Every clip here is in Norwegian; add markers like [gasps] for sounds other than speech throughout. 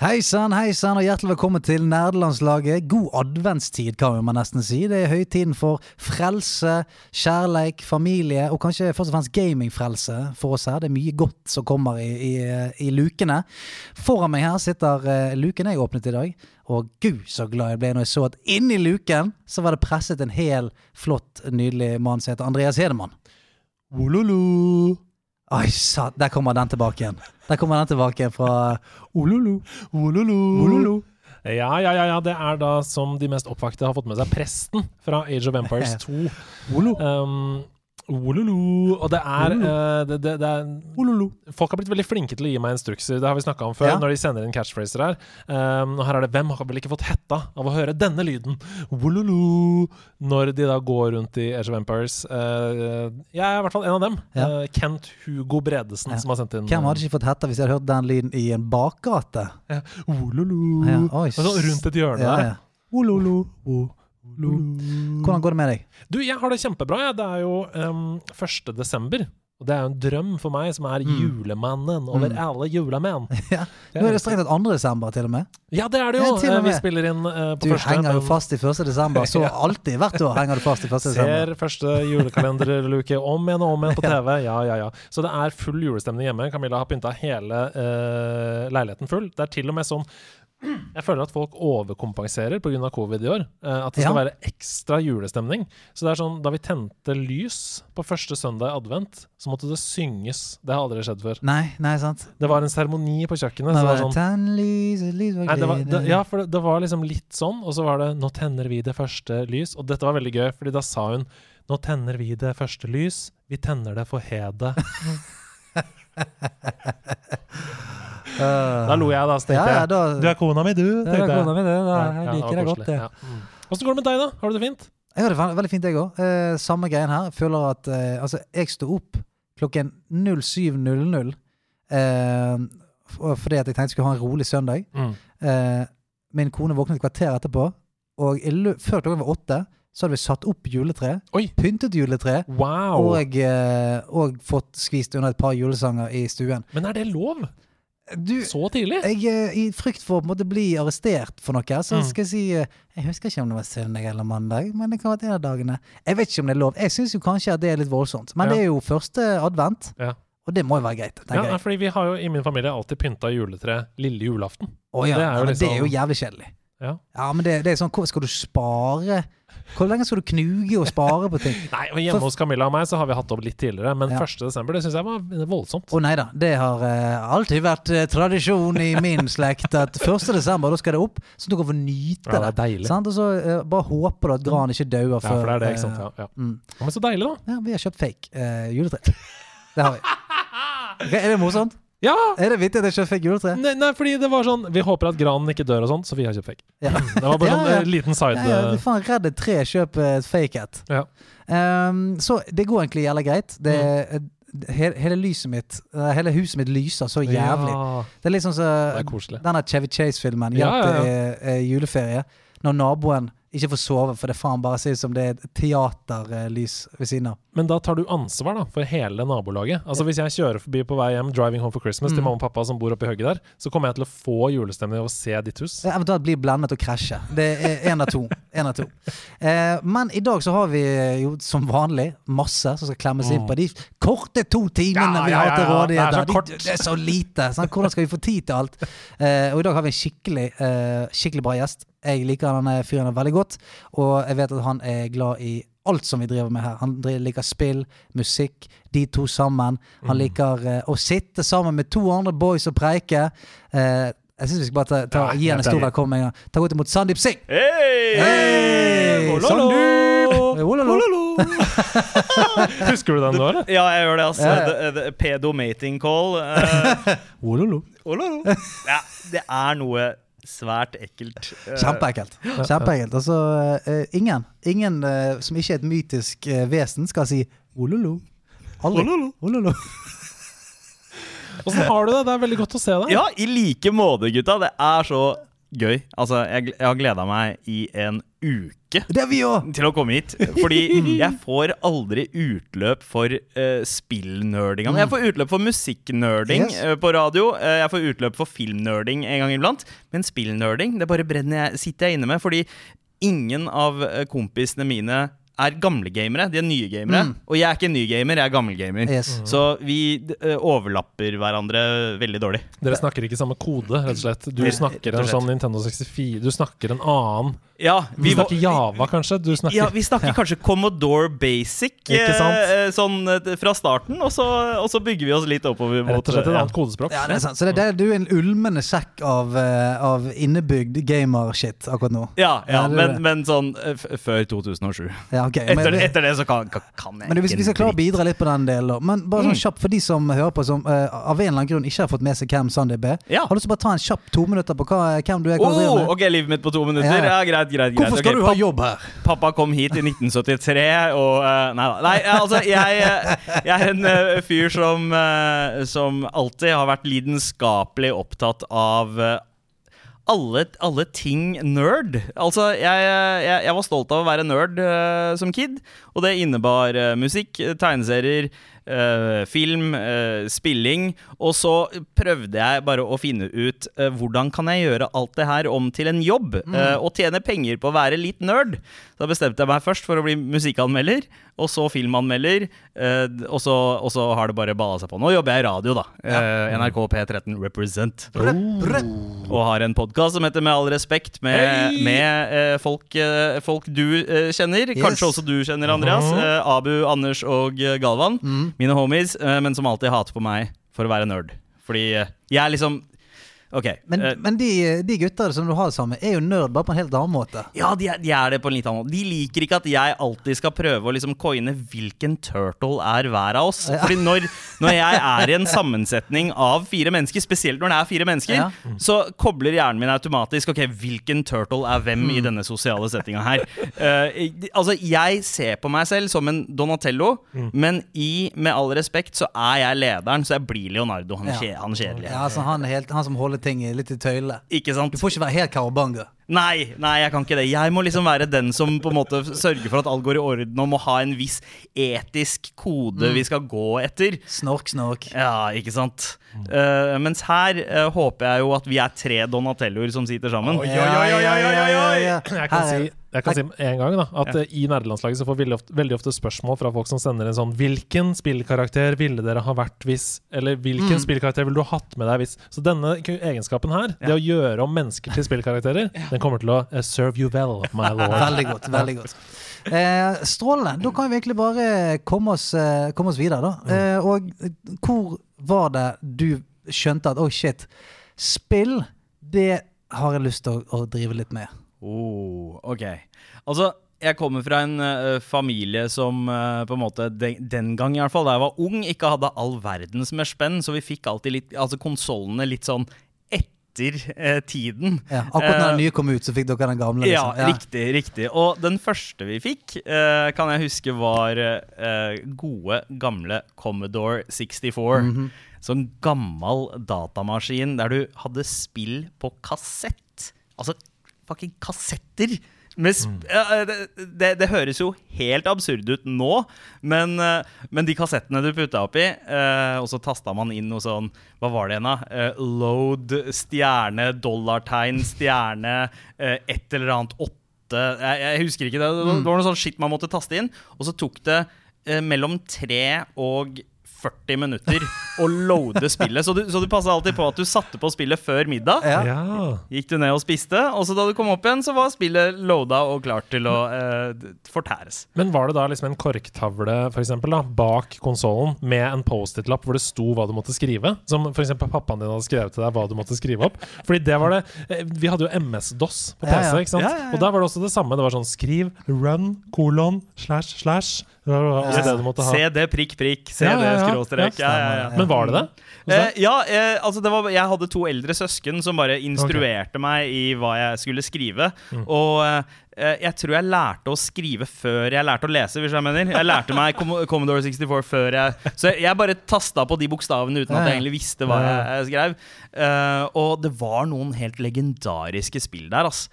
Hei sann, hei sann, og hjertelig velkommen til nerdelandslaget. God adventstid, kan man nesten si. Det er høytiden for frelse, kjærleik, familie, og kanskje først og fremst gamingfrelse for oss her. Det er mye godt som kommer i, i, i lukene. Foran meg her sitter uh, luken jeg åpnet i dag. Og gud, så glad jeg ble når jeg så at inni luken så var det presset en hel, flott, nydelig mann som heter Andreas Hedemann. Ololo. Oi, satt, der kommer den tilbake igjen. Der kommer den tilbake igjen fra Ololo. Ololo. Ololo. Ja, ja, ja, ja, det er da som de mest oppvakte har fått med seg presten fra Age of Empires [laughs] 2. Olo. Um, ololo. Og det er, uh, det, det, det er Folk har blitt veldig flinke til å gi meg instrukser. Det har vi snakka om før, Ja. når de sender inn catchphraser her. Um, og her er det 'Hvem har vel ikke fått hetta av å høre denne lyden?' Ololo. Når de da går rundt i Age of Empires. Uh, jeg er i hvert fall en av dem. Ja. Uh, Kent Hugo Bredesen, Ja. som har sendt inn Hvem hadde ikke fått hetta hvis jeg hadde hørt den lyden i en bakgate? Ja. Ololo. Ja, oi, Og så rundt et hjørne der. ja. Ololo. Hvordan går det med deg? Du, jeg har det kjempebra. Ja. Det er jo um, 1. desember. Og det er jo en drøm for meg, som er julemannen over Mm. alle julemenn. [laughs] Ja. Nå er det strengt tatt 2. desember, til og med. Ja, det er det jo! og Eh, Vi spiller inn uh, på Du første. henger jo fast i 1. desember. Så [laughs] alltid, hvert år henger du fast i 1. desember. Ser første julekalenderluke om igjen og om igjen på [laughs] TV. Ja, ja, ja. Så det er full julestemning hjemme. Camilla har pynta hele uh, leiligheten full. Det er til og med sånn jeg føler at folk overkompenserer pga. covid i år. Eh, at det skal Ja. være ekstra julestemning. Så det er sånn, Da vi tente lys på første søndag i advent, så måtte det synges. Det har aldri skjedd før. Nei, nei, sant. Det var en seremoni på kjøkkenet. Nei, var sånn, Tenn lys, lys var nei, det var, det, ja, for det, det var liksom litt sånn, og så var det 'Nå tenner vi det første lys'. Og dette var veldig gøy, fordi da sa hun 'Nå tenner vi det første lys. Vi tenner det for hede'. [laughs] Uh, Da lo jeg, da. Så tenkte Ja, ja, jeg da, 'Du er kona mi, du', tenkte er kona mi, du. Da, jeg liker det godt, jeg. ja. Mm. Åssen går det med deg, da? Har du det fint? Jeg har det ve- veldig fint, jeg òg. Eh, samme greien her. Føler at eh, Altså, jeg sto opp klokken 07.00 eh, fordi at jeg tenkte jeg skulle ha en rolig søndag. Mm. Eh, min kone våknet et kvarter etterpå, og før klokken var åtte så hadde vi satt opp juletre, Oi. pyntet juletre, Wow! og, eh, og fått skvist under et par julesanger i stuen. Men er det lov? Du, Så tidlig? jeg, eh, I frykt for å måte bli arrestert for noe, så Mm. skal jeg si eh, Jeg husker ikke om det var søndag eller mandag, men det kan være en av dagene. Jeg vet ikke om det er lov. Jeg syns kanskje at det er litt voldsomt. Men Ja. det er jo første advent, Ja. og det må jo være greit. Ja, jeg. fordi vi har jo i min familie alltid pynta juletre lille julaften. Å ja, det er jo liksom- det er jo jævlig kjedelig. Ja. Ja, men det, det er sånn Skal du spare? Hvor lenge skal du knuge og spare på ting? [laughs] Nei, og hjemme hos Camilla og meg så har vi hatt opp litt tidligere, men Ja. 1. desember det syns jeg var voldsomt. Å nei da, det har uh, alltid vært uh, tradisjon i min slekt at 1. desember, da skal det opp, så du kan få nyte Ja, det er deilig. Sant? Og så uh, bare håper du at granen ikke dauer Ja, før for det er det, ikke sant. Ja, ja. Mm. Men så deilig, da. Ja, vi har kjøpt fake juletre. [laughs] Det har vi. Ok, Er det morsomt? Ja! Er det vittig at jeg kjøpte fake juletre? Nei, nei, fordi det var sånn Vi håper at granen ikke dør og sånn, så vi har kjøpt fake. Ja. [laughs] Det var bare Ja, sånn ja. eh, liten side Ja, ja, eh, faen, redd et tre, kjøp et fake et. Ja. Um, så det går egentlig jævlig greit. Det, Mm. he, hele lyset mitt eh, Hele huset mitt lyser så jævlig. Det er litt sånn som koselig. denne Chevy Chase-filmen. Hjelp til eh, eh, juleferie. Når naboen ikke får sove, for det faen bare ser ut som det er teaterlys ved siden av. Men da tar du ansvar da for hele nabolaget. Altså Hvis jeg kjører forbi på vei hjem, driving home for Christmas, til Mm. mamma og pappa som bor oppi høgget der, så kommer jeg til å få julestemning av å se ditt hus. Ja, Eventuelt bli blendet og krasje. Det er én av to. En av to. Eh, men i dag så har vi jo som vanlig masse som skal klemmes inn på de korte to timene Ja, vi har til ja. Det er rådighet. så De-. Det er så lite. Sant? Hvordan skal vi få tid til alt? Eh, og i dag har vi en skikkelig, eh, skikkelig bra gjest. Jeg liker denne fyren veldig godt, og jeg vet at han er glad i alt som vi driver med her. Han liker spill, musikk, de to sammen. Han Mm. liker uh, å sitte sammen med to andre boys og preike. Uh, jeg syns vi skal bare ta, ta, Ja, gi han en stor velkommen en gang. Ta godt imot Sandeep Singh! Hei! Hei! Ololo! Sandeep! [laughs] Husker du den nå, eller? Ja, jeg gjør det, altså. Ja, ja. The, the pedo mating call. [laughs] Uh, Ololo. ololo. ja, det er noe svært ekkelt. Eh, Kjempeekkelt. Kjempeekkelt. Altså, eh, ingen, ingen eh, som ikke er et mytisk vesen, skal si ololo. Aldri. Ololo. [laughs] Åssen har du det? Det er veldig godt å se deg. Ja, i like måte, gutta. Det er så gøy. Altså, jeg, jeg har gleda meg i en uke Det er vi til å komme hit. Fordi jeg får aldri utløp for uh, spillnerdinga. Jeg får utløp for musikknerding Yes. uh, på radio. Uh, jeg får utløp for filmnerding en gang iblant. Men spillnerding det bare brenner jeg, sitter jeg inne med. Fordi ingen av eh, kompisene mine er gamle gamere. De er nye gamere. Mm. Og jeg er ikke ny gamer, jeg er gammel gamer. Yes. Så vi eh, overlapper hverandre veldig dårlig. Dere snakker ikke samme kode, rett og slett. Du snakker en sånn Nintendo 64 Du snakker en annen Ja, Vi vi var- snakker Java, kanskje? Du snakker Ja, vi snakker [laughs] kanskje Commodore Basic eh, sånn eh, fra starten, og så, og så bygger vi oss litt oppover mot Rett og slett et ja. annet kodespråk. Ja, det er sant. Så det, det, du er en ulmende sekk av, eh, av innebygd gamer-shit akkurat nå. Ja, Ja, ja, det er men, men sånn eh, f før 2007. Ja, ok. Etter, Men- etter det så kan, kan, kan jeg Men hvis vi skal klare å bidra litt på den delen, da. Men bare sånn Mm. kjapt for de som hører på, som uh, av en eller annen grunn ikke har fått med seg hvem Sunday B. Ja. Har du lyst til å bare ta en kjapp to minutter på hva, hvem du er? Hva du Oh, med? ok, livet mitt på to minutter. Ja. Ja, greit, greit. greit. Hvorfor skal okay, du ha jobb her? Pappa kom hit i 1973, og uh, Nei da. Nei, altså, jeg, eh, jeg er en uh, fyr som, uh, som alltid har vært lidenskapelig opptatt av eh, alle, alle ting nerd. Altså, jeg, jeg, jeg var stolt av å være nerd uh, som kid, og det innebar uh, musikk, tegneserier, eh, film, uh, spilling. Og så prøvde jeg bare å finne ut uh, hvordan kan jeg gjøre alt det her om til en jobb, eh, og tjene penger på å være litt nerd. Da bestemte jeg meg først for å bli musikkanmelder, og så filmanmelder, og, så, og så har det bare balla seg på. Nå jobber jeg i radio, da. NRK P13 Represent. Og har en podkast som heter Med all respekt, med, hey. med folk, folk du kjenner. Yes. Kanskje også du kjenner, Andreas. Abu, Anders og Galvan. Galvan. Mine homies, eh, men som alltid hater på meg for å være nerd. Fordi eh, jeg er liksom Ok. Men, uh, men de, de gutter som du har sammen, er jo nerd bare på en helt annen måte. ja, de er, de er det på en litt annen måte. De liker ikke at jeg alltid skal prøve å liksom coine hvilken turtle er hver av oss. Fordi når, når jeg er i en sammensetning av fire mennesker, spesielt når det er fire mennesker, Ja. så kobler hjernen min automatisk Ok, hvilken turtle er hvem i denne sosiale settinga her. Uh, altså, jeg ser på meg selv som en Donatello, men i Med all respekt så er jeg lederen, så jeg blir Leonardo, han, Ja. kje, han kjedelige. Ja, altså han, helt, han som holder ting litt i tøyle. Ikke sant? Du får ikke være helt karabanga. Nei, nei, jeg kan ikke det. Jeg må liksom være den som på en måte sørger for at alt går i orden, og må ha en viss etisk kode vi skal gå etter. Snork, snork. Ja, ikke sant? Eh, mens her uh, håper jeg jo at vi er tre Donatelloer som sitter sammen. Oi, oi, oi, oi, oi, oi, oi. Jeg kan si jeg kan si med en gang da at ja. i nerdelandslaget så får vi veldig ofte, veldig ofte spørsmål fra folk som sender en sånn Hvilken spillkarakter ville dere ha vært hvis Eller hvilken Mm. spillkarakter ville du ha hatt med deg hvis Så denne egenskapen her, det å gjøre om mennesker til spillkarakterer, den kommer til å eh, serve you well, my [laughs] lord. Veldig godt. veldig godt eh, Strålende. Da kan vi egentlig bare komme oss, eh, komme oss videre, da. Eh, og eh, hvor var det du skjønte at oh shit, spill, det har jeg lyst til å, å drive litt med? Oh, ok. Altså, jeg kommer fra en uh, familie som uh, på en måte den, den gang i hvert fall, da jeg var ung, ikke hadde all verdens med spenn, så vi fikk alltid litt, altså konsollene litt sånn etter uh, tiden. Ja, akkurat når den nye kom ut, så fikk dere den gamle. Ja, ja, riktig, riktig. Og den første vi fikk, kan jeg huske var gode, gamle Commodore 64. Mhm. Sånn gammel datamaskin der du hadde spill på kassett. Altså fucking kassetter! Ja, det, det, det høres jo helt absurd ut nå, men, eh, men de kassettene du putta oppi, eh, og så tasta man inn noe sånn Hva var det igjen, da? Eh, load, stjerne, dollartegn, stjerne, eh, et eller annet åtte jeg, jeg husker ikke det. Det var, var noe sånn shit man måtte taste inn. Og så tok det eh, mellom tre og 40 minutter å loade spillet. Så du, så du passa alltid på at du satte på spillet før middag. Ja. Ja. Gikk du ned og spiste, og så da du kom opp igjen, så var spillet loada og klart til å eh, fortæres. Men var det da liksom en korktavle for eksempel, da, bak konsollen med en Post-It-lapp hvor det sto hva du måtte skrive? Som f.eks. pappaen din hadde skrevet til deg hva du måtte skrive opp? Fordi det var det eh, Vi hadde jo MS-DOS på PC, Ja, ja. ikke sant? Ja, ja, ja. Og der var det også det samme. Det var sånn skriv run, kolon, slash, slash, Det Ja. det ha. CD prikk, prikk. CD Ja, ja, ja. skråstrek. Ja, ja. Men var det det? Eh, ja, eh, altså det var, jeg hadde to eldre søsken som bare instruerte meg i hva jeg skulle skrive. Mm. Og eh, jeg tror jeg lærte å skrive før jeg lærte å lese, hvis jeg mener. Jeg lærte meg Com [laughs] Commodore 64 før jeg Så jeg bare tasta på de bokstavene uten at jeg egentlig visste hva jeg, jeg skrev. Eh, og det var noen helt legendariske spill der, ass.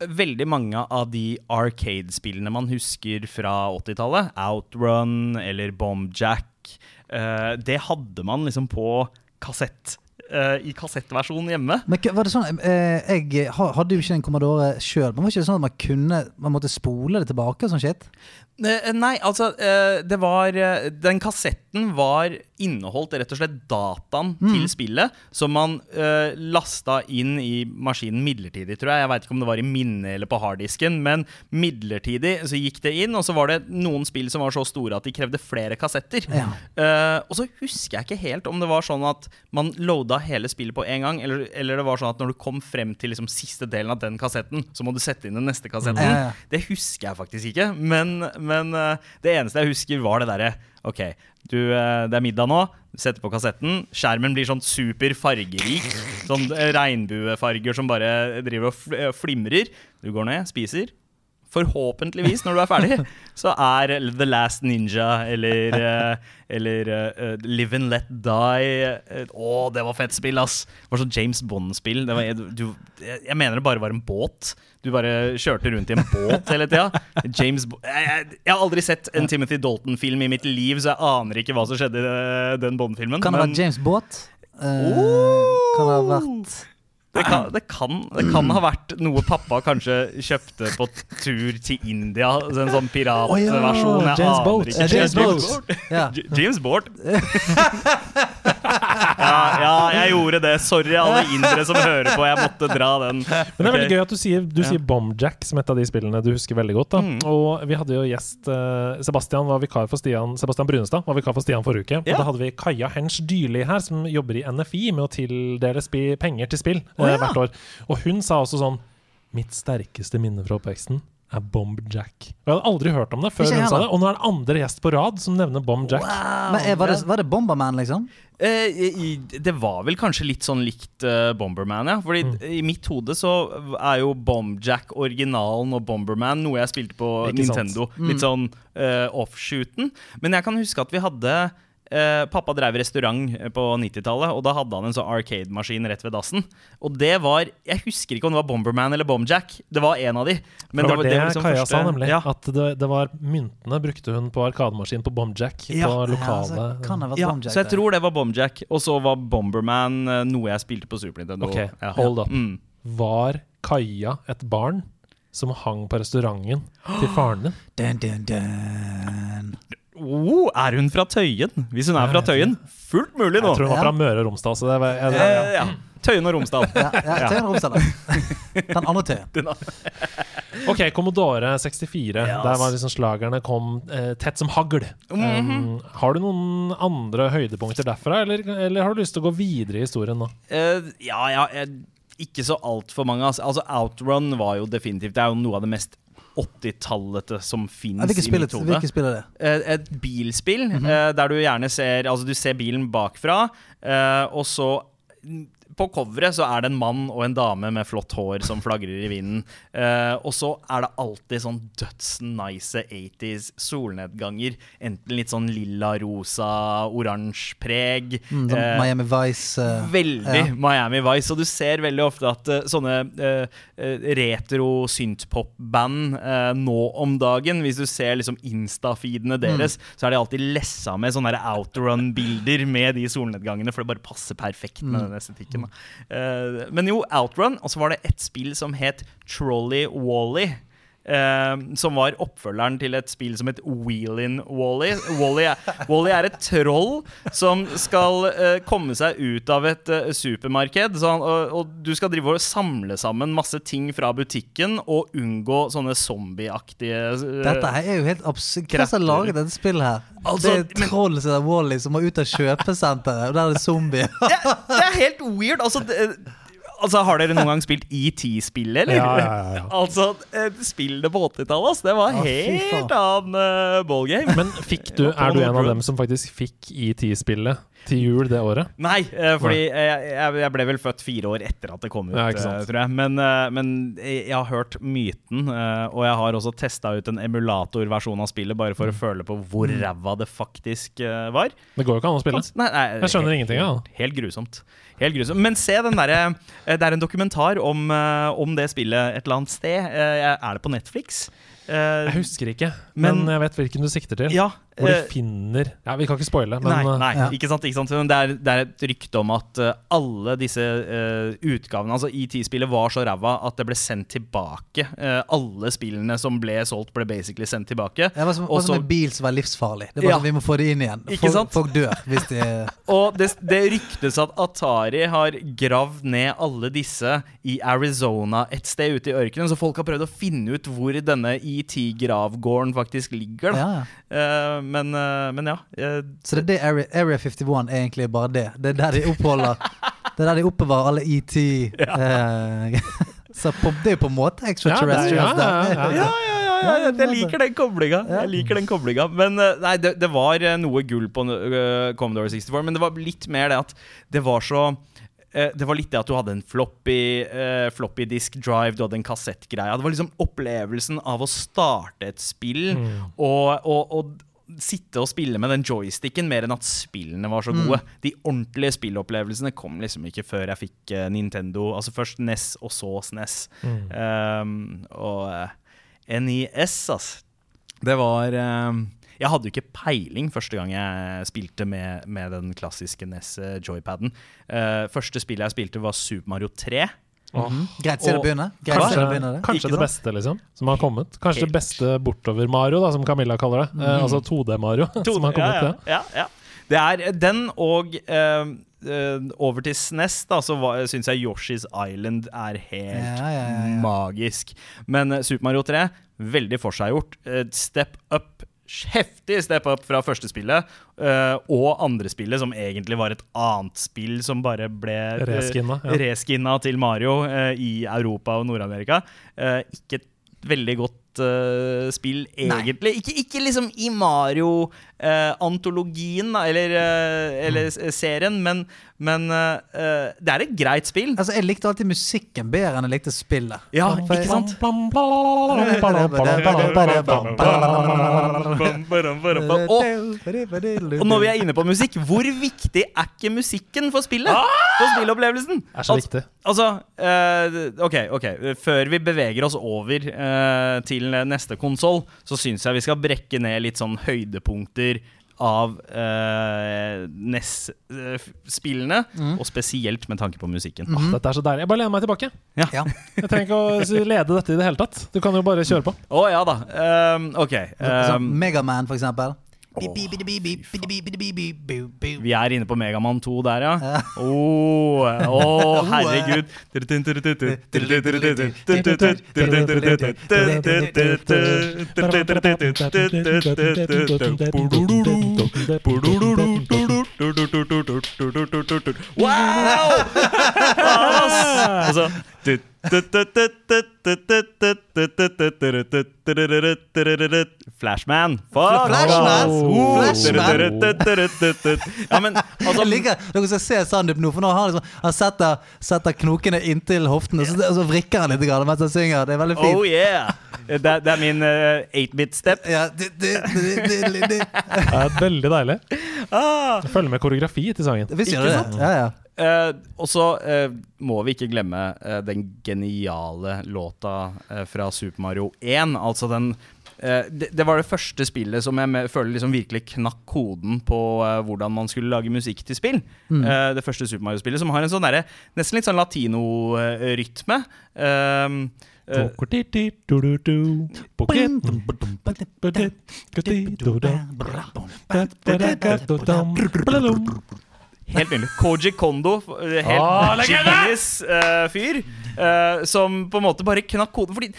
Veldig mange av de Arcade-spillene man husker fra 80-tallet, Outrun eller Bombjack, uh, det hadde man liksom på kassett. Uh, I kassettversjonen hjemme. Men var det sånn, uh, Jeg hadde jo ikke en Commodore sjøl, men var det ikke sånn at man kunne Man måtte spole det tilbake og sånn shit? Nei, altså Det var Den kassetten var inneholdt rett og slett dataen til spillet, som man uh, lasta inn i maskinen midlertidig, tror jeg. Jeg veit ikke om det var i minnet eller på harddisken, men midlertidig så gikk det inn, og så var det noen spill som var så store at de krevde flere kassetter. Ja. Uh, og så husker jeg ikke helt om det var sånn at man loada hele spillet på en gang, eller, eller det var sånn at når du kom frem til liksom siste delen av den kassetten, så må du sette inn den neste kassetten. Ja, ja. Det husker jeg faktisk ikke, men, men uh, det eneste jeg husker, var det derre Ok, du, eh, det er middag nå. Setter på kassetten. Skjermen blir sånn super fargerik. Sånn eh, regnbuefarger som bare driver og eh, flimrer. Du går ned, spiser. Forhåpentligvis, når du er ferdig, [laughs] så er The Last Ninja eller, eh, eller uh, Live and Let Die Å, oh, det var fett spill, ass! Det var sånn James Bond-spill. Det var- du- du- Jeg mener det bare var en båt. Du bare kjørte rundt i en båt hele tida. James Bo jeg, jeg, jeg har aldri sett en Timothy Dalton-film i mitt liv, så jeg aner ikke hva som skjedde i den Bond-filmen. Kan det ha vært James Båt? Uh, Oh! Kan det ha vært Det kan, det, kan, det kan ha vært noe pappa kanskje kjøpte på tur til India. En sånn piratversjon. Jeg James Boat. James Boat. Ja. James Boat. [laughs] [laughs] ja, jeg gjorde det. Sorry, alle indere som hører på. Jeg måtte dra den. Men det er veldig gøy at du sier, du sier Bombjack som et av de spillene du husker veldig godt. da Mm. Og vi hadde jo gjest eh, Sebastian var vikar for Stian Sebastian Brunestad var vikar for Stian forrige uke. Ja. Og da hadde vi Kaja Hensch Dyrli her, som jobber i NFI med å tildele spi penger til spill ja. hvert år. Og hun sa også sånn Mitt sterkeste minne fra oppveksten er Bombjack. Og jeg hadde aldri hørt om det før hun sa det. Og nå er det andre gjest på rad som nevner Bombjack. Men eh, var, det, var det Bomberman, liksom? Eh, det var vel kanskje litt sånn likt eh, Bomberman, ja. Fordi Mm. i mitt hode så er jo Bombjack originalen og Bomberman noe jeg spilte på. Nintendo. Litt sånn uh, offshooten. Men jeg kan huske at vi hadde eh, Pappa drev restaurant eh, på 90-tallet, og da hadde han en sånn arcade-maskin rett ved dassen. Og det var Jeg husker ikke om det var Bomberman eller Bomjack. Det var en av de. Men det var det, liksom Kaja første- sa, nemlig. Ja. At det, det var myntene brukte hun på arkademaskin på Bomjack. Ja. På Ja, lokale så kan det ha vært Ja, Bomjack, så jeg tror det var Bomjack. Og så var Bomberman eh, noe jeg spilte på Super Nintendo. Ok, Ja. hold up. Mm. Var Kaja et barn som hang på restauranten til faren din? Dun, dun, dun. Oh, er hun fra Tøyen? Hvis hun er fra Tøyen, fullt mulig nå. Jeg tror hun var fra Møre og Romsdal. Så det var, jeg, jeg, ja. ja. Tøyen og Romsdal. Ja, ja, Tøyen og Romsdal. Den andre Tøyen. [laughs] Ok, Commodore 64. Ja, Der var liksom slagerne kom eh, tett som hagl. Mhm. um, har du noen andre høydepunkter derfra, eller, eller har du lyst til å gå videre i historien nå? Uh, ja, ja, eh, ikke så altfor mange. Altså, Outrun var jo definitivt Det er jo noe av det mest 80-tallete som fins i mitt hode. hvilket spill er det? Et, et bilspill Mhm. eh, der du gjerne ser Altså, du ser bilen bakfra, eh, og så mm, på coveret så er det en mann og en dame med flott hår som flagrer i vinden. Uh, og så er det alltid sånn dødsnice 80s solnedganger. Enten litt sånn lilla, rosa, oransje preg. Mm, sånn Eh, Miami Vice. Uh, Veldig ja. Miami Vice. Og du ser veldig ofte at sånne retro synthpop-band nå om dagen, hvis du ser liksom Insta-feedene deres, så er de alltid lessa med sånne outrun-bilder med de solnedgangene, for det bare passer perfekt med den estetikken. Eh, men jo, outrun, og så var det et spill som het Trolley Wally. eh, som var oppfølgeren til et spill som het Wheelin' Wally. Wally er, Wally er et troll som skal eh, komme seg ut av et eh, supermarked. Så han, og, og du skal drive og samle sammen masse ting fra butikken og unngå sånne zombieaktige eh, Dette her er jo helt absurd. Hvem har laget dette spillet her? Altså, det er et troll som heter Wally som må ut av kjøpesenteret, og der er det zombier. det, det er helt weird. Altså, det, Altså, Har dere noen gang spilt ET-spillet, eller? Ja, ja, ja, ja. [laughs] Altså, spillene på 80-tallet, ass, det var helt annen uh, ballgame. Men fikk du, [laughs] er du en av dem som faktisk fikk ET-spillet til jul det året? Nei, eh, fordi jeg, jeg, ble vel født fire år etter at det kom ut, Ja, eh, tror jeg. Men, eh, men jeg har hørt myten, og jeg har også testa ut en emulatorversjon av spillet bare for å føle på hvor ræva det faktisk var. Det går jo ikke an å spille. Nei, nei, Jeg skjønner helt- ingenting, ja. Helt grusomt. Helt grusomt. Men se den derre Det er en dokumentar om, om det spillet et eller annet sted. Er det på Netflix? Jeg husker ikke, men, Men- jeg vet hvilken du sikter til. Ja. Hvor eh, de finner Ja, Vi kan ikke spoile, men nei, uh, nei ja. ikke sant. ikke sant Men det er, det er et rykte om at eh, alle disse uh, utgavene Altså ET-spillet var så ræva at det ble sendt tilbake. Uh, alle spillene som ble solgt, ble basically sendt tilbake. Det var som, Også, var som en bil som var livsfarlig. Det var Ja. sånn, Vi må få det inn igjen. Ikke Folk, sant? folk dør hvis de [laughs] Og det, det ryktes at Atari har gravd ned alle disse i Arizona et sted ute i ørkenen, så folk har prøvd å finne ut hvor denne ET-gravgården faktisk ligger. Da. ja, ja. Men, eh, men ja. Så det er det Area, Area 51 er egentlig bare det. Det er der de oppholder [laughs] Det er der de oppbevarer alle ET eh, [laughs] Så på, det er jo på en måte extraterrestrials Ja, ja, ja, ja. ja, ja, ja, ja, jeg liker den koblinga. Jeg liker den koblinga. Men eh, nei, det, det var noe gull på uh, Commodore 64, men det var litt mer det at det var så det var litt det at du hadde en floppy, uh, floppy disk drive, du hadde en kassettgreie. Det var liksom opplevelsen av å starte et spill og, og, og sitte og spille med den joysticken mer enn at spillene var så gode. De ordentlige spillopplevelsene kom liksom ikke før jeg fikk eh, Nintendo. Altså først NES, og så SNES. Um, og eh, NIS, altså. Det var um, Jeg hadde jo ikke peiling første gang jeg spilte med, med den klassiske NES eh, joypaden. Uh, første spillet jeg spilte, var Super Mario 3. Mhm. Greit sted å begynne. Greit Kanskje, å begynne det. kanskje det beste liksom som har kommet. Kanskje Helt. det beste bortover-Mario, da som Camilla kaller det. Eh, altså 2D-Mario. [laughs] som har kommet, ja, ja, ja, ja. Det er den og eh, eh, over til SNES, da, så syns jeg Yoshi's Island er helt Ja, ja, ja, ja. magisk. Men eh, Super Mario 3, veldig forseggjort. Uh, step up. Heftig step up fra første spillet uh, og andre spillet, som egentlig var et annet spill som bare ble uh, Reskinna, ja. reskinna til Mario uh, i Europa og Nord-Amerika. Eh, ikke et veldig godt spill, egentlig. Ikke, ikke liksom i Mario-antologien, eller, eh, eller serien, men, men eh, det er et greit spill. Altså, Jeg likte alltid musikken bedre enn jeg likte spillet. Ja, For jeg- ikke sant? Og, og når vi er inne på musikk, hvor viktig er ikke musikken for spillet? For spillopplevelsen? Er så Al- viktig. Altså, eh, ok, ok Før vi beveger oss over eh, til neste konsoll, så syns jeg vi skal brekke ned litt sånn høydepunkter av uh, NES-spillene, og spesielt med tanke på musikken. Åh, Dette er så deilig. Jeg bare lener meg tilbake. Ja. Jeg trenger ikke å lede dette i det hele tatt. Du kan jo bare kjøre på. Å ja da. Um, ok. Sånn Um, Megaman, for eksempel. Vi er inne på Megaman 2 der, ja. Å, å, [laughs] herregud. Wow! Altså Flashman. Fuck! Flashman! Oh. Flashman! Ja, men altså Jeg liker Dere skal se Sandeep nå, for nå har liksom, han setter, setter knokene inntil hoftene, og så, og så vrikker han litt grann mens han synger. Det er veldig fint. Oh yeah! Det, det er min eh, 8-bit-step. Ja, det, er veldig deilig. Ah. følger med koreografi til sangen. Visst gjør Ikke det sant? det. Ja, ja. Uh, og så uh, må vi ikke glemme uh, den geniale låta fra Super Mario 1. Altså den eh, det, det var det første spillet som jeg føler liksom virkelig knakk koden på hvordan man skulle lage musikk til spill. Eh, det første Super Mario-spillet som har en sånn der, nesten litt sånn latino-rytme. Um, Helt nydelig. Koji Kondo, eh, helt Å, genius eh, fyr, eh, som på en måte bare knakk koden. Fordi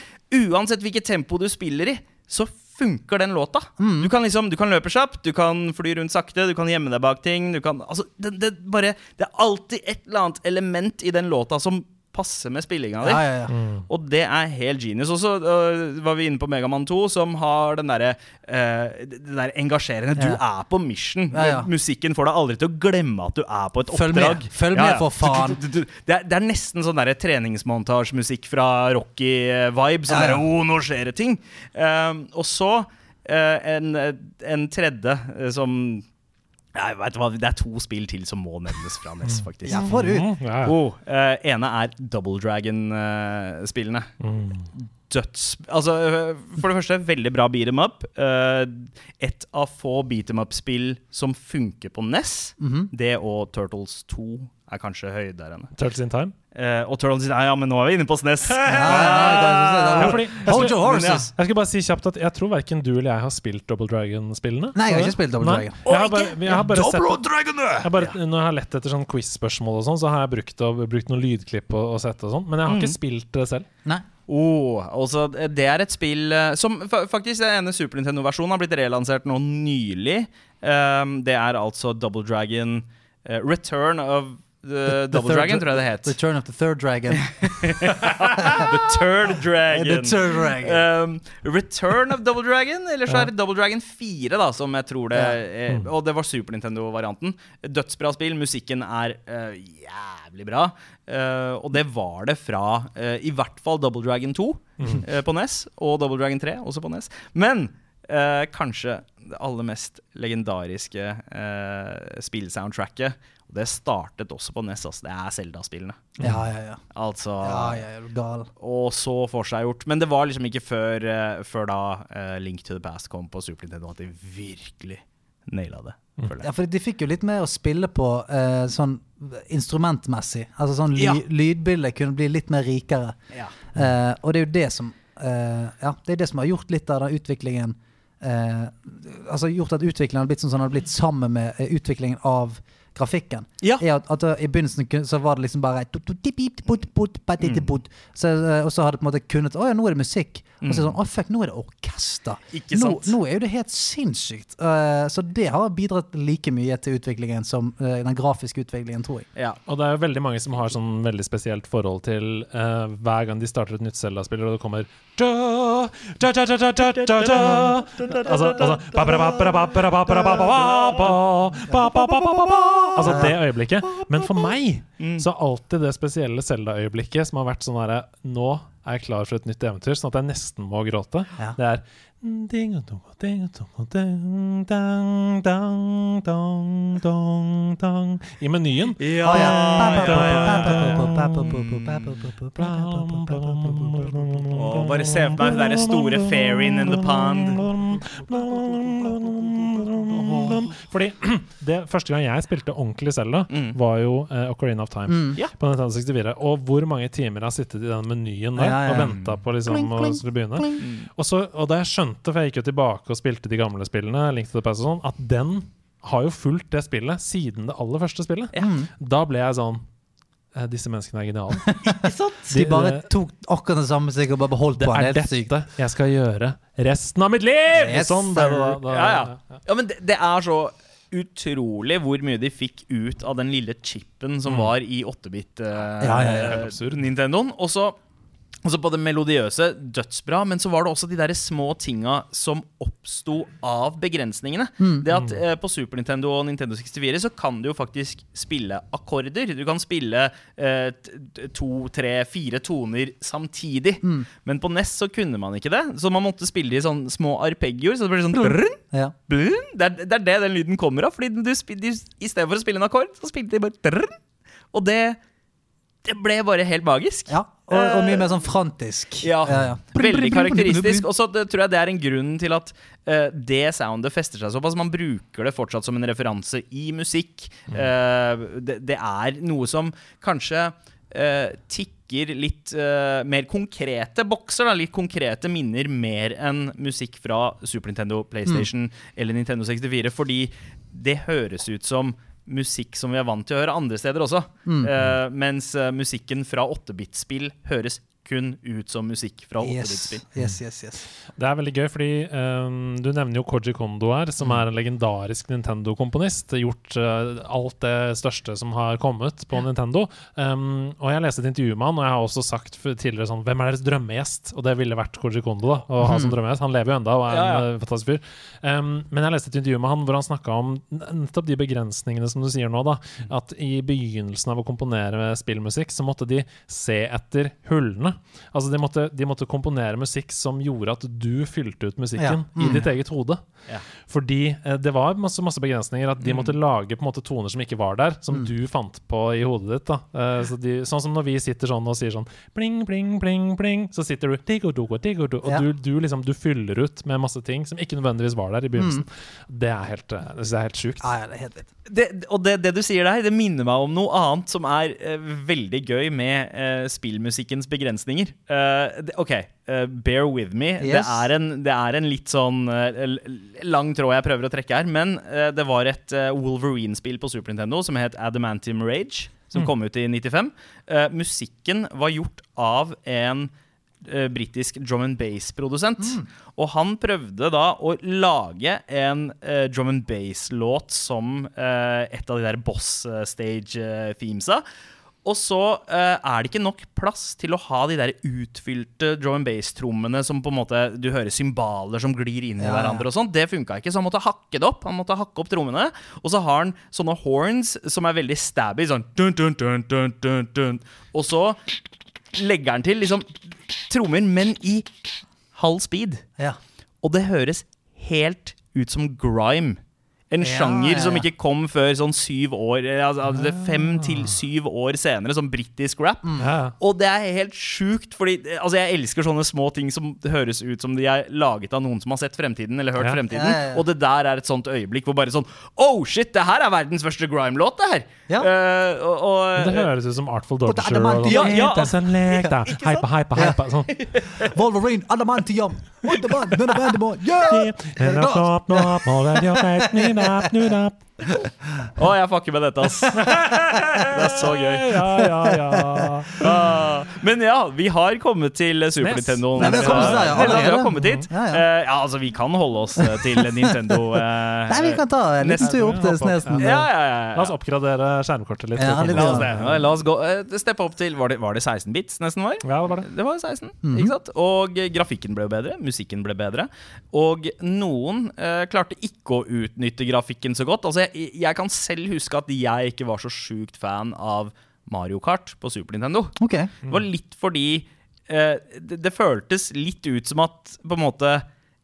uansett hvilket tempo du spiller i, så funker den låta. Du kan liksom, du kan løpe kjapt, du kan fly rundt sakte, du kan gjemme deg bak ting. Du kan, altså, det, det, bare, det er alltid et eller annet element i den låta som passe med spillinga di. Ja, ja, ja. Mm. Og det er helt genius. Og så uh, var vi inne på Megaman 2, som har den derre uh, Det der engasjerende Du er på mission. Ja, ja. Musikken får deg aldri til å glemme at du er på et Følg med. oppdrag. Følg med, for faen. Du, du, du, det, er, det er nesten sånn treningsmontasjemusikk fra Rocky-vibe. Sånn Ja, ja. derre Å, nå skjer det ting! Uh, og så øh, en, en tredje øh, som Nei, vet du hva, Det er to spill til som må nevnes fra NES, faktisk. Ja, få ut. Mm, ja. Oh, uh, ene er Double Dragon-spillene. Mm. Døds... Altså, eh, for det første, veldig bra beat em up. Uh, et av få beat em up-spill som funker på NES. -hmm. Det og Turtles 2 er kanskje høydere. Turtles in Time. Eh, og Turtles in Time, ja, men nå er vi inne på SNES. [laughs] Ja, ja, Ja, ja, fordi, Hold jeg, your skulle, horses! jeg skal bare si kjapt at jeg tror verken du eller jeg har spilt Double Dragon-spillene. Nei, jeg har ikke spilt Double Nei. Dragon. Jeg har bare, jeg har bare sett Dragon! jeg bare, Når jeg har lett etter sånn quiz-spørsmål, og sånn Så har jeg brukt, og, brukt noen lydklipp og, og sett og sånn. Men jeg har Mm. ikke spilt det selv. Nei. Oh, altså, det er et spill eh, som faktisk Den ene Super Nintendo-versjonen har blitt relansert nå nylig. Um, det er altså Double Dragon uh, Return of the, The Double Dragon, tror jeg det het. Return of the Third Dragon. [laughs] The Third Dragon. The Third Dragon. Um, Return of Double Dragon, eller så er det Double Dragon 4, da, som jeg tror det er. Mm. Og det var Super Nintendo-varianten. Dødsbra spill. Musikken er uh, jævlig bra. Uh, og det var det fra uh, i hvert fall Double Dragon 2 Mm. på NES, og Double Dragon 3 også på NES. Men kanskje det aller mest legendariske spillsoundtracket. Det startet også på NES, altså. Det er Zelda-spillene. Ja, ja, ja. Altså Ja, ja, er du gal. og så forseggjort. Men det var liksom ikke før, uh, før da uh, Link to the Past kom på Super Nintendo at de virkelig naila det. Mm. Ja, for de fikk jo litt mer å spille på uh, sånn instrumentmessig. Altså sånn ly Ja. lydbildet kunne bli litt mer rikere. Ja. Eh, og det er jo det som eh, Ja, det er det som har gjort litt av den utviklingen eh, Altså gjort at utviklingen har blitt sånn som den har blitt sammen med utviklingen av grafikken. Ja. Er at, at eh, I begynnelsen så var det liksom bare Mm. Så, eh, Og så har det på en måte kunnet Å ja, nå er det musikk. Og så er det sånn, å fuck, nå er det orkester. Ikke nå, sant? nå er jo det helt sinnssykt. Uh, så det har bidratt like mye til utviklingen som uh, den grafiske utviklingen, tror jeg. Ja, og det er jo veldig mange som har sånn veldig spesielt forhold til uh, hver gang de starter et nytt Zelda-spiller og det kommer Altså det øyeblikket. Men for meg så er alltid det spesielle Zelda-øyeblikket som har vært sånn herre Nå er jeg klar for et nytt eventyr, sånn at jeg nesten må gråte. Ja. Det er ding, dong, ding, dong, ding, dang, dang, dong, dong, dong. I menyen. Å, ja. Og bare se for meg den derre store fairyen in the pond. Fordi [clears throat] det første gang jeg spilte ordentlig Selda, Mm. var jo uh, Ocarina of Time Mm. yeah. på Nintendo 64. Og hvor mange timer jeg har sittet i den menyen der Ja, ja. og venta på liksom Kling, å skulle begynne. Mm. Og, så, og da jeg skjønte, for jeg gikk jo tilbake og spilte de gamle spillene, Link to the Past og sånn, at den har jo fulgt det spillet siden det aller første spillet. Da ble jeg sånn Disse menneskene er geniale. [laughs] [laughs] De bare tok akkurat det samme seg og bare beholdt Det på Det er helt sykt. dette jeg skal gjøre resten av mitt liv! Yes, sånn da, da. da Ja, ja. ja, men det, det er så utrolig hvor mye de fikk ut av den lille chipen som var i 8-bit uh, Ja, ja, ja. Nintendoen. Og så Altså på det melodiøse, dødsbra, men så var det også de der små tinga som oppsto av begrensningene. Det at eh, På Super Nintendo og Nintendo 64 så kan du jo faktisk spille akkorder. Du kan spille eh, to, tre, fire toner samtidig. Men på NES så kunne man ikke det, så man måtte spille i sånne små arpeggioer. Så det ble sånn brun, Ja. brun. det, er, det er det den lyden kommer av. Fordi du, I stedet for å spille en akkord, så spilte de bare brun. Og det Det ble bare helt magisk. ja. Og, og mye mer sånn frantisk. Ja, ja. veldig karakteristisk. Og så tror jeg det er en grunn til at uh, det soundet fester seg såpass. Man bruker det fortsatt som en referanse i musikk. Uh, det, det er noe som kanskje uh, tikker litt eh, mer konkrete bokser. Da, litt konkrete minner mer enn musikk fra Super Nintendo, PlayStation eller Nintendo 64. Fordi det høres ut som musikk som vi er vant til å høre andre steder også. Eh, mens eh, musikken fra 8-bit-spill høres kun ut som musikk fra 8-bit-spill. Yes, yes, yes, yes. Det er veldig gøy, fordi um, du nevner jo Koji Kondo her, som er en legendarisk Nintendo-komponist. Gjort uh, alt det største som har kommet på Nintendo. Um, og jeg leste et intervju med han, og jeg har også sagt tidligere sånn Hvem er deres drømmegjest? Og det ville vært Koji Kondo, da. Å ha som drømmegjest. Han lever jo enda og er Ja, ja. en eh, fantastisk fyr. Um, men jeg leste et intervju med han hvor han snakka om nettopp de begrensningene som du sier nå, da. At i begynnelsen av å komponere spillmusikk, så måtte de se etter hullene. Altså de måtte, de måtte komponere musikk som gjorde at du fylte ut musikken Ja. i ditt eget hode. Ja. Fordi eh, det var masse, masse begrensninger. At de måtte lage på en måte toner som ikke var der, som du fant på i hodet ditt. Eh, så de, Sånn som når vi sitter sånn og sier sånn pling, pling, pling, pling, så sitter du diggo, dogo, diggo, do, Og Ja. du, du liksom du fyller ut med masse ting som ikke nødvendigvis var der i begynnelsen. Det er helt, eh, det er helt sjukt. Ja, det er helt vilt. det, og det, det du sier der, det minner meg om noe annet som er eh, veldig gøy med eh, spillmusikkens begrensninger. Uh, det, OK, uh, bear with me. Det, er en, det er en litt sånn eh, lang tråd jeg prøver å trekke her, men det var et Wolverine-spill på Super Nintendo som het Adamantium Rage, som kom ut i 95. Eh, musikken var gjort av en britisk drum and bass-produsent. Og han prøvde da å lage en uh, drum and bass-låt som uh, et av de der boss stage-themesa. Og så uh, er det ikke nok plass til å ha de der utfylte drum and bass-trommene som på en måte du hører cymbaler som glir inn i Ja, hverandre og sånn. Det funka ikke, så han måtte hakke det opp. Han måtte hakke opp trommene. Og så har han sånne horns som er veldig stabby, sånn dun, dun, dun, dun, dun, dun. Og så legger han til liksom trommer, men i halv speed. Ja. Og det høres helt ut som grime. En Ja, sjanger ja, som ja. ikke kom før sånn syv år eh, altså, altså, er Fem til syv år senere, som britisk rap. Mm. Ja. Og det er helt sjukt, fordi eh, altså, jeg elsker sånne små ting som høres ut som de er laget av noen som har sett fremtiden, eller hørt Ja. fremtiden. Ja, ja, ja. Og det der er et sånt øyeblikk hvor bare sånn Oh shit, det her er verdens første grime-låt, det her! Ja. Eh, og, og, det høres ut som Artful det Dodger. Ja og Ja, ja, er sånn lek, da. ikke hype, hype, hype. Sånn. Wolverine, adamantium! Yeah! And I thought Å, jeg fucker med dette, ass. [laughs] det er så gøy. Ja, ja, ja. Ah, men ja, vi har kommet til Super. Nintendo. Nei, vi har kommet til ja, vi har allerede. kommet dit. Ja, ja. Eh, ja, altså, vi kan holde oss eh, til Nintendo. [laughs] eh, Nei, vi kan ta en liten tur opp til Snesen. ja, ja, ja, La oss oppgradere skjermkortet litt. Ja, litt La oss, det. La oss gå eh, steppe opp til Var det, var det 16 bits nesten var? Ja, det var det. Det var 16, Mhm. ikke sant? Og eh, grafikken ble jo bedre, musikken ble bedre. Og noen eh, klarte ikke å utnytte grafikken så godt. Altså, jeg, jeg kan selv huske at jeg ikke var så sjukt fan av Mario Kart på Super Nintendo. Ok. Det var litt fordi eh, det, det føltes litt ut som at på en måte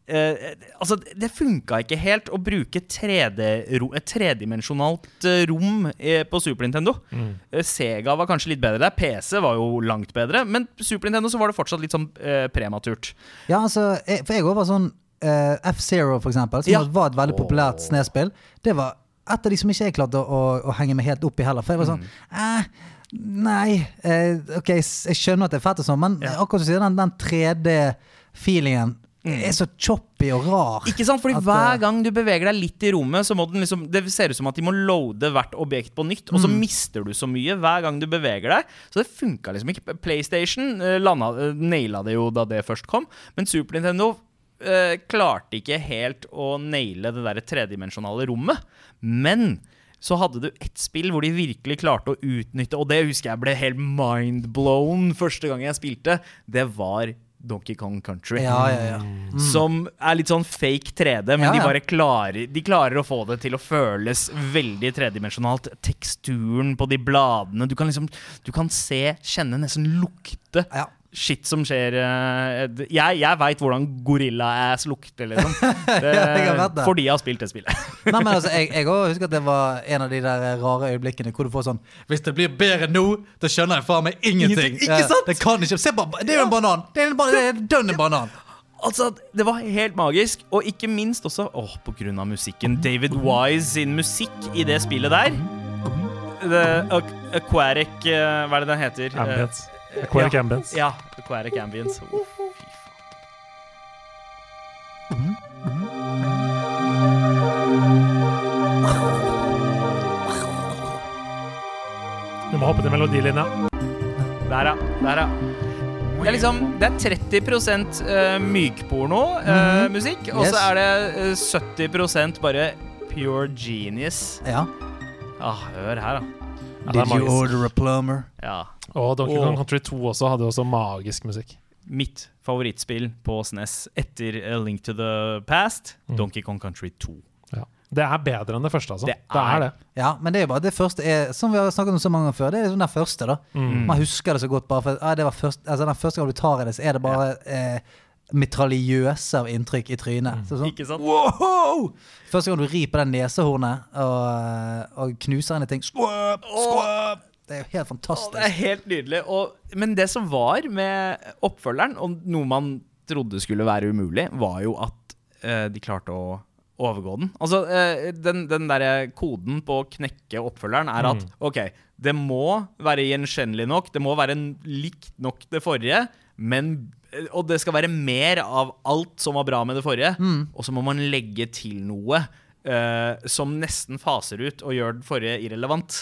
eh, altså, det funka ikke helt å bruke 3D-ro- et tredimensjonalt eh, rom eh, på Super Nintendo. Eh, Sega var kanskje litt bedre der. PC var jo langt bedre. Men Super Nintendo så var det fortsatt litt sånn eh, prematurt. Ja, altså, jeg, for jeg òg var sånn Uh, F-Zero, for eksempel, som Ja. var et veldig populært snespill. Det var et av de som ikke jeg klarte å, å henge meg helt opp i heller. For jeg var sånn eh, Nei, eh, ok, jeg skjønner at det er fett og sånn, men akkurat som du sier, den, den 3D-feelingen er så choppy og rar. Ikke sant? Fordi At, hver eh, gang du beveger deg litt i rommet, så må den liksom Det ser ut som at de må loade hvert objekt på nytt, og så mister du så mye hver gang du beveger deg. Så det funka liksom ikke. PlayStation uh, landa, uh, naila det jo da det først kom, men Super Nintendo eh, klarte ikke helt å naile det der tredimensjonale rommet. Men så hadde du ett spill hvor de virkelig klarte å utnytte, og det husker jeg ble helt mindblown første gang jeg spilte. Det var Donkey Kong Country Ja, ja, ja. som er litt sånn fake 3D, men Ja, de bare klarer De klarer å få det til å føles veldig tredimensjonalt. Teksturen på de bladene Du kan liksom Du kan se, kjenne, nesten lukte Ja. Shit som skjer eh, Jeg, jeg veit hvordan gorilla-ass lukter, liksom. [laughs] Det, jeg har fordi jeg har spilt det spillet. Nei, men altså, jeg, jeg også husker at det var en av de der rare øyeblikkene hvor du får sånn Hvis det blir bedre nå, da skjønner jeg faen meg ingenting. Ingenting, ikke sant? Det kan ikke Se bare, det er jo en banan! Det er, en banan, det er dønn en banan! Altså, Det var helt magisk, og ikke minst også åh, på grunn av musikken. David Wise sin musikk i det spillet der. The Aqu- Aquatic eh, Hva er det den heter? Eh, Ambience. Aquatic ja. Ambience. Ja, Aquatic Ambience. Oh, fy faen. Du må hoppe til melodilinja. Der, ja. Der, ja. Det er liksom Det er 30 uh, mykporno-musikk, og Yes. så er det eh, 70% bare pure genius. Ja. Ah, hør her, da. Ja, er Did you magisk. order a plumber? Ja. Og Donkey Kong Country 2 også hadde også magisk musikk. Mitt favorittspill på SNES etter A Link to the Past, Mm. Donkey Kong Country 2. Ja. Det er bedre enn det første, altså. Det Det er, er- det. Ja, men det er jo bare det første er, Som vi har snakket om så mange ganger før, det er liksom den første, da. Mm. Man husker det så godt bare for ja, det var først, altså Den første gang du tar i det, så er det bare eh, mitraljøse av inntrykk i trynet. Så sånn, Ikke sant? wow! Første gang du rir på det nesehornet og, og knuser inn i ting Skvøp! Skvøp! Det er jo helt Å, fantastisk. det er helt nydelig. Og, men det som var med oppfølgeren, og noe man trodde skulle være umulig, var jo at eh, de klarte å overgå den. Altså, eh, den, den derre koden på å knekke oppfølgeren er at OK, det må være gjenkjennelig nok, det må være en- likt nok det forrige, men eh, Og det skal være mer av alt som var bra med det forrige, og så må man legge til noe. Uh, som nesten faser ut og gjør den forrige irrelevant.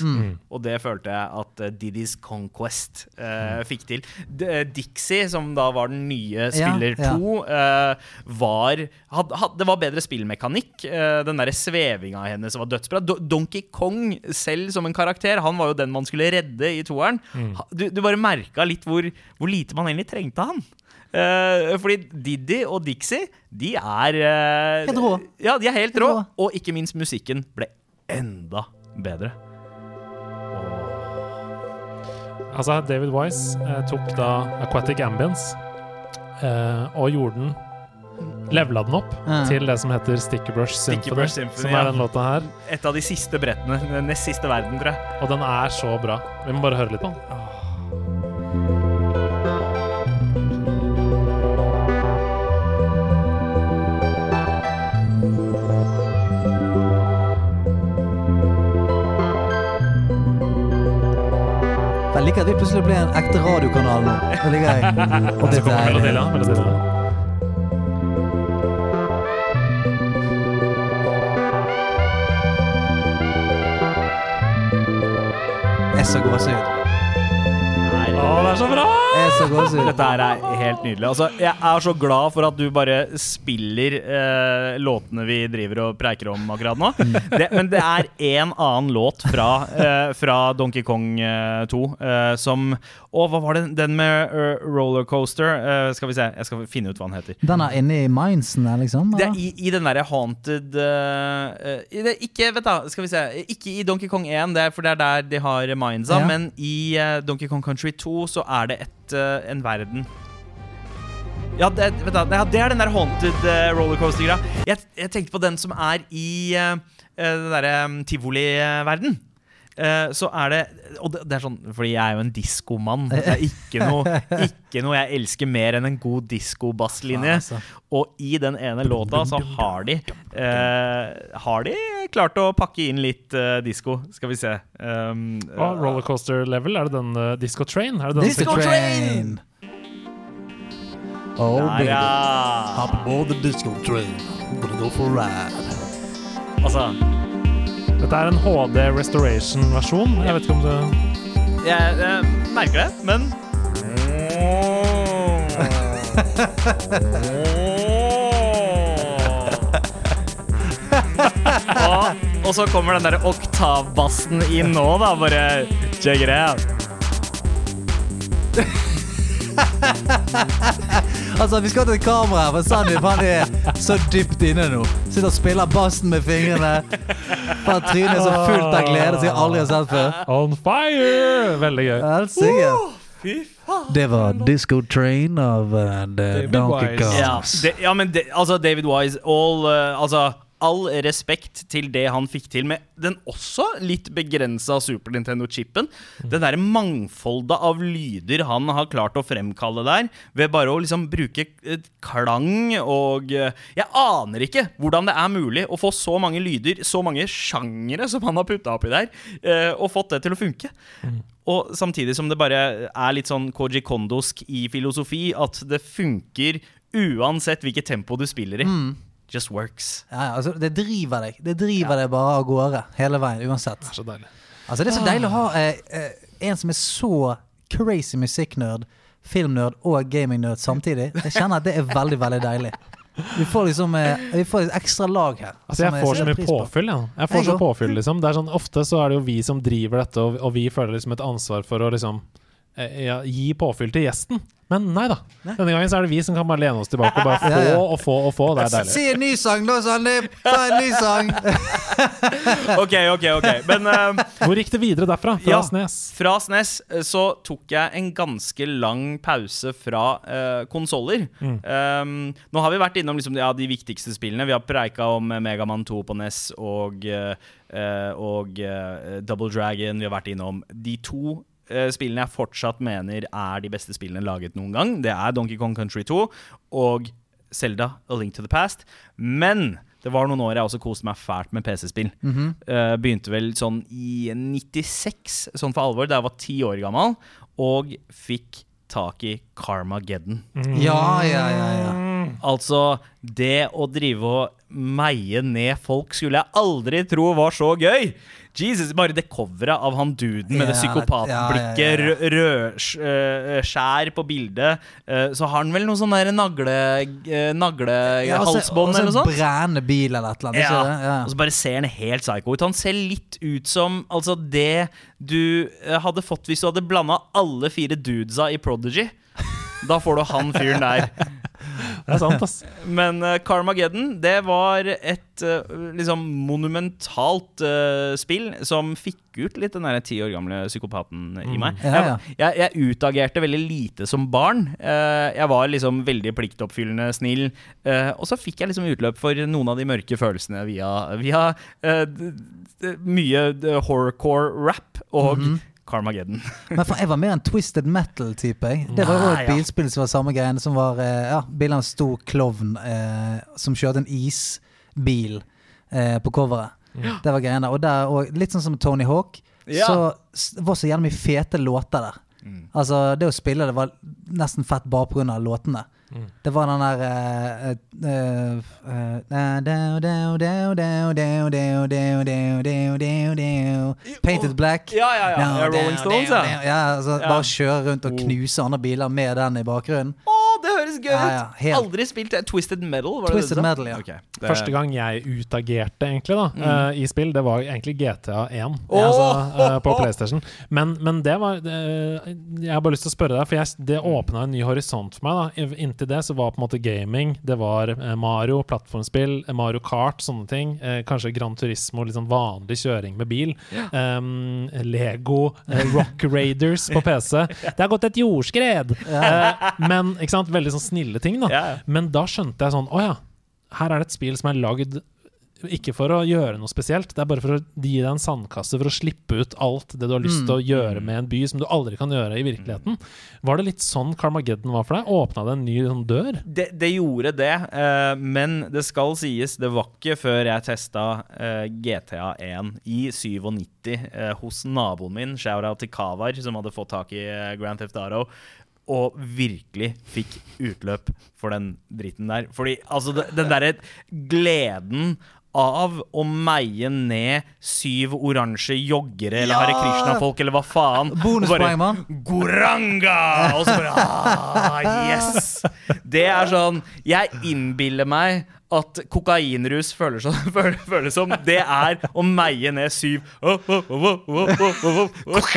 Og det følte jeg at uh, Diddy's Conquest eh, fikk til. D Dixie, som da var den nye spiller ja. to, eh, var had, had, Det var bedre spillmekanikk. Den derre svevinga hennes var dødsbra. Do Donkey Kong selv som en karakter, han var jo den man skulle redde i toeren. Mm. Du, du bare merka litt hvor, hvor lite man egentlig trengte han. Eh, fordi Diddy og Dixie, de er uh, Helt rå. Ja, de er helt Helt rå. rå. Og ikke minst musikken ble enda bedre. Altså, David Wise eh, tok da Aquatic Ambience eh, og gjorde den Levela den opp Ja. til det som heter Stickerbrush Symphony, Stickerbrush Symphony, som ja. er den låta her. Et av de siste brettene. Den nest siste verden, tror jeg. Og den er så bra. Vi må bare høre litt på den. Jeg liker at vi plutselig ble en ekte radiokanal nå. [laughs] Det jeg. Og det er melodien. er så gåsehud. Å, det er så bra! Er så gåsehud. Dette her er helt nydelig. Altså, jeg er så glad for at du bare spiller eh, låtene vi driver og preiker om akkurat nå. Det, men det er en annen låt fra, eh, fra Donkey Kong eh, 2 eh, som Å, hva var det? Den med uh, rollercoaster? Eh, skal vi se, jeg skal finne ut hva den heter. Den er inne i mindsen der, liksom? Det er i, i den derre haunted eh, eh, det, Ikke vet da, skal vi se Ikke i Donkey Kong 1, det er, for det er der de har mindsa, Ja. men i eh, Donkey Kong Country 2 så er det et, eh, en verden ja, det, du, ja, det er den der haunted uh, rollercoaster-greia. Jeg, jeg tenkte på den som er i eh, eh, den derre um, tivoli-verden. Eh, så er det Og det, er sånn Fordi jeg er jo en diskomann. Det er ikke noe, [laughs] ikke noe jeg elsker mer enn en god diskobasslinje. Altså. Og i den ene låta så har de eh, Har de klart å pakke inn litt uh, disko. Skal vi se. Um, Og rollercoaster level, er det den uh, Disco Train? Er det den Disco Train! Oh, baby. ja. Hop aboard the disco train. Gonna go for a ride. Altså Dette er en HD restoration-versjon. Jeg vet ikke om du Jeg, jeg merker det, men og, og så kommer den der oktavbassen inn nå, da. Bare check it out. Altså, vi skal til et kamera, for Sandeep han er så dypt inne nå. Sitter og spiller bassen med fingrene. For trynet er så fullt av glede som jeg aldri har sett før. On fire! Veldig gøy. Faen. Det var Disco Train av uh, Donkey. Kong. Ja, ja men de, altså David Wise all, uh, altså, all respekt til det han fikk til med den også litt begrensa Super Nintendo-chipen. Det derre mangfoldet av lyder han har klart å fremkalle der, ved bare å liksom bruke eh, klang og eh, Jeg aner ikke hvordan det er mulig å få så mange lyder, så mange sjangere som han har putta oppi der, eh, og fått det til å funke. Og samtidig som det bare er litt sånn Koji Kondosk i filosofi, at det funker uansett hvilket tempo du spiller i. Just works. Ja, ja, altså, det driver deg. Det driver deg bare av gårde hele veien, uansett. Det er så deilig. Altså, det er så deilig å ha eh, eh, en som er så crazy musikknerd, filmnerd og gamingnerd samtidig. Jeg kjenner at det er veldig, veldig deilig. Vi får liksom eh, Vi får et ekstra lag her. Altså, jeg får så mye påfyll, Ja. Jeg får Jeg så påfyll, liksom. Det er sånn, ofte så er det jo vi som driver dette, og, og vi føler liksom et ansvar for å liksom eh, ja, gi påfyll til gjesten. Men nei da. Denne gangen så er det vi som kan bare lene oss tilbake og bare få Ja, ja. og få og få. Det er deilig. Si en ny sang, da, Sandeep! Ta en ny sang! [laughs] Ok, ok, ok. Men eh, Hvor gikk det videre derfra? Fra Ja. Snes? Fra SNES eh, så tok jeg en ganske lang pause fra uh, konsoller. Um, nå har vi vært innom liksom, ja, de viktigste spillene. Vi har preika om eh, Megaman 2 på NES og, uh, eh, og uh, Double Dragon. Vi har vært innom de to eh, spillene jeg fortsatt mener er de beste spillene laget noen gang. Det er Donkey Kong Country 2 og Zelda A Link to the Past. Men det var noen år jeg også koste meg fælt med PC-spill. Eh, begynte vel sånn i 96, sånn for alvor, da jeg var ti år gammel, og fikk tak i Carmageddon. Ja, ja, ja. ja. Altså, det å drive og meie ned folk skulle jeg aldri tro var så gøy! Jesus, Bare det coveret av han duden med det psykopatblikket, rødskjær på bildet, så har han vel noe sånn der nagle, eh, Ja, naglehalsbånd eller noe sånt? en brennende bil eller et eller annet. Ja. Ja. Og så bare ser han helt psycho ut. Han ser litt ut som altså det du hadde fått hvis du hadde blanda alle fire dudesa i Prodigy. Da får du han fyren der. [laughs] Det er sant, ass. [laughs] Men uh, Carmageddon, det var et uh, liksom monumentalt uh, spill som fikk ut litt den ti år gamle psykopaten i meg. Ja, ja. Jeg, jeg, utagerte veldig lite som barn. Jeg var liksom veldig pliktoppfyllende snill. og så fikk jeg liksom utløp for noen av de mørke følelsene via, via mye horrorcore rap og Mhm. Carmageddon. Men faen, jeg var mer en Twisted Metal-type. jeg. Det var jo et bilspill som var samme greiene. Som var eh, ja, bilde av en stor klovn eh, som kjørte en isbil eh, på coveret. Det var greiene. Og, der, og litt sånn som Tony Hawk, Ja. så var så jævlig mye fete låter der. Altså, det å spille det var nesten fett bare pga. låtene. Det var den der Painted Black. Ja, ja, ja. Rolling Stones, ja. Bare kjøre rundt og knuse andre biler med den i bakgrunnen. Å, det høres gøy ut! Aldri spilt Twisted Metal. Twisted Metal, ja. Første gang jeg utagerte, egentlig, da, i spill, det var egentlig GTA1 på PlayStation. Men, det var Jeg har bare lyst til å spørre deg, for det åpna en ny horisont for meg. da i- til det så var på en måte gaming, det var eh, Mario, plattformspill, eh, Mario Kart, sånne ting. Eh, kanskje Gran Turismo, litt sånn vanlig kjøring med bil. Um, Lego, Rock Raiders på PC. [laughs] Det har gått et jordskred! Ja. men ikke sant, veldig sånn snille ting, da. Ja, ja. Men da skjønte jeg sånn Å ja, her er det et spill som er lagd ikke for å gjøre noe spesielt, det er bare for å gi deg en sandkasse for å slippe ut alt det du har lyst til å gjøre med en by som du aldri kan gjøre i virkeligheten. Var det litt sånn Carmageddon var for deg? Åpna det en ny sånn dør? Det, det gjorde det, uh, men det skal sies, det var ikke før jeg testa uh, GTA 1 i 97 uh, hos naboen min, Shaura Tikavar, som hadde fått tak i eh, Grand Theft Auto, og virkelig fikk utløp for den dritten der. Fordi altså, den derre gleden av å meie ned syv oransje joggere eller Ja! Hare Krishna-folk eller hva faen. Bonuspoeng, mann. Goranga! Og så bare ah, Yes! Det er sånn Jeg innbiller meg at kokainrus føles [laughs] som, føles som det er å meie ned syv oh, oh, oh.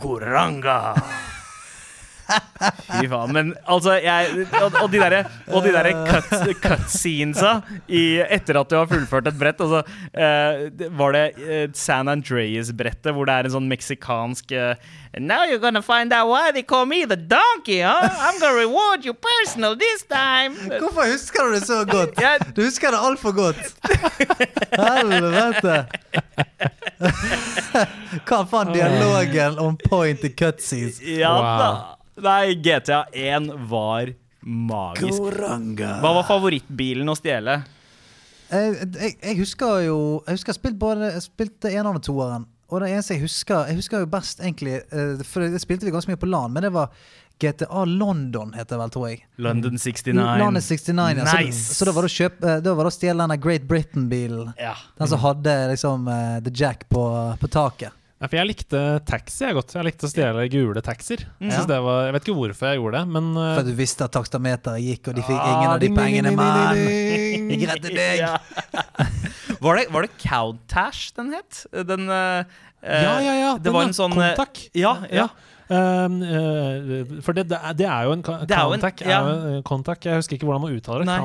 Goranga! Fy faen. Men altså, jeg Og, og de derre de der cutscenesa cut etter at du har fullført et brett. Altså, uh, var det eh, San Andreas-brettet hvor det er en sånn meksikansk uh, Now you're gonna find out why they call me the donkey, huh? I'm gonna reward you personal this time. Hvorfor husker du det så godt? Jeg- Du husker det altfor godt. Helvete. Hva faen dialogen on point i cutscenes? Ja Wow. Nei, GTA 1 var magisk. Hva var favorittbilen å stjele? Jeg, jeg, jeg husker jo Jeg husker jeg spilte både spilte eneren og toeren. Og det eneste jeg husker Jeg husker jo best, egentlig eh, For det spilte vi ganske mye på LAN, men det var GTA London, heter det vel, tror jeg. London 69. London 69, ja. Nice. Så, så da var det å kjøpe eh, Da var det å stjele denne Great Britain-bilen. Ja. Den som hadde liksom eh, The Jack på, på taket. Ja, for jeg likte taxi jeg godt. Jeg likte å stjele gule taxier. Jeg, det var, jeg vet ikke hvorfor jeg gjorde det, men For uh, du visste at takstameteret gikk, og de fikk Ah, ingen av de pengene, mann! Jeg [laughs] redder deg! Ja. [laughs] var, det, var det Countdash den het? Den uh, Ja, ja, ja. Det var en sånn Kontak. Ja, ja. Um, uh, for det, det, er, jo en er contact. ja. Jeg husker ikke hvordan man uttaler det. Nei.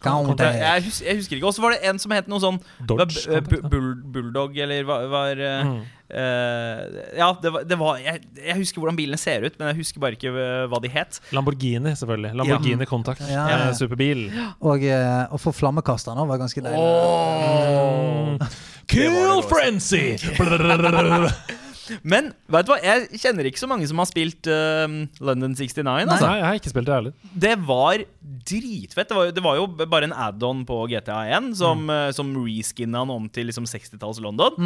Contact. Jeg, hus jeg husker ikke. Og så var det en som het noe sånn Dodge. bull, Bulldog, eller var eh, Mm. Eh, Ja, det var, det var jeg, jeg husker hvordan bilene ser ut, men jeg husker bare ikke eh, hva de het. Lamborghini, selvfølgelig. Lamborghini Contact. Ja, Eh, ja. superbil. Og eh, å få flammekaster nå var ganske deilig. Mm. Kill Frenzy! Men vet du hva, jeg kjenner ikke så mange som har spilt uh, London 69. Nei, Altså. jeg har ikke spilt det heller. Det var dritfett. Det var, det var jo bare en add-on på GTA1 som, mm. som reskinna han om til liksom 60-talls London.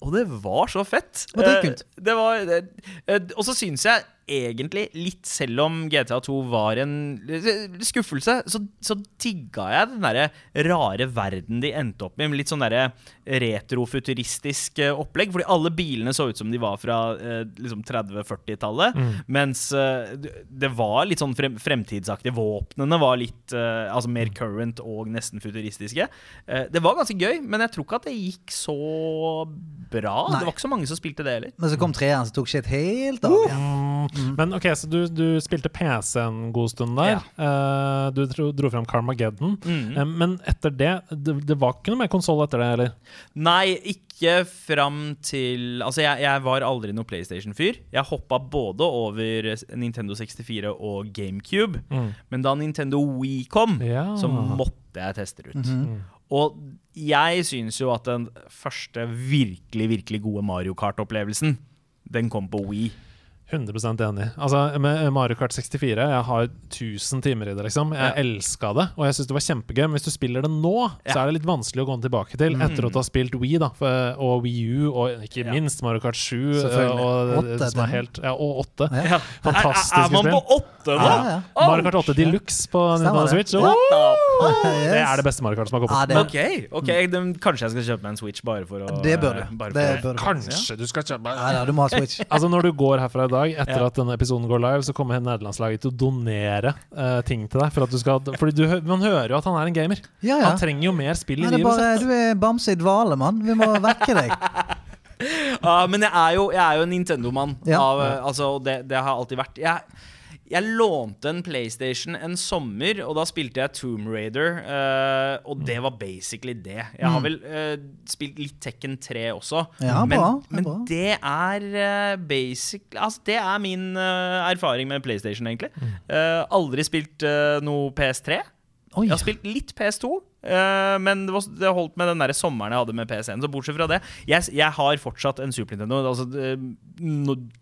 Og det var så fett. Og det er kult. Eh, det var, det, eh, og så syns jeg egentlig, litt selv om GTA2 var en eh, skuffelse, så, så digga jeg den derre rare verden de endte opp med. med Litt sånn derre retrofuturistisk eh, opplegg. Fordi alle bilene så ut som de var fra eh, liksom 30-40-tallet. Mens eh, det- var litt sånn frem, fremtidsaktige. Våpnene var litt eh, altså mer current og nesten futuristiske. Eh, det var ganske gøy, men jeg tror ikke at det gikk så bra. Nei. Det var ikke så mange som spilte det heller. Men så kom treeren, som tok shit helt av igjen. Mm. Men ok, så du, du spilte PC en god stund der. Eh, du dro, dro fram Carmageddon. Mm. Uh, men etter det, det Det var ikke noe mer konsoll etter det, eller? Nei, ikke fram til Altså, jeg, jeg var aldri noen PlayStation-fyr. Jeg hoppa både over Nintendo 64 og GameCube. Mm. Men da Nintendo Wii kom, Ja. så måtte jeg teste det ut. Mhm. Og jeg syns jo at den første virkelig, virkelig gode Mario Kart-opplevelsen, den kom på Wii. 100% enig. Altså, med Mario Kart 64, jeg har 1000 timer i det, liksom. Jeg Ja. elska det, og jeg syns det var kjempegøy. Men hvis du spiller det nå, så Ja. så er det litt vanskelig å gå tilbake til etter at du har spilt Wii, da, og Wii U, og ikke Ja. minst Mario Kart 7, Selvfølgelig. og, 8, som er helt, ja, og 8. Ja. Fantastiske er, er man på 8 nå? Mario Kart 8 Deluxe på Nintendo. Switch. Oh! Yes. Det er det beste Mario Kart som har Ja, kommet. det- Ok, ok, kanskje jeg skal kjøpe meg en Switch bare for å Det bør du. eh, Det bør du. Kanskje du skal kjøpe Nei, ja, du må ha Switch. [laughs] Altså Når du går herfra i dag, etter Ja. at denne episoden går live, så kommer nederlandslaget til å donere uh, ting til deg. For at du skal, fordi du, Man hører jo at han er en gamer. Ja, ja. Han trenger jo mer spill i livet sitt. du er bamse i dvale, mann. Vi må vekke deg. [laughs] uh, men jeg er jo, jeg er jo en Nintendo-mann. Ja. av, eh, Altså, det, det har jeg alltid vært. Jeg, jeg lånte en PlayStation en sommer, og da spilte jeg Tomb Raider. Uh, og det var basically det. Jeg har vel uh, spilt litt Tekken 3 også. Mm. Ja, men, bra, men bra. det er uh, basic Altså, det er min erfaring med PlayStation, egentlig. Mm. Aldri spilt noe PS3. Oi. Jeg har spilt litt PS2, eh, men det, var, det holdt med den der sommeren jeg hadde med PC-en. Så bortsett fra det Jeg, jeg har fortsatt en Super Nintendo. Altså, det-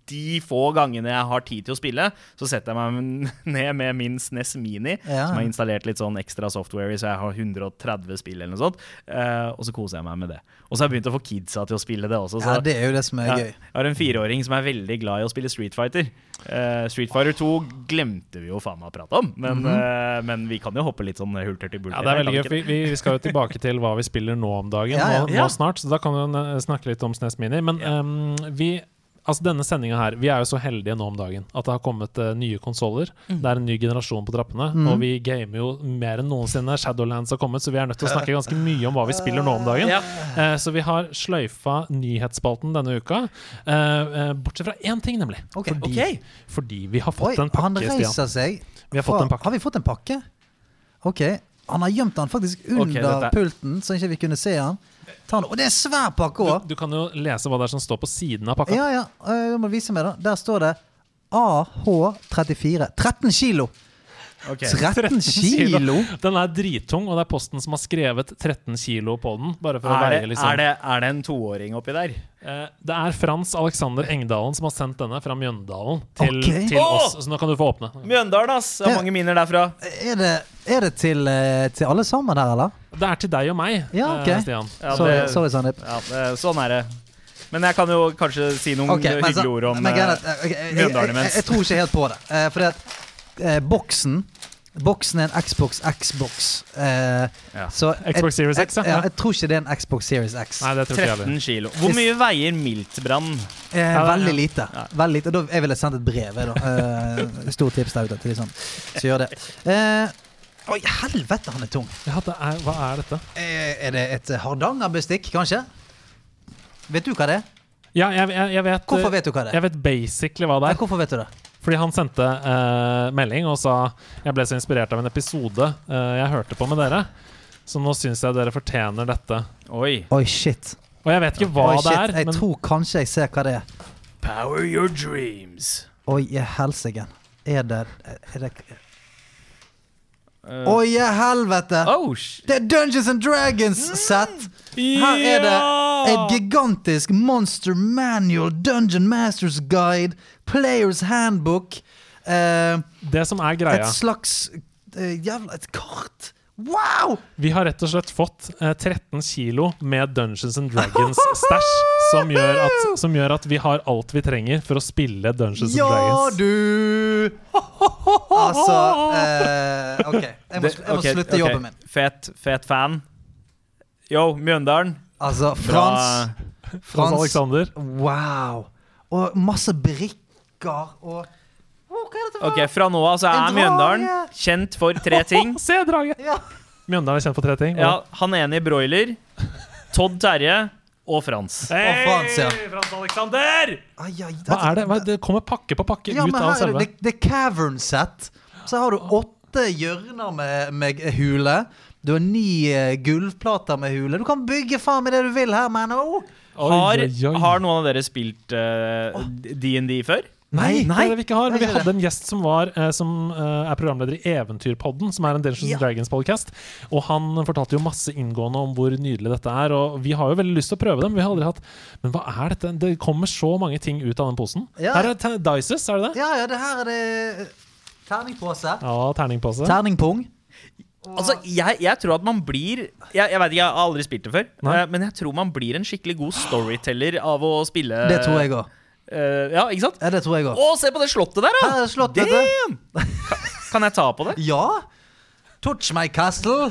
de få gangene jeg har tid til å spille, så setter jeg meg [laughs] ned med min SNES Mini, Ja. som har installert litt sånn ekstra software i, så jeg har 130 spill eller noe sånt. Uh, og så koser jeg meg med det. Og så har jeg begynt å få kidsa til å spille det også. Så Ja, det er jo det som er ja, gøy. jeg har en fireåring som er veldig glad i å spille Street Fighter. Uh, Street Fighter 2 glemte vi jo faen meg å prate om, men, eh, men vi kan jo hoppe litt sånn hulter til bulter. Ja, det er veldig gøy. for Vi, vi skal jo tilbake til hva vi spiller nå om dagen. Ja, ja. Nå, nå snart, så da kan vi snakke litt om SNES Mini. Men um, vi Altså denne sendinga her, vi er jo så heldige nå om dagen at det har kommet uh, nye konsoller. Det er en ny generasjon på trappene, og vi gamer jo mer enn noensinne. Shadowlands har kommet, så vi er nødt til å snakke ganske mye om hva vi spiller nå om dagen. Ja. Uh, så vi har sløyfa nyhetsspalten denne uka. uh, eh, bortsett fra én ting, nemlig. Okay. Fordi, okay. fordi vi har Oi, fått en pakke, Stian. reiser seg. Vi har fått en pakke. Har vi fått en pakke? Ok. Han har gjemt den faktisk under dette- pulten, så ikke vi kunne se han. Ta den. Og det er en svær pakke òg! Du, du kan jo lese hva det er som står på siden av pakka. Ja, ja. jeg Du må vise meg, da. Der står det AH34. 13 kilo! 13 kilo! Den er drittung, og det er Posten som har skrevet 13 kilo på den. Bare for Er det, veie liksom. er, det, er det en toåring oppi der? Eh, det er Frans Alexander Engdalen som har sendt denne fra Mjøndalen til, okay. til oss. Så nå kan du få åpne. Mjøndalen, ass! Det er mange minner derfra. Er det, er det til, eh, til alle sammen her, eller? Det er til deg og meg, Ja, eh, Stian. Ja, sorry, det- sorry, Sandeep. Ja, sånn er det. Men jeg kan jo kanskje si noen okay, hyggelige ord om men greia er eh, at, eh, ok, jeg, jeg, Mjøndalen jeg, jeg tror ikke helt på det. Uh, for at eh, boksen Boksen er en Xbox Xbox. Eh, Ja. Så Xbox Series X, ja. ja. Jeg tror ikke det er en Xbox Series X. Nei, det tror ikke jeg 13 kilo. Hvor mye veier miltbrann? Eh, Ja, ja. veldig lite. Ja. Veldig lite. Da, jeg ville sendt et brev. Eh, Stort tips der ute til de sånn. Så gjør det. Eh, Oi, helvete, han er tung. Ja, det er, hva er dette? Eh, er det et Hardangerbestikk, kanskje? Vet du hva det er? Ja, jeg, jeg, jeg vet Hvorfor vet du hva det er? Jeg vet basically hva det Ja, er. hvorfor vet du det? Fordi han sendte eh, melding og sa Jeg ble så inspirert av en episode eh, jeg hørte på med dere, så nå syns jeg dere fortjener dette. Oi. Oi, shit. Og jeg vet ikke hva Oi, det er, Jeg men tror kanskje jeg ser hva det er. Power your dreams. Oi, helsike. Er det Er det Uh, Oi, i helvete! oh, Det er Dungeons and Dragons-sett! Her er det et gigantisk Monster Manual, Dungeon Masters Guide, Players Handbook uh, Det som er greia Et slags uh, Jævla Et kart! Wow! Vi har rett og slett fått eh, 13 kilo med Dungeons and Dragons [laughs] stæsj, som, som gjør at vi har alt vi trenger for å spille Dungeons and Dragons. Ja, du! [laughs] Altså uh, OK. Jeg må, [laughs] jeg må okay, slutte okay. jobben min. Fet, fet fan. Yo, Mjøndalen. Altså, Fra Frans Frans Alexander. Wow. Og masse brikker og Ok, Fra nå av så er Mjøndalen kjent for tre ting. [laughs] Se draget! Ja. Mjøndalen er kjent for tre ting. Ja, Han ene i broiler, Todd Terje og Frans. Hei, Frans, ja. Frans Alexander! Ai, ai, Hva er det? Hva, det kommer pakke på pakke Ja, ut men av her er selve det, det, det er cavern set. Så har du åtte hjørner med, med hule. Du har ni eh, gulvplater med hule. Du kan bygge faen meg det du vil her, man. Oh. Har, har noen av dere spilt eh, DND før? Nei, Nei. det det vi ikke har. Men vi hadde en gjest som, var, eh, som eh, er programleder i Eventyrpodden, som er en Dungeons Ja. Dragons-podcast. Og han fortalte jo masse inngående om hvor nydelig dette er. Og vi har jo veldig lyst til å prøve dem. Vi har aldri hatt Men hva er dette? Det kommer så mange ting ut av den posen. Ja. Her er Dices, er det det? Ja, ja, det her er det eh, Terningpose. Ja, terningpose. Terningpung. Altså, jeg, jeg tror at man blir Jeg, jeg vet ikke, jeg har aldri spilt det før. Nei. men jeg tror man blir en skikkelig god storyteller av å spille Det tror jeg òg. Eh, ja, ikke sant? Ja, det tror jeg òg. Å, se på det slottet der, da! Ja, slottet. Damn! Kan, kan jeg ta på det? Ja. Touch my castle.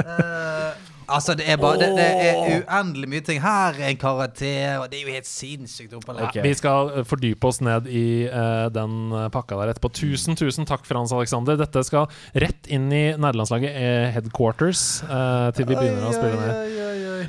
Eh, [laughs] altså, det er bare det, det er uendelig mye ting. Her er en karakter, og det er jo helt sinnssykt opplegg. Ok. Vi skal eh, fordype oss ned i uh, den eh, pakka der etterpå. Tusen, tusen takk, Frans Alexander. Dette skal rett inn i nederlandslaget headquarters uh, til vi begynner å spille ned.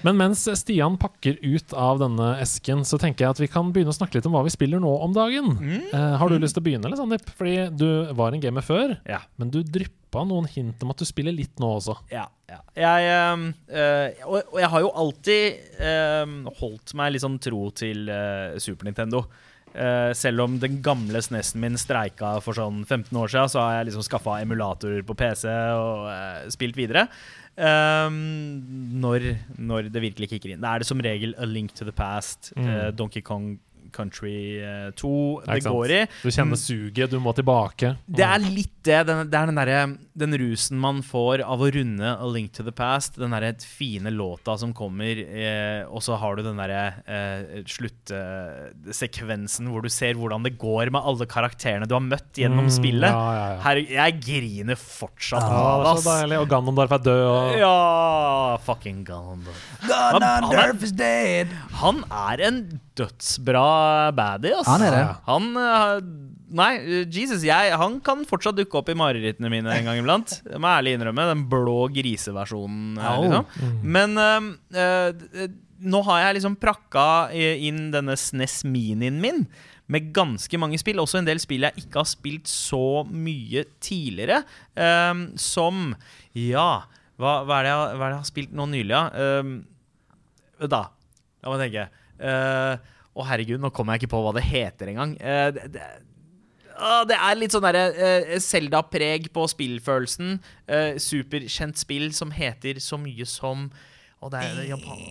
Men mens Stian pakker ut av denne esken, så tenker jeg at vi kan begynne å snakke litt om hva vi spiller nå om dagen. Uh, har du lyst til å begynne, eller, Sandeep? Fordi du var en gamer før, Ja. men du dryppa noen hint om at du spiller litt nå også. Ja. Ja. Jeg, eh, og, jeg har jo alltid øh, holdt meg sånn tro til øh, Super Nintendo. Uh, selv om den gamle SNES-en min streika for sånn 15 år siden, så har jeg liksom skaffa emulatorer på PC og spilt videre. Um, når, når det virkelig kicker inn. Da er det som regel A Link to the Past, Mm. Donkey Kong Country eh, 2 Ja, det sant? går i. Du kjenner suget, du må tilbake. Det er litt det. Den, det er den, der, den rusen man får av å runde A Link to the Past. Den derre fine låta som kommer, eh, og så har du den derre eh, sluttsekvensen hvor du ser hvordan det går med alle karakterene du har møtt gjennom Mm, spillet. Ja, ja, ja. Her, jeg griner fortsatt Ja, det er så deilig. Og Ganondorf er død. Og... Ja, fucking Ganondorf. Han- han er- is dead. Han er en dødsbra baddie, ass. Han er det. Han eh, Nei, Jesus, jeg, han kan fortsatt dukke opp i marerittene mine en gang iblant. [laughs] Jeg må ærlig innrømme. Den blå griseversjonen. Liksom. Men eh, eh, nå har jeg liksom prakka inn denne SNES Minien min med ganske mange spill. Også en del spill jeg ikke har spilt så mye tidligere. Um, som Ja, hva, hva, er det jeg, hva er det jeg har spilt nå nylig, da? Um, da, la meg tenke. Eh, Å, herregud, nå kommer jeg ikke på hva det heter engang. Uh, det, det, ah, det er litt sånn derre Selda-preg på spillfølelsen. Uh, superkjent spill som heter så mye som Og det er japan...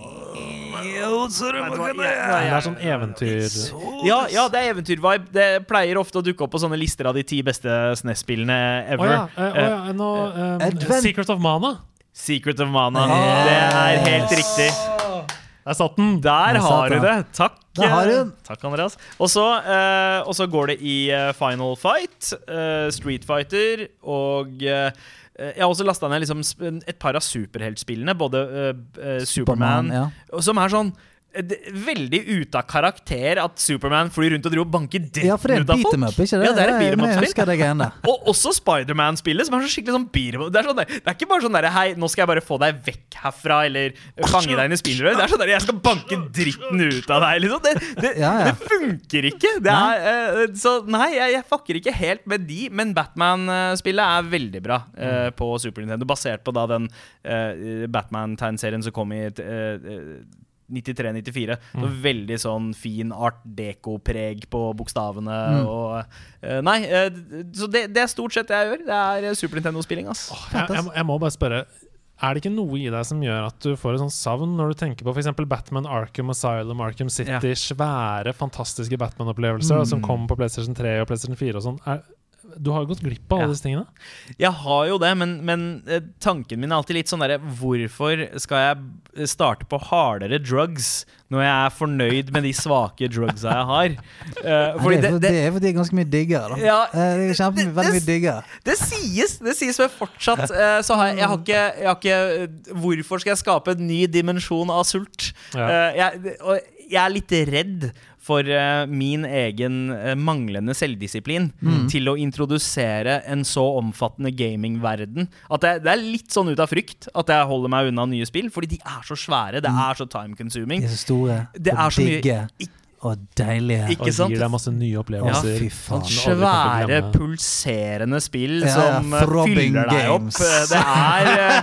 Det er sånn eventyr... Ja, ja, det er eventyrvibe. Det pleier ofte å dukke opp på sånne lister av de ti beste SNES-spillene ever. ever. ja. oh, ja, nå, um, Secret of Mana. Secret of Mana. Yes. Det er helt riktig. Der satt den! Der Der har du det. Takk. Der har du eh. Takk, Andreas. Og så, eh, og så går det i eh, Final Fight, eh, Street Fighter og eh, jeg har også lasta ned liksom et par av superheltspillene, både eh, eh, Superman, ja. som er sånn veldig ute av karakter at Superman flyr rundt og driver og banker dritten ja, ut av folk. up, ikke det? Ja, det er et beat em der. Og også Spiderman-spillet, som er så skikkelig sånn beat 'em up. Det er, sånn der, det er ikke bare sånn der, Hei, nå skal jeg bare få deg vekk herfra, eller fange deg inn i spillrøret. Det er sånn der, jeg skal banke dritten ut av deg, liksom. Det, det, Ja, ja. det funker ikke. Det er, uh, så nei, jeg, jeg fucker ikke helt med de, men Batman-spillet er veldig bra eh, på Super Nintendo, basert på da den uh, Batman-tegnserien som kom i et, eh, eh, 93-94. Så Veldig sånn fin art deco-preg på bokstavene. Og, eh, nei, eh, så det, det er stort sett det jeg gjør. Det er eh, Super Nintendo-spilling. ass Jeg, jeg, må- jeg må bare spørre Er det ikke noe i deg som gjør at du får et sånn savn når du tenker på f.eks. Batman Arkham Asylum, Arkham City, Ja. svære, fantastiske Batman-opplevelser mm. som kom på PlayStation 3 og PlayStation 4 og sånn? Du har jo gått glipp av Ja. alle disse tingene. Jeg har jo det, men, men eh, tanken min er alltid litt sånn derre Hvorfor skal jeg starte på hardere drugs når jeg er fornøyd med de svake drugsa jeg har? Uh, fordi det, er det, for, det, det er fordi det er ganske mye diggere, da. Ja, Eh, Jeg er kjempe, det- veldig det- mye diggere. Det sies, det sies men fortsatt uh, så har jeg, jeg, har ikke, jeg har ikke eh, Hvorfor skal jeg skape en ny dimensjon av sult? Ja. Uh, jeg, og jeg er litt redd for uh, min egen uh, manglende selvdisiplin til å introdusere en så omfattende gamingverden. At det, det er litt sånn ut av frykt at jeg holder meg unna nye spill, fordi de er så svære. Det er så time consuming. De er så store Det og er så mye- digge Ik- og deilige. Ikke Og sant? gir deg masse nye opplevelser. Ja, fy faen. å Svære, pulserende spill Ja, ja, som eh, fyller deg opp. Eh, Det er eh,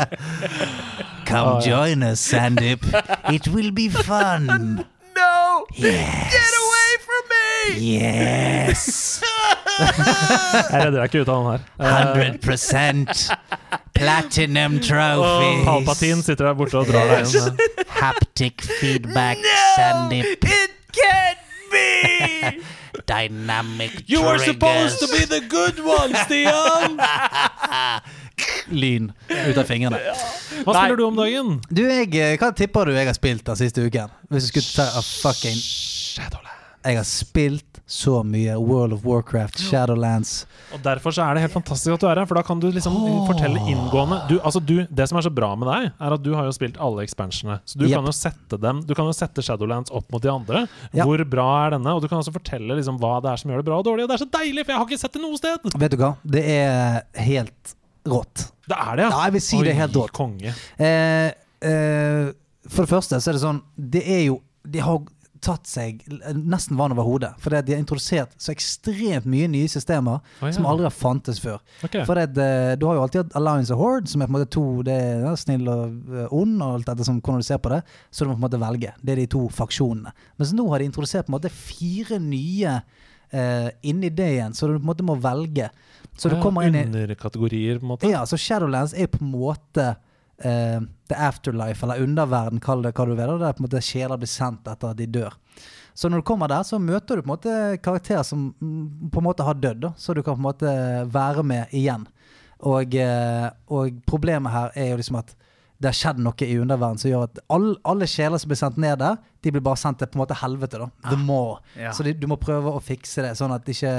[laughs] Come oh, ja. join us, Sandip. It will be fun. [laughs] No! Yes. Get away from me! Yes! [laughs] Jeg redder deg ikke ut av den her. Eh, 100 platinum trophies. Palpatine sitter der borte og drar deg inn. eh. Haptic feedback, No! Sandip. It can't be! Dynamic You were supposed to be the good one, Stian! Lyn ut av fingrene. Hva Nei. spiller du om dagen? Du, jeg, eh, Hva tipper du jeg har spilt den siste uken? Hvis du skulle ta a fucking Shadowland. Jeg har spilt så mye World of Warcraft, Shadowlands. Og Derfor så er det helt fantastisk at du er her, for da kan du liksom fortelle inngående du, altså du, Det som er så bra med deg, er at du har jo spilt alle expansionene. Så du Yep. kan jo sette dem Du kan jo sette Shadowlands opp mot de andre. Ja. Hvor bra er denne? Og du kan også fortelle liksom hva det er som gjør det bra og dårlig. Og det er så deilig, for jeg har ikke sett det noe sted! Vet du hva? Det er helt rått. Det er det, ja. Ja, jeg vil si det er helt rått. Konge. Eh, eh, for det første så er det sånn Det er jo De har tatt seg nesten vann over hodet. For de har introdusert så ekstremt mye nye systemer oh, ja. som aldri har fantes før. Okay. For det, eh, Du har jo alltid hatt Alliance og Horde, som er på en måte to Det er ja, snill og eh, ond, og alt dette som hvordan du ser på det. Så du må på en måte velge. Det er de to faksjonene. Mens nå har de introdusert på en måte fire nye uh, inni det igjen, så du på en måte må velge. Så du Ja, kommer inn i Underkategorier, på en måte. Ja, så Shadowlands er på en måte eh, the afterlife, eller underverden, kall det hva du vil. Der på en måte sjeler blir sendt etter at de dør. Så når du kommer der, så møter du på en måte karakterer som mm, på en måte har dødd, da, så du kan på en måte være med igjen. Og, eh, og problemet her er jo liksom at det har skjedd noe i underverden som gjør at alle, alle sjeler som blir sendt ned der, de blir bare sendt til på en måte helvete. da The more. Ja. Så de, du må prøve å fikse det, sånn at ikke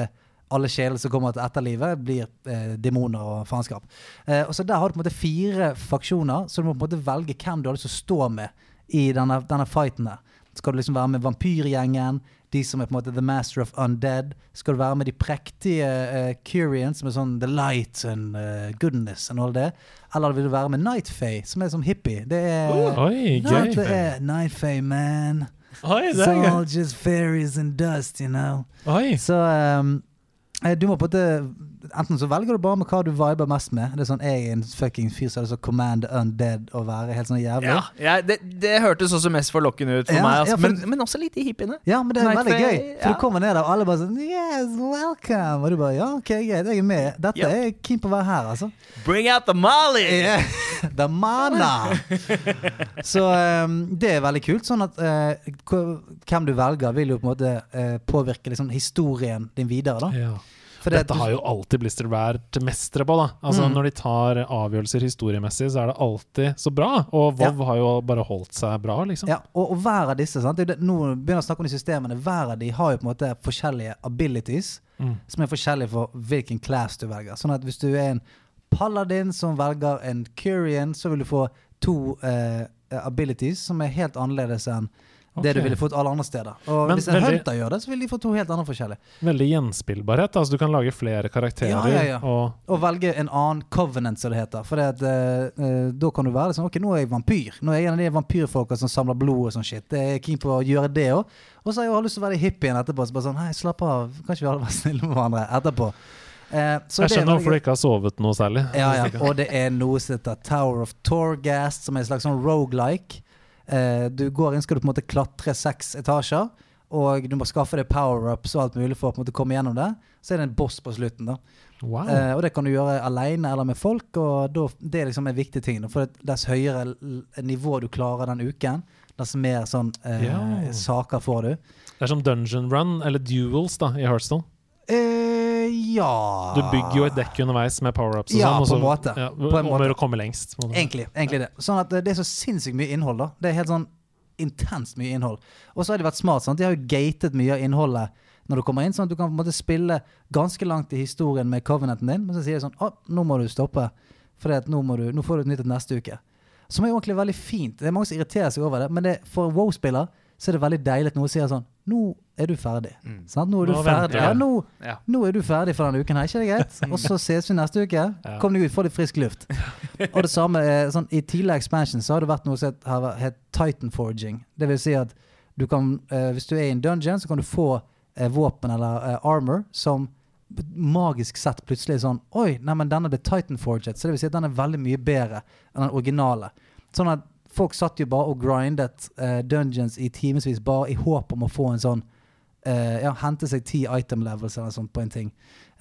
alle sjeler som kommer til etterlivet, blir eh, demoner og faenskap. Eh, og så Der har du på en måte fire faksjoner, så du må på en måte velge hvem du har lyst til å stå med i denne, denne fighten. der Skal du liksom være med vampyrgjengen, de som er på en måte The Master of Undead? Skal du være med de prektige uh, Curians, som er sånn The Light and uh, Goodness and all det? Eller vil du være med Night Fae, som er som hippie? Det er Oi, Nei, gøy. det er Night Fae, man. Oi, det It's er all just fairies and dust, you know. Oi. Så eh, du må på en måte Enten så velger du bare med hva du viber mest med. Det er sånn Jeg er en fucking fyr som er så command undead å være helt sånn jævlig. Ja, ja det, det hørtes også mest forlokkende ut for Ja, meg. Altså. ja, for- men, men også litt i hippiene. Ja, men det er veldig gøy. For ja. du kommer ned der, og alle bare sånn Yes, welcome! Og du bare Ja, ok, greit, jeg er med. Dette yep. er jeg keen på å være her, altså. Bring out the molly! [laughs] Yeah. The mana! [laughs] Så um, det er veldig kult. Sånn at uh, hvem du velger, vil jo på en måte uh, påvirke liksom, historien din videre. da Ja. For det, Dette har jo alltid Blister vært mestere på, da. Altså Mm. Når de tar avgjørelser historiemessig, så er det alltid så bra. Og WoW har jo bare holdt seg bra, liksom. Ja, og, og hver av disse sant? Det det, Nå begynner jeg å snakke om de systemene. Hver av de har jo på en måte forskjellige abilities Mm. som er forskjellige for hvilken class du velger. Sånn at hvis du er en paladin som velger en Curian, så vil du få to eh, abilities som er helt annerledes enn det du ville fått alle andre steder. Og Men hvis en veldig- hunter gjør det, så vil de få to helt andre forskjellige. Veldig gjenspillbarhet. Altså Du kan lage flere karakterer. Ja, ja, ja. Og Og velge en annen covenant, som det heter. For det at, eh, da kan du være sånn Ok, nå er jeg vampyr. Nå er jeg en av de vampyrfolka som samler blod og sånn shit. Jeg er keen på å gjøre det òg. Og så har jeg jo lyst til å være hippien etterpå. Så bare sånn Hei, slapp av. Kan ikke vi alle være [laughs] snille med hverandre etterpå? Eh, så jeg er skjønner hvorfor du ikke har sovet noe særlig. Ja, ja. [laughs] Og det er noe som heter Tower of Torghast, som er en slags sånn rogelike. Eh, du går inn, skal du på en måte klatre seks etasjer, og du må skaffe deg power-ups og alt mulig for å på en måte komme gjennom det. Så er det en boss på slutten, da. Wow. Eh, og det kan du gjøre alene eller med folk, og da, det er liksom en viktig ting. da. For dess høyere nivå du klarer den uken, dess mer sånn eh, yeah. saker får du. Det er som dungeon run, eller duels, da, i Hearthstone. Eh, ja Du bygger jo et dekk underveis med power-ups og Ja, sånn. og på en måte. Ja, På en måte. å komme lengst. Egentlig, egentlig det. Sånn at det det er så sinnssykt mye innhold, da. Det er helt sånn intenst mye innhold. Og så har de vært smart. sant? De har jo gatet mye av innholdet når du kommer inn, sånn at du kan på en måte spille ganske langt i historien med covenanten din, men så sier de sånn Å, nå må du stoppe, for nå, nå får du et nytt et neste uke. Som er jo egentlig veldig fint. Det er mange som irriterer seg over det, men det, for en WoW-spiller så er det veldig deilig at noen sier sånn Nå er du ferdig. Sant? Nå er du Nå ferdig. Ja, nå, Ja. nå er du ferdig for denne uken her, ikke det greit? [laughs] Og så ses vi neste uke. Ja. Kom deg ut, få litt frisk luft. [laughs] Og det samme, sånn, I tidligere expansion så har det vært noe som het- har het Titan Forging. Det vil si at du kan, eh, hvis du er i en dungeon, så kan du få eh, våpen eller eh, armor som magisk sett plutselig er sånn Oi, nei, men denne ble Titan Forget. Så det vil si at den er veldig mye bedre enn den originale. Sånn at folk satt jo bare og grindet uh, dungeons i timevis bare i håp om å få en sånn uh, ja, hente seg ti item levels eller sånt på en ting.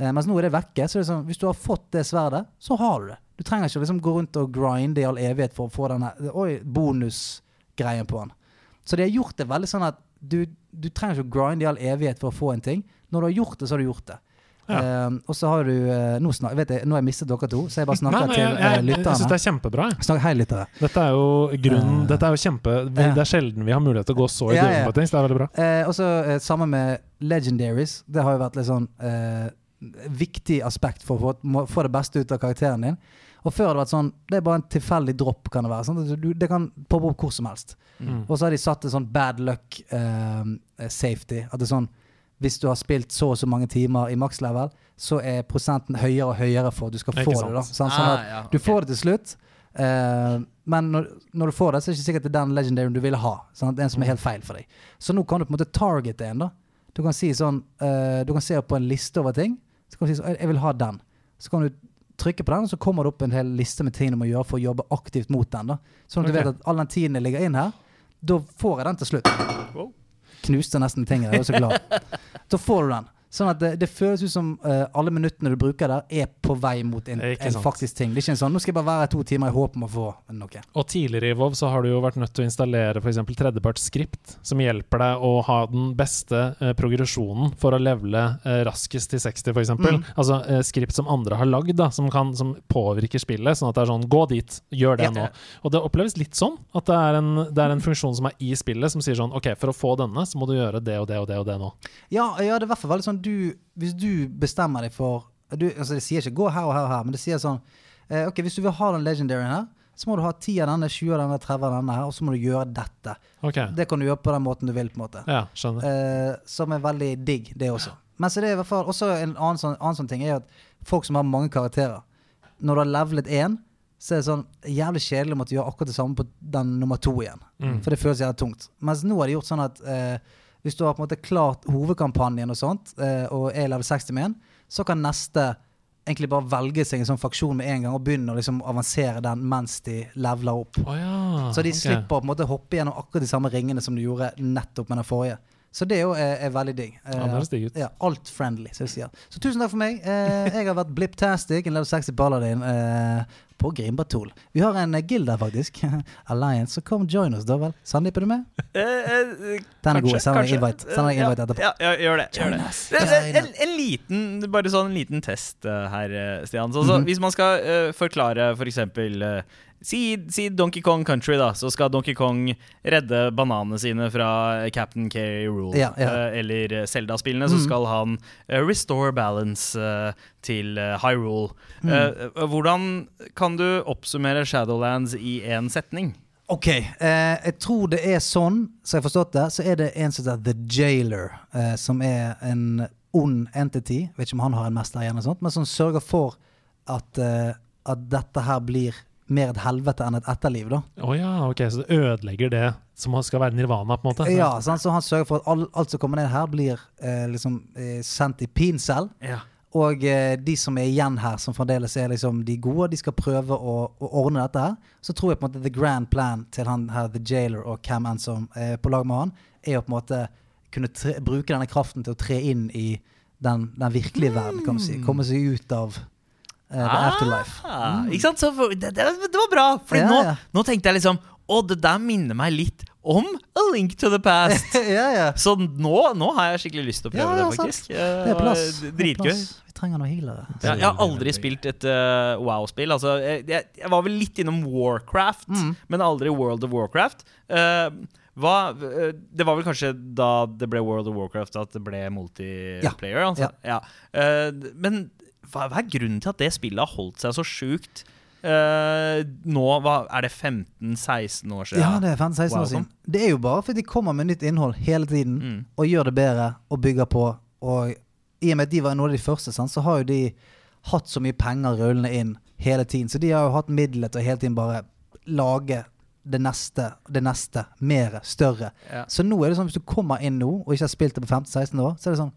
Uh, mens nå er det vekke. Så det er sånn, hvis du har fått det sverdet, så har du det. Du trenger ikke liksom gå rundt og grinde i all evighet for å få denne bonusgreien på den. Så de har gjort det veldig sånn at du, du trenger ikke å grinde i all evighet for å få en ting. Når du har gjort det, så har du gjort det. Ja. Eh, og så har du eh, nå, snak, vet jeg, nå har jeg mistet dere to, så jeg bare snakker nei, til uh, lytterne. jeg, jeg syns det er kjempebra. Snakker, hei, lyttere. Dette er jo grunnen uh, Dette er jo kjempe. Det er sjelden vi har mulighet til å gå så i Ja, dybden på ting, så det er veldig bra. Uh, og så uh, sammen med Legendaries. Det har jo vært litt sånn eh, viktig aspekt for å få, få det beste ut av karakteren din. Og før har det vært sånn Det er bare en tilfeldig dropp, kan det være. Sånn, det kan poppe opp hvor som helst. Mm. Og så har de satt en sånn bad luck eh, safety. At det er sånn Hvis du har spilt så og så mange timer i max level, så er prosenten høyere og høyere for at du skal få sant. det. da sånn, sånn at Ah, ja, Du får det til slutt, eh, men når, når du får det, så er det ikke sikkert det er den legendaryen du ville ha. Sånn er en som er helt feil for deg. Så nå kan du på en måte targete en. da Du kan si sånn eh, Du kan se på en liste over ting. Så kan du si sånn, jeg vil ha den. Så kan du trykke på den, og så kommer det opp en hel liste med ting du må gjøre for å jobbe aktivt mot den. da Sånn at du vet at all den tiden jeg ligger inn her, da får jeg den til slutt. Wow. Knuste nesten tingene. Jeg var så glad. [laughs] Da får du den. Sånn at det, det føles ut som uh, alle minuttene du bruker der, er på vei mot en, en faktisk ting. Det er ikke en sånn 'nå skal jeg bare være to timer i håp om å få noe'. Og tidligere i WoW så har du jo vært nødt til å installere f.eks. tredjeparts skript, som hjelper deg å ha den beste uh, progresjonen for å levele uh, raskest til 60, f.eks. Mm. Altså skript som andre har lagd, da, som, kan, som påvirker spillet. Sånn at det er sånn Gå dit, gjør det Ja. nå. Og det oppleves litt sånn. At det er, en, det er en funksjon som er i spillet, som sier sånn OK, for å få denne, så må du gjøre det og det og det og det nå. Ja, ja, det er i hvert fall veldig sånn du, Hvis du bestemmer deg for du, altså Det sier ikke 'gå her og her og her', men det sier sånn eh, Ok, hvis du vil ha den legendaryen her, så må du ha 10 av denne, 20 av denne, 30 av denne her, og så må du gjøre dette. Okay. Det kan du gjøre på den måten du vil, på en måte. Ja, skjønner. Eh, som er veldig digg, det også. Men så det er i hvert fall også en annen sånn, annen sånn ting er at folk som har mange karakterer Når du har levelet én, så er det sånn jævlig kjedelig å måtte gjøre akkurat det samme på den nummer to igjen. Mm. For det føles jævlig tungt. Mens nå har de gjort sånn at eh, hvis du har på en måte klart hovedkampanjen og sånt, eh, og er level 60 med en, så kan neste egentlig bare velge seg en sånn faksjon med en gang og begynne å liksom avansere den mens de leveler opp. Oh, ja. Så de okay. slipper å på en måte hoppe gjennom akkurat de samme ringene som du gjorde nettopp med den forrige. Så det jo er, er veldig digg. Ja, ut. ja, alt-friendly, som jeg sier. Så tusen takk for meg. Eh, jeg har vært Bliptastic, en level 60 balladin. eh, på Grimbatol. Vi har en eh, guild der, faktisk. [laughs] Alliance. Så kom join oss, da vel. Sandeep, er du med? Eh, eh, Den er god. Send deg invite. Send deg invite etterpå. Ja, ja, gjør det. Gjør det. En, en liten Bare sånn en liten test eh, her, eh, Stian. Så, så, -hmm. Hvis man skal uh, forklare f.eks. For eksempel, si, si Donkey Kong Country, da. Så skal Donkey Kong redde bananene sine fra Captain K. Rule. Ja, ja. Eh, eller Zelda-spillene, så Mhm. skal han eh, restore balance eh, til Hyrule. Eh, hvordan kan du oppsummere Shadowlands i én setning? Ok, eh, jeg tror det er sånn, så jeg har forstått det, så er det en som heter The Jailer, eh, som er en ond entity, vet ikke om han har en mester igjen og sånt, men som sørger for at, eh, at dette her blir mer et helvete enn et etterliv da. Oh, ja, ok, så det ødelegger det som skal være nirvana, på en måte? Ja, sånn, så han sørger for at all, alt som kommer ned her blir eh, liksom eh, sendt i pincell, Ja. og eh, de som er igjen her, som fremdeles er liksom de gode, de skal prøve å, å ordne dette her. Så tror jeg på en måte the grand plan til han her, The Jailer og Cam Ann som er på lag med han, er å på en måte kunne tre, bruke denne kraften til å tre inn i den, den virkelige verden, kan du si. Komme seg ut av eh, the afterlife. Ah, Ikke sant? Så for, det, det, det var bra! For Ja, nå, ja. nå tenkte jeg liksom Å, det der minner meg litt om A Link to the Past. [laughs] ja, ja. Så nå, nå har jeg skikkelig lyst til å prøve Ja, ja, det, sant. faktisk. Det er plass. Dritgøy. Vi trenger noen healere. Ja, jeg har aldri spilt et uh, Wow-spill. Altså, jeg, jeg, jeg var vel litt innom Warcraft, Mm. men aldri World of Warcraft. Uh, hva, eh, det var vel kanskje da det ble World of Warcraft at det ble multiplayer? Altså. Ja. Eh, men hva, hva er grunnen til at det spillet har holdt seg så sjukt? Uh, nå hva, er det 15-16 år siden. Ja, det er 15-16 Wow, år siden. Det er jo bare fordi de kommer med nytt innhold hele tiden Mm. og gjør det bedre og bygger på. Og i og med at de var noen av de første, sant, så har jo de hatt så mye penger rullende inn hele tiden. Så de har jo hatt midler til å hele tiden bare lage det neste, det neste, mer, større. Ja. Så nå er det sånn hvis du kommer inn nå og ikke har spilt det på 15-16 år, så er det sånn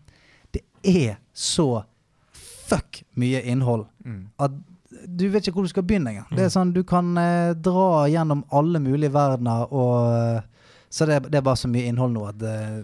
Det er så fuck mye innhold Mm. at du vet ikke hvor du skal begynne engang. Det er sånn, Du kan eh, dra gjennom alle mulige verdener, og eh, Så det, det er bare så mye innhold nå at eh,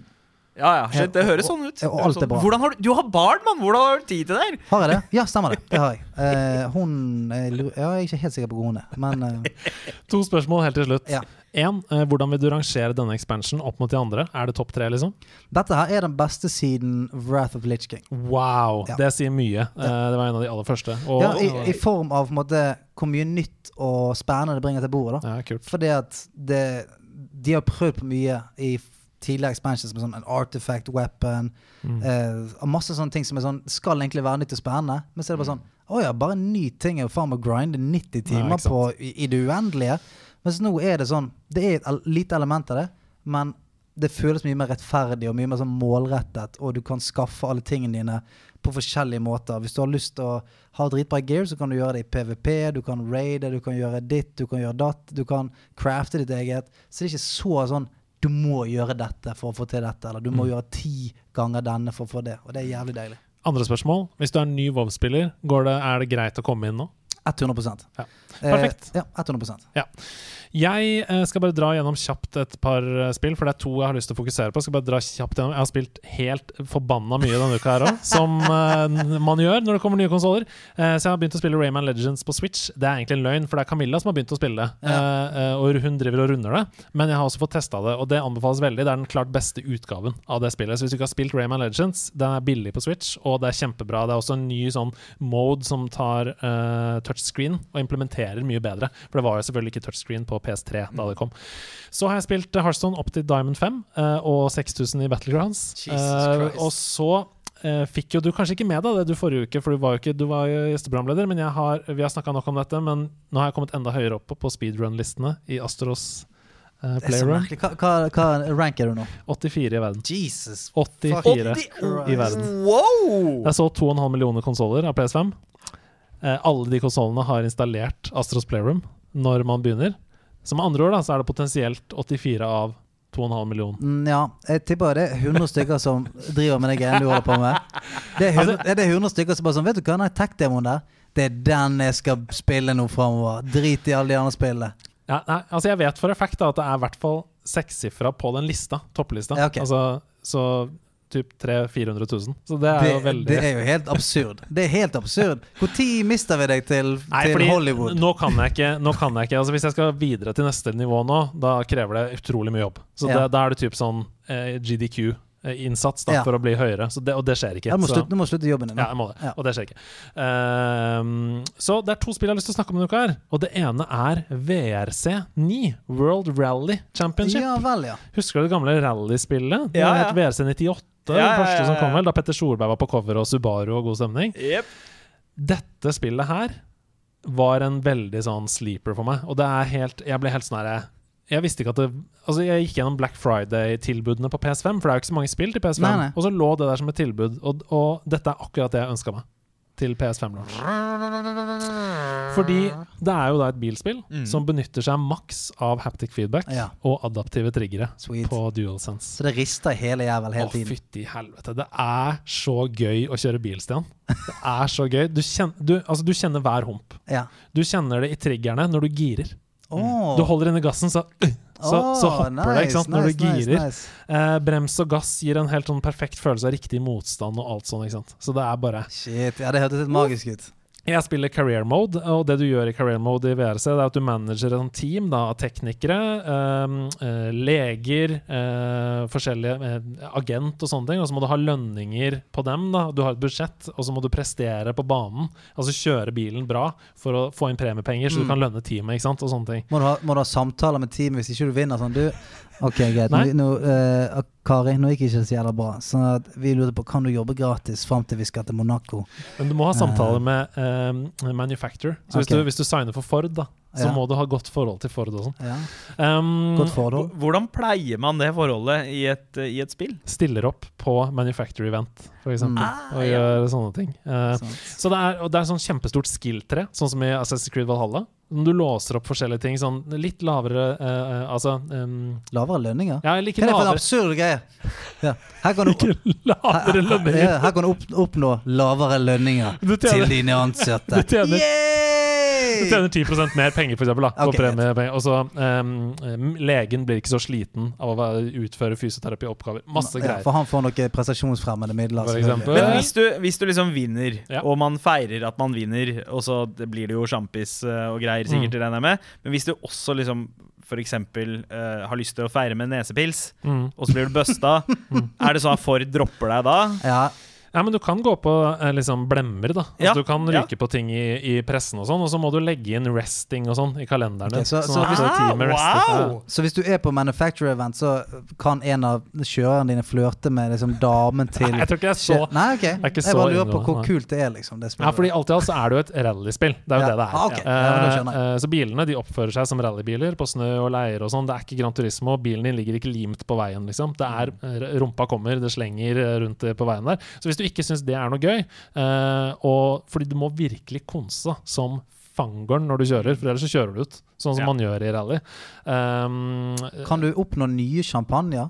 Ja, ja, shit, det høres sånn ut. og alt er bra. Har du, du har barn, mann! Hvordan har du tid til det? Har jeg det? Ja, stemmer det. Det har jeg. [laughs] Eh, hun jeg ja, Jeg er ikke helt sikker på hvor hun er, men eh, [laughs] To spørsmål helt til slutt. Ja. En, eh, hvordan vil du rangere denne expansion opp mot de andre? Er det topp tre, liksom? dette her er den beste siden Wrath of Lich King. Wow! Ja. Det sier mye. Eh, det var en av de aller første. Og, Ja, i, I form av på en måte, hvor mye nytt og spennende det bringer til bordet. da ja, kult. Fordi at det, de har prøvd på mye i tidligere expansions med sånn en artifact weapon. Mm. Eh, og masse sånne ting som er sånn skal egentlig være nytt og spennende. Men så er det bare sånn Å ja, bare en ny ting er jo faen meg å grinde 90 timer på i, i det uendelige. Mens nå er det sånn Det er et lite element av det, men det føles mye mer rettferdig og mye mer sånn målrettet, og du kan skaffe alle tingene dine på forskjellige måter. Hvis du har lyst til å ha dritbra gear, så kan du gjøre det i PVP, du kan raide, du kan gjøre ditt, du kan gjøre datt, du kan crafte ditt eget. Så det er ikke så sånn du må gjøre dette for å få til dette, eller du må Mm. gjøre ti ganger denne for å få det. Og det er jævlig deilig. Andre spørsmål. Hvis du er en ny WoW-spiller, er det greit å komme inn nå? 100 Ja. Eh, Perfekt. ja, 100% Jeg eh, skal bare dra gjennom kjapt et par eh, spill, for det er to jeg har lyst til å fokusere på. Jeg skal bare dra kjapt gjennom Jeg har spilt helt forbanna mye denne uka her òg, som [laughs] eh, man gjør når det kommer nye konsoller. Eh, så jeg har begynt å spille Rayman Legends på Switch. Det er egentlig en løgn, for det er Camilla som har begynt å spille det. Eh, eh, og hun driver og runder det. Men jeg har også fått testa det, og det anbefales veldig. Det er den klart beste utgaven av det spillet. Så hvis du ikke har spilt Rayman Legends, den er billig på Switch, og det er kjempebra. Det er også en ny sånn mode som tar eh, touchscreen og implementerer mye bedre. For det var jo selvfølgelig ikke touchscreen på PS3 da det kom. Så har jeg spilt Hearthstone opp til Diamond 5 eh, og 6000 i Battlegrounds. Eh, og så eh, fikk jo du kanskje ikke med deg det du forrige uke, for du var jo ikke du var jo gjesteprogramleder, men har, vi har snakka nok om dette. Men nå har jeg kommet enda høyere opp på speedrun-listene i Astros uh, Playroom. Hva, hva, hva rank er du nå? 84 i verden. Jesus. 84 Fuck. i verden. Wow! Jeg så 2,5 millioner konsoller av PS5. Eh, alle de konsollene har installert Astros Playroom når man begynner. Så med andre ord da, så er det potensielt 84 av 2,5 millioner. Mm, ja, jeg tipper det er 100 stykker som driver med det greiene du holder på med. Det er 100, er det er 100 stykker som bare sånn Vet du hva, den tech-demoen der, det er den jeg skal spille nå framover. Drit i alle de andre spillene. Ja, nei, altså jeg vet for effekt da, at det er i hvert fall sekssifra på den lista. Topplista. Ja, okay. altså, så typ 300 000-400 000. Så det er Det, jo veldig det er jo helt absurd. Det er helt absurd. Når mister vi deg til, Nei, til Hollywood? Nå kan jeg ikke. Nå kan jeg ikke altså Hvis jeg skal videre til neste nivå nå, da krever det utrolig mye jobb. Så Ja. det, da er det typ sånn eh, GDQ-innsats da Ja. for å bli høyere. Så det, og det skjer ikke. Du må så- slutte, du må slutte jobben din. Ja, jeg må det. Ja. Og det skjer ikke. Ehm, så det er to spill jeg har lyst til å snakke om denne uka her. Og det ene er VRC9, World Rally Championship. Ja vel, ja. Husker du det gamle rallyspillet? Det Ja, ja. het VRC98. Ja, det ja, første ja, som kom vel Da Petter Solberg var på cover og Subaru og god stemning. Jep. Dette spillet her var en veldig sånn sleeper for meg. Og det er helt Jeg ble helt sånn herre jeg visste ikke at det Altså Jeg gikk gjennom Black Friday-tilbudene på PS5, for det er jo ikke så mange spill til PS5. Nei, nei. Og så lå det der som et tilbud, og, og dette er akkurat det jeg ønska meg til PS5-launch. Fordi det er jo da et bilspill som benytter seg maks av haptic feedback Ja. og adaptive triggere Sweet. på DualSense. Så det rister hele jævel hele tiden? Å, fytti helvete. Det er så gøy å kjøre bil, Stian. Det er så gøy. Du kjenner, du, altså, du kjenner hver hump. Ja. Du kjenner det i triggerne når du girer. Åh. Du holder inne gassen, så, så, så, så hopper det ikke sant, når du girer. nice. Eh, brems og gass gir en helt sånn perfekt følelse av riktig motstand og alt sånn. ikke sant? Så det er bare Shit, ja, det hørtes litt magisk ut. Jeg spiller career mode, og det du gjør i career mode i VRC, det er at du manager et team da, av teknikere, eh, eh, leger, eh, forskjellige eh, agent og sånne ting, og så må du ha lønninger på dem. da, Du har et budsjett, og så må du prestere på banen. Altså kjøre bilen bra for å få inn premiepenger, så du Mm. kan lønne teamet, ikke sant, og sånne ting. Må du ha, må du ha samtaler med teamet hvis ikke du vinner sånn? Du, ok, greit. Nå, nå, uh, Kari, nå gikk ikke så jævla bra. Sånn at vi lurte på kan du jobbe gratis fram til vi skal til Monaco. Men du må ha samtale med uh, manufacturer. Så hvis, okay. du, hvis du signer for Ford, da, så Ja. må du ha godt forhold til Ford og sånn. Ja. Um, Godt forhold. Hvordan pleier man det forholdet i et, i et spill? stiller opp på manufacturer event, f.eks., Mm. Ah, og ja. gjør sånne ting. Uh, så det er, og det er sånn kjempestort skill-tre, sånn som i Assassin's Creed Valhalla. Du låser opp forskjellige ting, sånn litt lavere eh, Altså um, Lavere lønninger? Ja, ikke Hva er det for en absurd greie? Ja. Her kan du, her, ja, her kan du opp, oppnå lavere lønninger til dine ansatte. du tjener, Yay! [laughs] du tjener 10% mer penger, for eksempel, da, på premiepenger. Og så um, legen blir ikke så sliten av å utføre fysioterapioppgaver. Masse Ja, greier. for han får noen prestasjonsfremmende midler. For Men hvis du, hvis du liksom vinner, Ja. og man feirer at man vinner, og så blir det jo sjampis eh, og greier, sikkert, Mm. regner jeg med, men hvis du også liksom f.eks. Uh, har lyst til å feire med nesepils, Mm. og så blir du busta, [laughs] er det sånn at Ford dropper deg da? Ja, Ja, men du kan gå på eh, liksom blemmer, da. Altså, Ja, Du kan ja. ryke på ting i, i pressen og sånn, og så må du legge inn resting og sånn i kalenderen okay, Ok, så- sånn så hvis- rester. Ja. Så hvis du er på manufacturer event, så kan en av kjørerne dine flørte med liksom damen [laughs] til Nei, jeg tror ikke jeg så Nei, ok. Jeg, ikke Jeg bare lurer på hvor nei. kult det er, liksom. Det Ja, fordi alt i alt så er det jo et rallyspill. Det er jo Ja. det det er. Ah, okay. Ja, da. Eh, eh, så bilene de oppfører seg som rallybiler på snø og leir og sånn. Det er ikke Grand Turismo. Bilen din ligger ikke limt på veien, liksom. Det er eh, Rumpa kommer, det slenger rundt på veien der. Så hvis du ikke syns det er noe gøy, uh, og fordi du må virkelig konse som fangorn når du kjører, for ellers så kjører du ut. Sånn som Ja. man gjør i rally. Um, Kan du oppnå nye champagner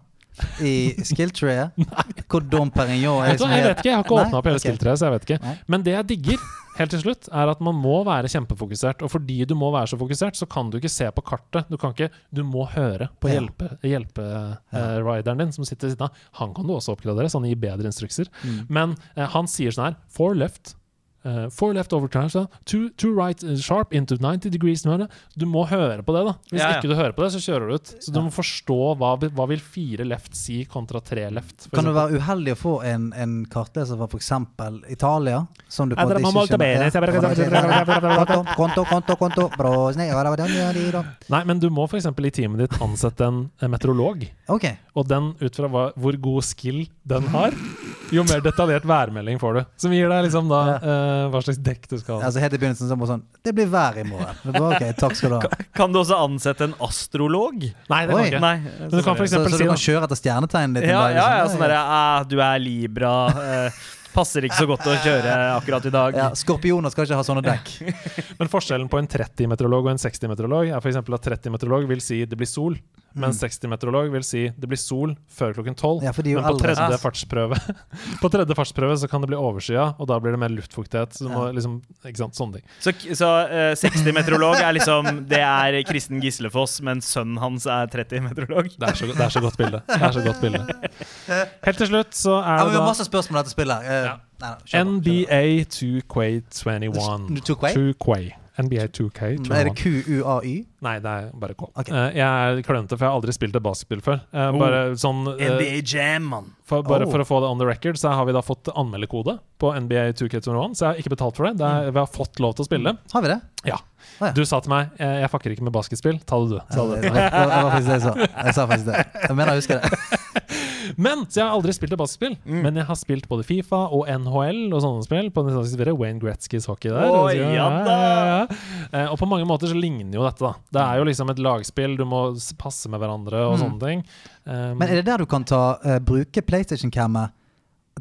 i skill-treet? [laughs] Hvor Dom Perignon er liksom jeg vet ikke, jeg har ikke åpna opp hele Ok. skilltreet, så jeg vet ikke. Nei. Men det jeg digger, helt til slutt, er at man må være kjempefokusert. Og fordi du må være så fokusert, så kan du ikke se på kartet. Du kan ikke, du må høre på Ja. hjelpe, hjelpe rideren din som sitter ved siden av. Han kan du også oppgradere, så han gir bedre instrukser. Mm. Men uh, han sier sånn her Four left. Eh, four left over time, two, two right uh, sharp into 90 degrees. nå Du må høre på det, da. Hvis Ja, ja. ikke du hører på det, så kjører du ut. Så du Ja. må forstå hva, hva vil fire left si kontra tre left. Kan det du være uheldig å få en, en kartleser fra f.eks. Italia? Som du på en måte ikke Nei, men du må f.eks. i teamet ditt ansette en, en meteorolog. Okay. Og den, ut fra hva, hvor god skill den har, jo mer detaljert værmelding får du. Som gir deg liksom da eh, hva slags dekk du skal ha. Altså Helt i begynnelsen så var sånn Det blir vær i morgen. Det bare, ok, takk skal du ha. Kan du også ansette en astrolog? Nei, det Oi. kan ikke. Nei. Men du kan for Så, så si du kan kjøre etter stjernetegnet ditt? en Ja, dag, ja, ja, liksom? sånn derre ah, Du er Libra. Uh, passer ikke så godt å kjøre akkurat i dag. Ja, Skorpioner skal ikke ha sånne dekk. [laughs] Men forskjellen på en 30-meteorolog og en 60-meteorolog er eksempel at 30-meteorolog vil si det blir sol. Mens 60-meteorolog vil si det blir sol før klokken 12. Ja, men på tredje, fartsprøve, [laughs] på tredje fartsprøve så kan det bli overskya, og da blir det mer luftfuktighet. Så må liksom, ikke sant, sånne ting. Så, så uh, 60-meteorolog er liksom Det er Kristen Gislefoss, men sønnen hans er 30-meteorolog. Det er, så, det er så godt bilde. Det er så godt bilde. [laughs] Helt til slutt så Ja, er men vi har masse spørsmål om dette spillet. Eh, Ja. nei, nei, på. NBA 2K21. 2K? 2K. NBA 2K21. Mm, Er det QUAY? Nei, det er bare K. Okay. Uh, jeg er klønete, for jeg har aldri spilt et basketspill før. Eh, Oh. bare sånn uh, NBA Jam, man. for, Bare Oh. for å få det on the record, så har vi da fått anmeldekode på NBA 2K21, så jeg har ikke betalt for det. det er, vi har fått lov til å spille. Har vi det? Ja. Ja. Du sa til meg 'jeg fucker ikke med basketspill'. Ta det, du. Sa det, du. det, var, det var faktisk det jeg sa. Jeg sa faktisk det. Jeg mener jeg husker det. [laughs] Men Så jeg har aldri spilt et basketspill. Mm. Men jeg har spilt både Fifa og NHL og sånne spill. På Nintendo Wayne Gretzkys hockey der. Å, ja, ja, ja! Eh, Og på mange måter så ligner jo dette. da Det er jo liksom et lagspill, du må passe med hverandre og Mm. sånne ting. Um, Men er det der du kan ta, uh, bruke PlayStation-cammet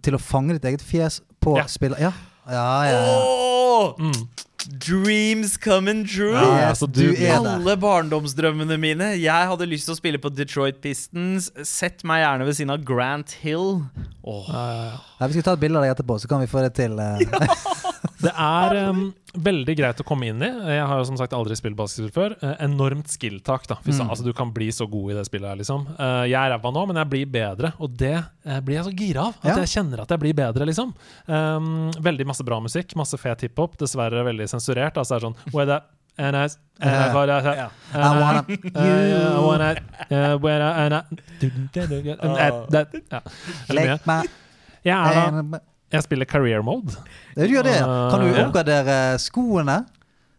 til å fange ditt eget fjes på Ja. spillet? Ja. Ja, ja, ja. Åh! mm. Dreams coming true! Ja, ja, Yes, du du er. Alle barndomsdrømmene mine. Jeg hadde lyst til å spille på Detroit Pistons. Sett meg gjerne ved siden av Grant Hill. Åh. Ja, ja, ja. Ja, vi skal ta et bilde av deg etterpå, så kan vi få det til. eh. [laughs] Det er um, veldig greit å komme inn i. Jeg har jo som sagt aldri spilt basketball før. Uh, enormt skill-tak. da Fy Mm. altså, Du kan bli så god i det spillet her, liksom. Uh, jeg er ræva nå, men jeg blir bedre. Og det uh, blir jeg så gira av. At Ja. jeg kjenner at jeg blir bedre, liksom. Um, veldig masse bra musikk, masse fet hiphop. Dessverre veldig sensurert. Altså det er sånn Where that and I, and I, got that- Ja. I wanna uh, I wanna uh, where I, and I, uh, that, ja. Veldig mye. Jeg, er da, jeg spiller career mode. Du gjør det. Kan du oppgradere skoene?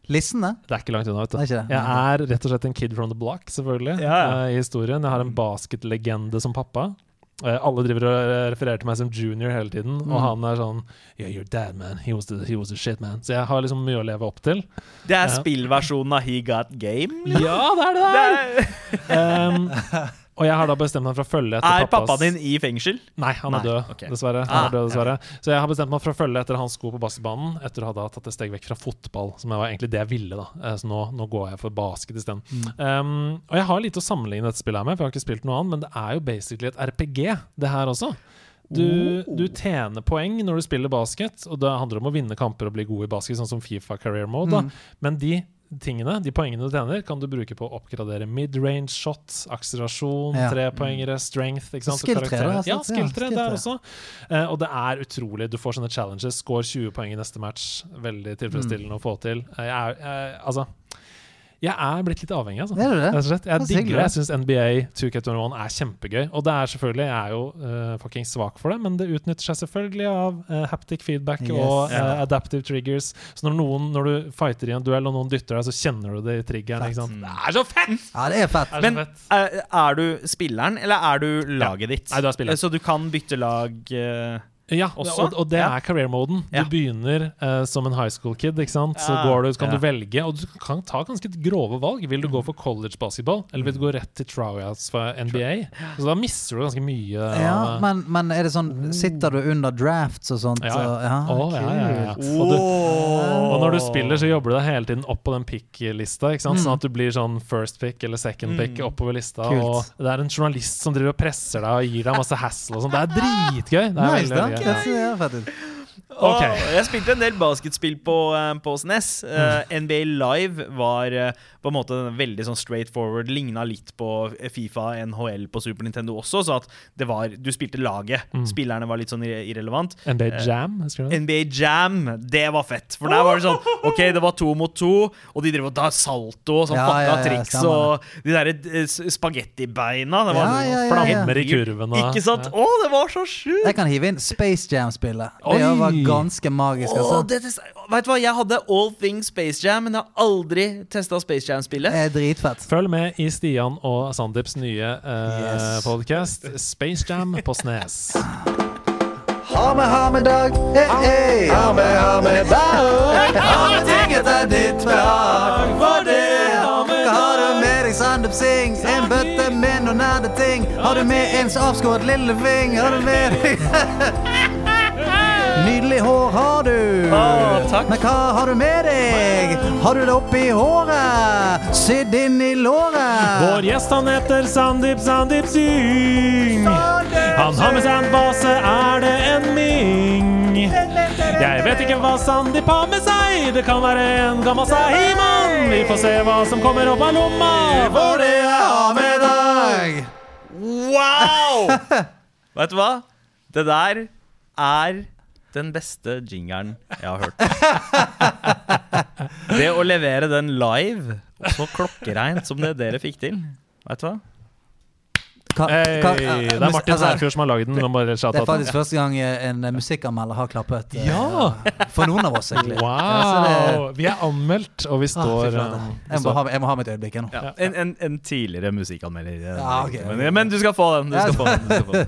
Lissene? Det er ikke langt unna, vet du. Det er ikke det. Jeg er rett og slett en kid from the block, selvfølgelig, Ja, ja. eh, i historien. Jeg har en basketlegende som pappa. Eh, alle driver og refererer til meg som junior hele tiden, Mm. og han er sånn Yeah, you're dad, man. He was, the, he was the shit, man. Så jeg har liksom mye å leve opp til. Det er Ja. spillversjonen av He Got Game. Ja, det er det Det der! [laughs] er, Um, og jeg har da bestemt meg for å følge etter er pappas pappaen din i fengsel? Nei, han er Nei, død, ok. dessverre. Han Ah, er død, dessverre. Så jeg har bestemt meg for å følge etter hans sko på basketbanen, etter å ha da tatt et steg vekk fra fotball, som var egentlig det jeg ville. da Eh, Så nå, nå går jeg for basket isteden. Um, og jeg har lite å sammenligne dette spillet her med, for jeg har ikke spilt noe annet, men det er jo basically et RPG, det her også. Du, du tjener poeng når du spiller basket, og det handler om å vinne kamper og bli god i basket, sånn som Fifa Career Mode. da Mm. Men de tingene, de poengene du tjener, kan du bruke på å oppgradere mid-range shot, akselerasjon, Ja. trepoengere, strength. ikke sant? Så Skill-tre, da, Ja, altså. skill-tre Ja, der skill-tre. også. Eh, og det er utrolig. Du får sånne challenges. Score 20 poeng i neste match. Veldig tilfredsstillende å få til. Jeg er, jeg, altså jeg er blitt litt avhengig, altså. Er det det? Jeg Det er digger det. Jeg syns NBA 2K21 er kjempegøy. Og det er selvfølgelig, jeg er jo uh, fucking svak for det, men det utnytter seg selvfølgelig av uh, haptic feedback Yes. og Ja. eh, adaptive triggers. Så når, noen, når du fighter i en duell og noen dytter deg, så kjenner du det i triggeren. Ikke sant? Det er så fett! Ja, det er fett. Det er Men fett. er, er du spilleren, eller er du laget ditt? Nei, du er spilleren. Så du kan bytte lag eh, Ja, Også? og, og det Ja. er career-moden. Du Ja. begynner uh, som en high school kid, ikke sant? så Ja. går du, så kan Ja. du velge, og du kan ta ganske grove valg. Vil du gå for college basketball, eller vil du gå rett til tryouts for NBA? Så da mister du ganske mye. Ja, men, men er det sånn Sitter du under drafts og sånt? Ja, ja. og- ja, ja, ja, ja. Og, du, og når du spiller, så jobber du deg hele tiden opp på den pick-lista. ikke sant? Mm. Sånn at du blir sånn first pick eller second pick Mm. oppover lista. Kult. Og det er en journalist som driver og presser deg og gir deg masse hassle og sånn. Det er [laughs] dritgøy! Det er Nice, veldig, da. veldig gøy. Det ser fett ut. Ok. Åh, jeg spilte en del basketspill på, eh, på SNES. Eh, NBA Live var eh, på en måte veldig sånn straight forward. Ligna litt på Fifa NHL på Super Nintendo også, så at det var Du spilte laget. Mm. Spillerne var litt sånn irrelevant. NBA Jam, husker? NBA Jam, det var fett. For der var det sånn OK, det var to mot to, og de drev og da salto og sånn Ja, fucka ja, ja, triks og de derre spagettibeina. Det var Ja, ja, ja, ja. Flammer i kurven og Ikke sant? Å, det var så sjukt! Jeg kan hive inn Space Jam-spillet. Det var ganske magisk. Altså. Oh, det, vet du hva, Jeg hadde All Things Space Jam, men jeg har aldri testa Space Jam-spillet. Det er dritfett. Følg med i Stian og Sandeeps nye uh, Yes. podcast Space Jam på Snes. Ha med, ha med dag. Hey, hey. Ha med, ha med dag. Ha med ting etter ditt behag. For det Hva har du med deg, Sandeep Singh? En bøtte med noen nerdeting. Har du med en avskåret lillefing? Har du med deg [laughs] Nydelig hår har du. Å, takk. Men hva har du med deg? Har du det oppi håret? Sydd inn i låret? Vår gjest han heter Sandeep Sandeep Syng. Han har med seg en base, er det en ming? Jeg vet ikke hva Sandeep har med seg, det kan være en gammel sahiman. Vi får se hva som kommer opp av lomma, for det jeg har med deg. Wow! [laughs] Vet du hva? Det der er den beste jingeren jeg har hørt. Det å levere den live, så klokkereint som det dere fikk til. Vet du hva? Hei, det er Martin altså, Herfjord som har lagd den. Det er faktisk første gang en eh, musikkanmelder har klappet. Ja. Ja. For noen av oss, egentlig. Ja, så det- Wow! Vi er anmeldt, og vi Ah, står ah, eh, vi jeg, må ha, jeg må ha mitt øyeblikk her nå. Ja, en, en, en tidligere musikkanmelder. eh, Ja, okay. men, men du skal få den. Du skal få den,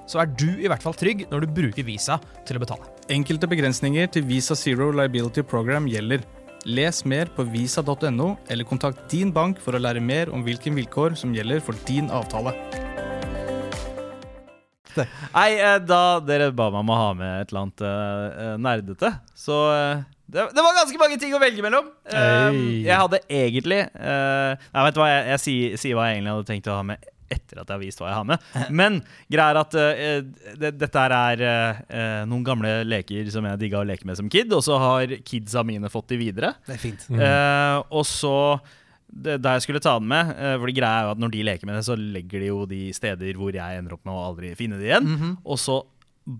så er du i hvert fall trygg når du bruker Visa til å betale. Enkelte begrensninger til Visa Zero Liability Program gjelder. Les mer på visa.no, eller kontakt din bank for å lære mer om hvilke vilkår som gjelder for din avtale. Nei, eh, da dere ba meg om å ha med et eller annet eh, eh, nerdete, så det, det var ganske mange ting å velge mellom. Uh, jeg hadde egentlig uh, Nei, vet du hva, jeg, jeg sier, sier hva jeg egentlig hadde tenkt å ha med etter at jeg har vist hva jeg har med. Men greia er at uh, det, dette er eh, noen gamle leker som jeg digga å leke med som kid, og så har kidsa mine fått de videre. Det er fint. Eh, og så Da jeg skulle ta den med For det greia er jo at Når de leker med det, så legger de jo de steder hvor jeg ender opp med å aldri finne det igjen. Og så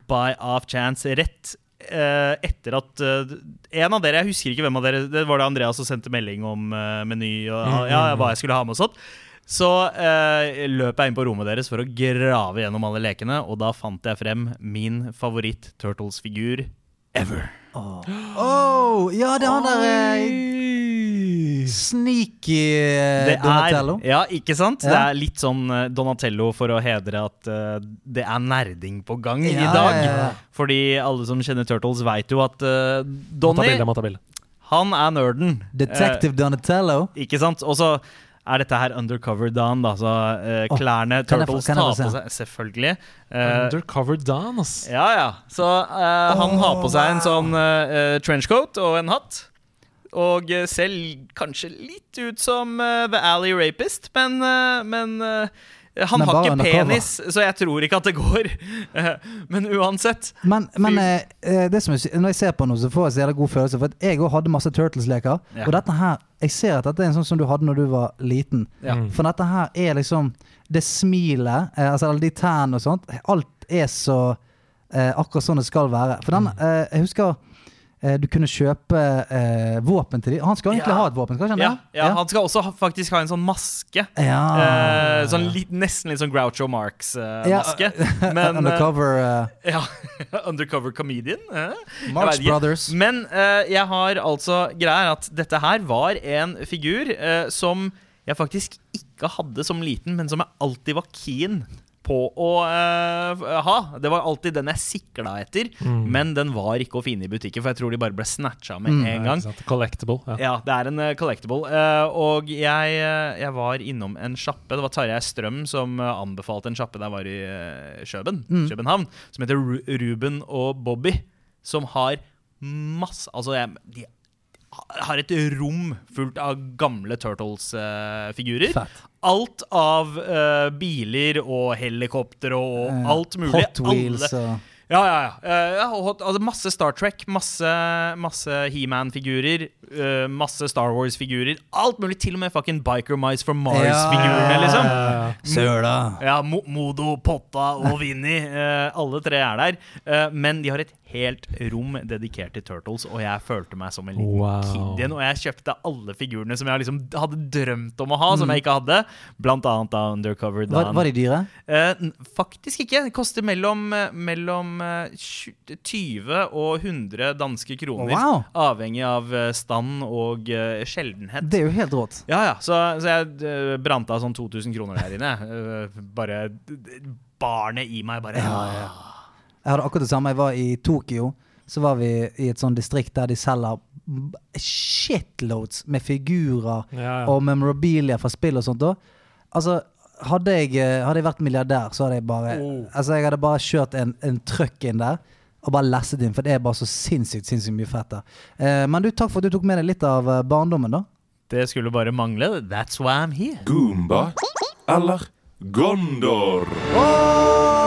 by off chance, rett eh, etter at eh, En av dere, jeg husker ikke hvem av dere, det var det Andreas som sendte melding om eh, meny og ja, hva jeg skulle ha med og sånt. Så eh, løp jeg inn på rommet deres for å grave gjennom alle lekene, og da fant jeg frem min favoritt-Turtles-figur ever. Oh, ja, det er han der eh, Sneaky eh, Det Donatello. er, ja, ikke sant? Det er litt sånn eh, Donatello for å hedre at uh, det er nerding på gang Ja, i dag. ja, ja. Fordi alle som kjenner Turtles, veit jo at uh, Donny, han er nerden. Detective Donatello. Eh, ikke sant? Og så er dette her Undercover Dan, da. Så uh, klærne oh, Turtles tar på se? seg Selvfølgelig. Uh, Undercover Dan, ass. ja, ja. Så eh, han har på seg en sånn trenchcoat og en hatt. Og ser kanskje litt ut som The Alley Rapist, men, men han Men har ikke penis, så jeg tror ikke at det går. Eh, men uansett. Men, men eh, eh, det som jeg, når jeg ser på noe, så får jeg så jævla god følelse. For at jeg òg hadde masse Turtles-leker. Ja. Og dette her Jeg ser at dette er en sånn som du hadde når du var liten. Ja. Mm. For dette her er liksom Det smilet, eh, altså alle de tærne og sånt, alt er så eh, akkurat sånn det skal være. For den eh, Jeg husker eh, du kunne kjøpe eh, våpen til dem. Han skal egentlig Ja. ha et våpen, skal han Ja, ja, ja, han skal også ha, faktisk ha en sånn maske. ja. Eh, sånn litt, nesten litt sånn Groucho Marx-maske. [laughs] [laughs] men Undercover eh, eh, ja, [laughs] Undercover comedian. eh? Marx. Brothers. Men eh, jeg har altså Greia er at dette her var en figur eh, som jeg faktisk ikke hadde som liten, men som jeg alltid var keen på å uh, ha. Det var alltid den jeg sikla etter, men den var ikke å finne i butikken, for jeg tror de bare ble snatcha med Mm. en gang. Collectible. Ja. Ja, det er en uh, collectable. Uh, og jeg, eh, jeg var innom en sjappe. Det var Tarjei Strøm som eh, anbefalte en sjappe der var i Kjøben, Mm. København, som heter Ru Ruben og Bobby. Som har masse Altså, jeg, de har et rom fullt av gamle Turtles-figurer. Uh, alt av uh, biler og helikoptre og Eh, alt mulig. Hot Wheels og ja, ja, ja. Eh, ja og altså masse Star Trek, masse, masse He-Man-figurer, uh, masse Star Wars-figurer. Alt mulig. Til og med fucking Biker Mice from Mars-figurene, liksom. Søla. Ja, Mo Modo, Potta og Vinni. Uh, alle tre er der. Uh, men de har et helt rom dedikert til Turtles, og jeg følte meg som en liten Wow. kid igjen. Og jeg kjøpte alle figurene som jeg liksom hadde drømt om å ha, som jeg ikke hadde. Blant annet da Undercover Dan. Var, var de dyre? Faktisk ikke. Det koster mellom, eh, mellom eh, 20 og 100 danske kroner. Wow. Avhengig av eh, stand og eh, sjeldenhet. Det er jo helt rått. Ja, ja. Så, så jeg brant av sånn 2000 kroner der inne. [laughs] Bare Barnet i meg bare Jeg hadde akkurat det samme. Jeg var i Tokyo. Så var vi i et sånt distrikt der de selger shitloads med figurer Ja, ja. og memorabilia fra spill og sånt. da. Altså, hadde jeg, eh, hadde jeg vært milliardær, så hadde jeg bare mm. Altså, jeg hadde bare kjørt en, en trøkk inn der. Og bare lesset inn, for det er bare så sinnssykt sinnssykt mye fett der. Eh, men du, takk for at du tok med deg litt av eh, barndommen, da. Det skulle bare mangle. That's why I'm here. Goomba eller Gondor? Og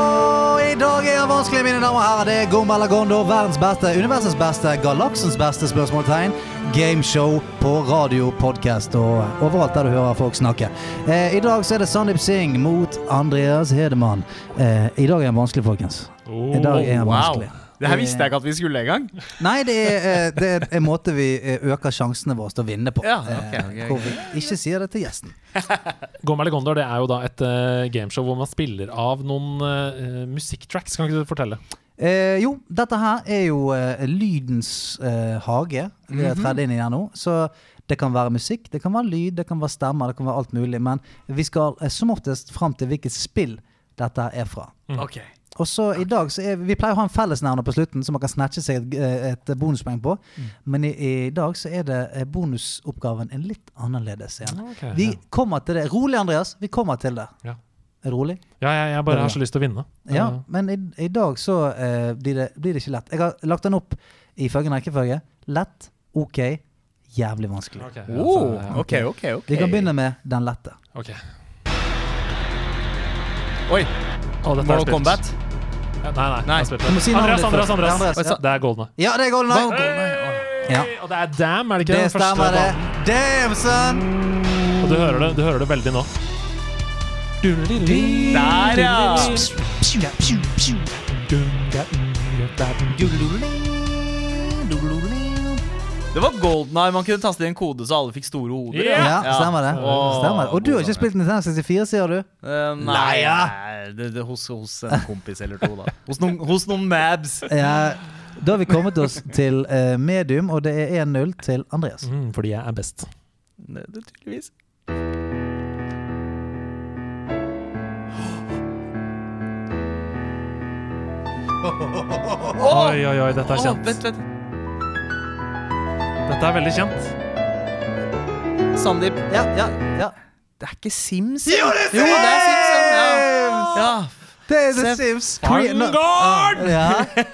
i dag er det vanskelig, mine damer og herrer. Det er Gomba eller Gondo, verdens beste, universets beste, galaksens beste spørsmålstegn. Gameshow på radio, podkast og overalt der du hører folk snakke. Eh, I dag så er det Sandeep Singh mot Andreas Hedemann. Eh, I dag er han vanskelig, folkens. I dag er han wow. vanskelig. Det her visste jeg ikke at vi skulle engang. Nei, det er, eh, det er en måte vi eh, øker sjansene våre til å vinne på. Ja, okay, okay. Hvor vi ikke sier det til gjesten. [laughs] Gomma eller Gondor det er jo da et eh, gameshow hvor man spiller av noen uh, musikktracks. Kan ikke du fortelle? Eh, jo, dette her er jo uh, lydens eh, hage. Vi har tredd inn i her nå. Så det kan være musikk, det kan være lyd, det kan være stemmer, det kan være alt mulig. Men vi skal eh, som oftest fram til hvilket spill dette er fra. Ok. Og så i dag så er Vi pleier å ha en fellesnevner på slutten som man kan snatche seg et, eh, et bonuspoeng på. Men i, i dag så er det eh, bonusoppgaven en litt annerledes igjen. Okay, Vi ja. kommer til det. Rolig, Andreas. Vi kommer til det. Ja. Er rolig? Ja, jeg, jeg bare har så lyst til å vinne. Ja, men i, i dag så uh, blir, det, blir det ikke lett. Jeg har lagt den opp i følgende rekkefølge. Lett, OK, jævlig vanskelig. ok, ja, Oh, så, ja. ok, ok, ok. Vi kan begynne med den lette. Ok. Oi, Er Mortal. Kombat. Ja, nei, nei. Nei. jeg si Andreas, Andreas. Andreas. Andreas, ja. Det er Golden Eye. Ja, det er Golden Eye. Ja. Og det er Damn, er det ikke? Det den første stemmer, det. banen? Damn, son! Og du hører det, du hører det veldig nå. Der, ja! Det var Golden Eye. Man kunne taste inn en kode så alle fikk store hoder. Ja. Ja, stemmer det. Stemmer. Og du har ikke spilt Nintendo 64, sier du? Uh, nei, det, det, hos, hos en kompis eller to, da. Hos noen, hos noen mabs. Ja, da har vi kommet oss til uh, medium, og det er 1-0 til Andreas. Mm, fordi jeg er best. Det, det, tydeligvis. Oi, oi, oi, dette er kjent. kjent. vent, vent. Dette er veldig kjent. Sandeep. Ja, ja, ja. Det er ikke Sims? Jo, det er Sims! Jo, det er Sims ja. ja. Det er The Sims! Vanguard! Ja.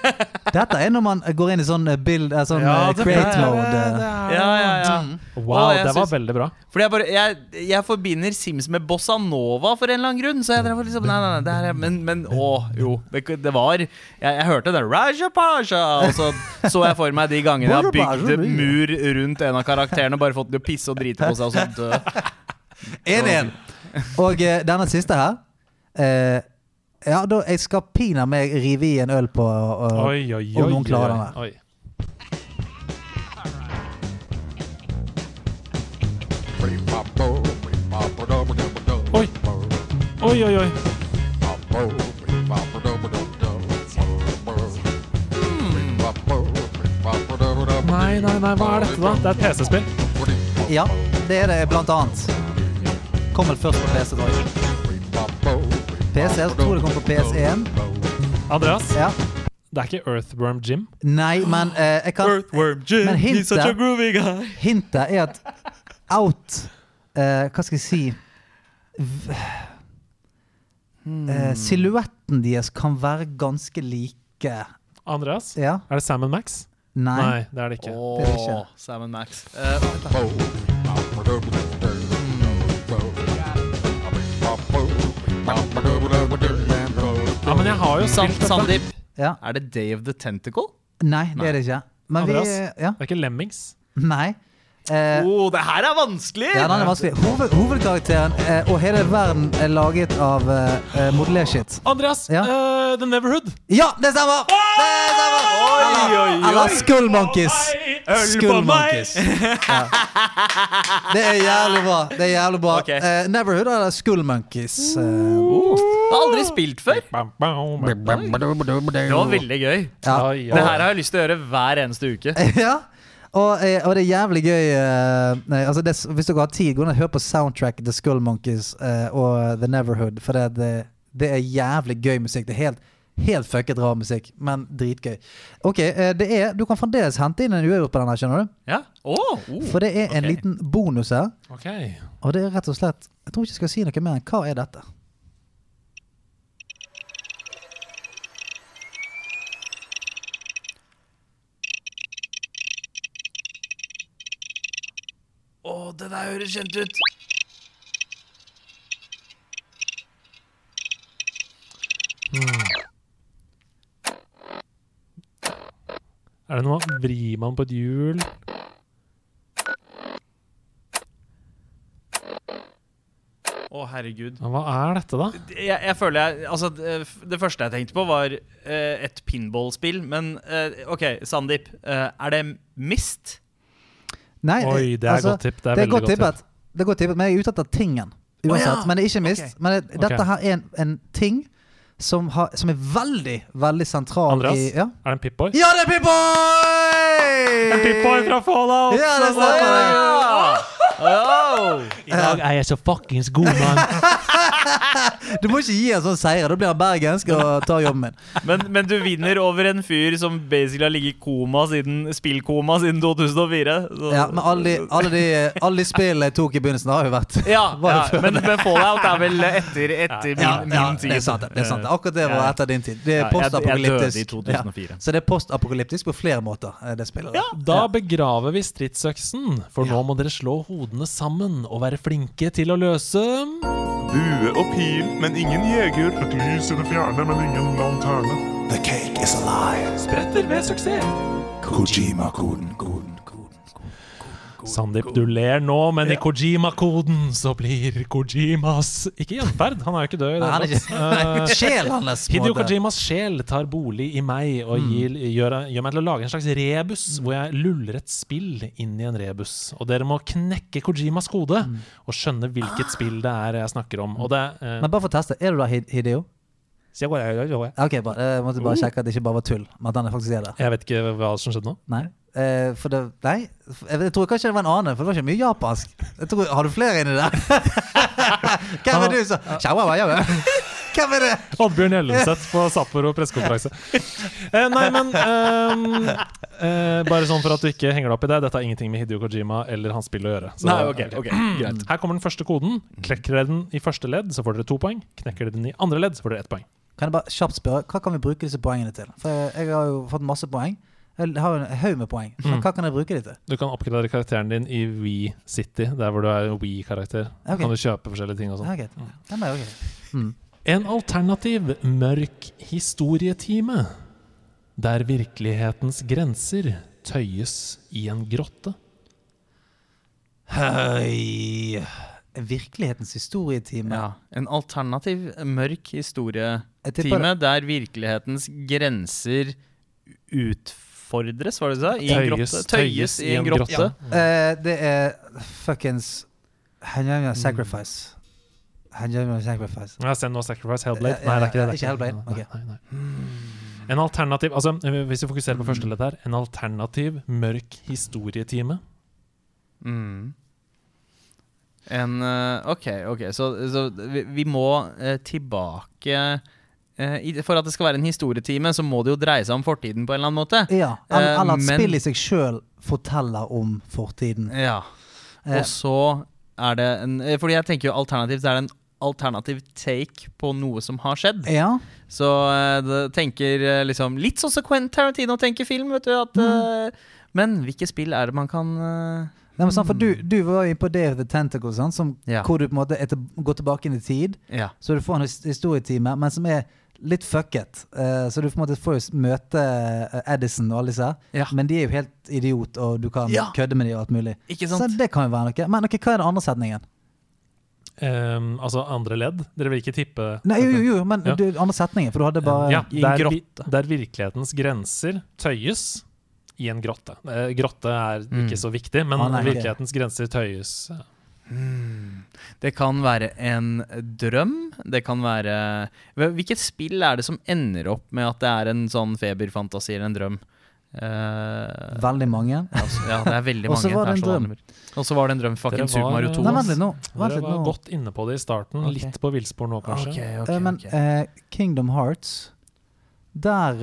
[laughs] Dette er når man går inn i sånn eh, build eh, Sånn ja, create mode. eh. det er- Ja, ja, ja. Wow, det var veldig bra. Fordi jeg bare jeg, jeg forbinder Sims med Bossa Nova for en eller annen grunn. Så jeg drev liksom Nei, nei, nei, det er Men, men å, jo. Det, det var Jeg, jeg hørte det. Raja Pasha! Og så så jeg for meg de gangene jeg har bygd mur rundt en av karakterene og bare fått den til å pisse og drite på seg og sånt. 1-1. Og denne siste her eh, Ja, da jeg skal pinadø meg rive i en øl på uh, Oi, oi, oi. om noen klarer oi, oi. Oi. Oi, oi, Mm. Nei, nei, nei, hva er dette, da? Det er et PC-spill. Ja, det er det blant annet. Kommer først på PC, tror jeg. PC, jeg tror det kom på PS1. Andreas, Ja. det er ikke Earthworm Jim. Nei, men eh, jeg kan Earthworm Jim, Men he's such a groovy guy. Hintet er at out eh, Hva skal jeg si v- eh, Silhuetten deres kan være ganske like. Andreas, Ja? er det Sam Max? Nei. Nei, det er det ikke. Oh, Det er det ikke. Sam Max. Eh, Ja, men jeg har jo spilt. Sandeep, Ja. er det Day of the Tentacle? Nei, det er det ikke. Men vi Andreas? Ja. Det er ikke Lemmings. Nei. Eh, oh, det her er vanskelig! ja, den er vanskelig. Hoved, hovedkarakteren eh, og hele verden er laget av eh, eh, modellershit. Andreas, Ja. uh, The Neverhood. Ja, det stemmer! Det stemmer! Eller, eller Skull Monkeys. Skull Monkeys. Ja. Det er jævlig bra. Det er jævlig bra. Okay. Eh, Neverhood eller Skull Monkeys. oh. Jeg har aldri spilt før. Det var veldig gøy. ja. Det her har jeg lyst til å gjøre hver eneste uke. [laughs] ja. Og, eh, og det er jævlig gøy eh, nei, altså det, Hvis dere har tid, gå inn og hør på soundtracket The Skull Monkeys eh, og The Neverhood. For det, det, det er jævlig gøy musikk. Det er helt, helt fucket rar musikk, men dritgøy. Ok, det er Du kan fremdeles hente inn en uavgjort på den her, skjønner du. Ja. Oh, oh. For det er en ok. liten bonus her. Ok. Og det er rett og slett Jeg tror ikke jeg skal si noe mer enn hva er dette. Å, det der høres kjent ut. Er det noe Vrir man på et hjul? Å, herregud. Hva er dette, da? Jeg, jeg føler jeg Altså, det, det første jeg tenkte på, var uh, et pinballspill. Men uh, OK, Sandeep. Uh, er det Mist? Nei, Oi, det er altså, godt tipp. Det er, Det er godt tippet. Det er godt tippet, men jeg er ute etter tingen. Uansett. ja. Men det er ikke mist. Okay. Men det, dette okay. her er en, en ting som, har, som er veldig, veldig sentral Andreas? i ja? Er det en Pip-Boy? ja, det er Pip-Boy! Pip-Boy fra Fallout! Ja, det stemmer Ja. Oh! I dag er jeg så fuckings god, mann. [laughs] Du må ikke gi en sånn seier. Da blir han bergensk og tar jobben min. Men, men du vinner over en fyr som basically har ligget i koma siden spillkoma siden 2004. Så. Ja, Men alle de, alle de, alle de spillene jeg tok i begynnelsen, har jo vært Ja, [laughs] ja men, men Fallout er vel etter, etter min, ja, min ja, tid. det er sant. det, Det er sant Akkurat det var etter din tid. Det er postapokalyptisk. 2004. Ja. Så det er postapokalyptisk på flere måter, eh, det spillet. Ja, Da begraver vi stridsøksen, for nå må dere slå hodene sammen og være flinke til å løse Bue og pil, men ingen jeger. Et lys i det fjerne, men ingen lanterne. The cake is alive. spretter ved suksess. Kojima-koden, koden, koden. Sandeep, du ler nå, men i Kojima-koden så blir Kojimas [laughs] Ikke gjenferd, han er jo ikke død i Nei, han er ikke Eh, [laughs] hans. Hideo. Kojimas sjel tar bolig i meg og gir, gjør, gjør meg til å lage en slags rebus, hvor jeg luller et spill inn i en rebus. Og dere må knekke Kojimas kode og skjønne hvilket [gasps] spill det er jeg snakker om. Og det eh, Men bare for å teste, er du da Hid- Hideo? så jeg, går- jeg, Ok, bare, Jeg måtte bare sjekke at det ikke bare var tull. Men at han faktisk er der. jeg vet ikke hva som skjedde nå. Nei. Eh, for det Nei. Jeg, jeg tror kanskje det var en annen, for det var ikke mye japansk. Jeg tror, har du flere inni der? [laughs] Hvem er du som [laughs] Hvem er det? Oddbjørn Gjellenseth på Sapporo pressekonferanse. Uh, nei, men ehm, Eh, bare sånn for at du ikke henger deg opp i det. Dette har ingenting med Hideo Kojima eller hans spill å gjøre. Så- Nei, okay, okay. greit. Her kommer den første koden. Klekker dere den i første ledd, så får dere to poeng. Knekker dere den i andre ledd, så får dere ett poeng. Kan jeg bare kjapt spørre, Hva kan vi bruke disse poengene til? For jeg har jo fått masse poeng. Jeg har en haug med poeng. Så Mm. hva kan jeg bruke det til? Du kan oppgradere karakteren din i We City, der hvor du er en We-karakter. Okay. Kan du kjøpe forskjellige ting og sånn. Okay. Mm. Er. Mm. En alternativ mørk historietime der virkelighetens grenser tøyes i en grotte. Høy Virkelighetens historietime. Ja, En alternativ mørk historietime der virkelighetens grenser utfordres, var det du sa? I en Tøyes- grotte? Tøyes i en grotte. grotte. Uh, det er fuckings Hanjanga Sacrifice. Hanyama Sacrifice. Ja, Send no sacrifice, Hellblade. Nei, det er ikke det. det er ikke Hellblade? Okay. Nei, nei. En alternativ Altså, hvis vi fokuserer på første ledd her En alternativ mørk historietime. Mm. En eh, OK, ok, så, så vi, vi må eh, tilbake For at det skal være en historietime, så må det jo dreie seg om fortiden på en eller annen måte. Ja, eller, Eh, eller at spillet i seg sjøl forteller om fortiden. Ja. Eh, Og så er det en eh, Fordi jeg tenker jo alternativt er det en alternativ take på noe som har skjedd. ja. Så eh, det tenker eh, liksom Litt sånn som Quentin Tarantino tenker film, vet du. At, mm. men hvilke spill er det man kan eh, Nei, men sant, for du, du var jo på Day of the Tentacle, sant, som, Ja. hvor du på en måte etter, går tilbake inn i tid. Ja. Så du får en historietime, men som er litt fucket. Uh, så du på en måte får jo møte eh, Edison og alle disse. Ja. Men de er jo helt idiot, og du kan Ja. kødde med dem og alt mulig. Ikke Så det kan jo være noe. Men ok, hva er den andre setningen? Um, altså andre ledd. Dere vil ikke tippe Nei, jo, jo, jo, men Ja. du, andre setningen, for du hadde bare ja, der, vi- der virkelighetens grenser tøyes i en grotte. Eh, grotte er Mm. ikke så viktig, men Ah, nei, virkelighetens grenser tøyes. Ja. Det kan være en drøm. Det kan være Hvilket spill er det som ender opp med at det er en sånn feberfantasi eller en drøm? Uh, veldig mange. altså, ja, det er veldig [laughs] Og så var det en drøm. Og så var det en drøm. Fucking var, Super Mario 2. Nei, vent litt nå. Vent Dere var godt inne på det i starten. Okay. Litt på villspor nå, kanskje. Okay, okay, Eh, men eh, Kingdom Hearts Der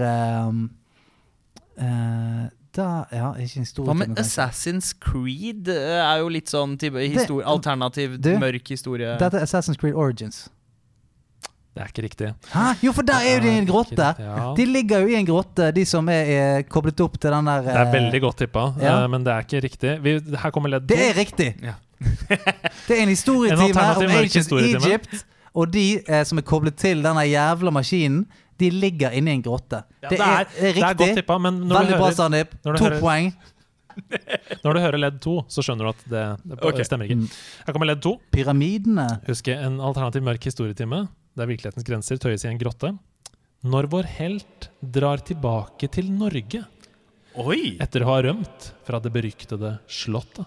eh, Ja, ikke historietime. Hva med. Assassin's Creed? Eh, Er jo litt sånn type histori alternativ, Du, mørk historie. Dette er Assassin's Creed Origins. Det er ikke riktig. Hæ? Jo, for der er jo de i en grotte! Ja. De ligger jo i en grotte, de som er er koblet opp til den der Det er eh, veldig godt tippa, ja. eh, men det er ikke riktig. Vi, her kommer ledd Det er riktig! Ja. [laughs] det er en En historietime her om ancient. Egypt. Og de eh, som er koblet til denne jævla maskinen, de ligger inni en grotte. Ja, det, det, er, det er riktig. godt tippa, men når Veldig du, bra, hører, Sandeep. To hører- poeng. [laughs] når du hører ledd to, så skjønner du at det, det okay. stemmer ikke. Mm. Her kommer ledd to. Pyramidene. Husk en alternativ mørk historietime der virkelighetens grenser tøyes i en grotte. Når vår helt drar tilbake til Norge Oi! etter å ha rømt fra det beryktede slottet.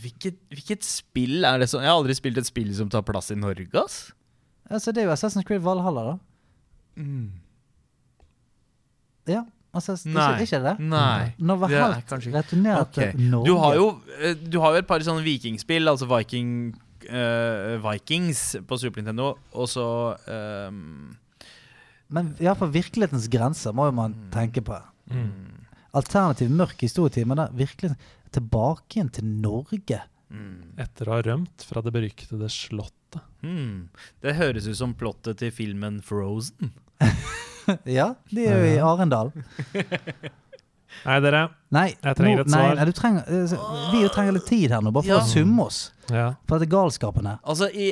Hvilket, hvilket spill er det som Jeg har aldri spilt et spill som tar plass i Norge, ass. Altså, det er jo Assassin's Creed Valhalla, da. Ja. Altså, Nei. Ikke, ikke det? Nei. Når var det helt returnert okay. til Norge Du har jo, eh, du har jo et par sånne vikingspill, altså Viking uh, Vikings på Super Nintendo, og så um Men iallfall virkelighetens grenser må jo man Mm. tenke på. Mm. Alternativ mørk historietime. da virkelig tilbake igjen til Norge. mm, Etter å ha rømt fra det beryktede slottet. Hmm. Det høres ut som plottet til filmen Frozen. [laughs] ja, de er jo i Arendal. [laughs] Nei, dere. Nei, Jeg trenger nå- et nei, svar. nei du trenger, eh, vi trenger litt tid her nå, bare for Ja. å summe oss. Ja. For dette galskapen her. Altså I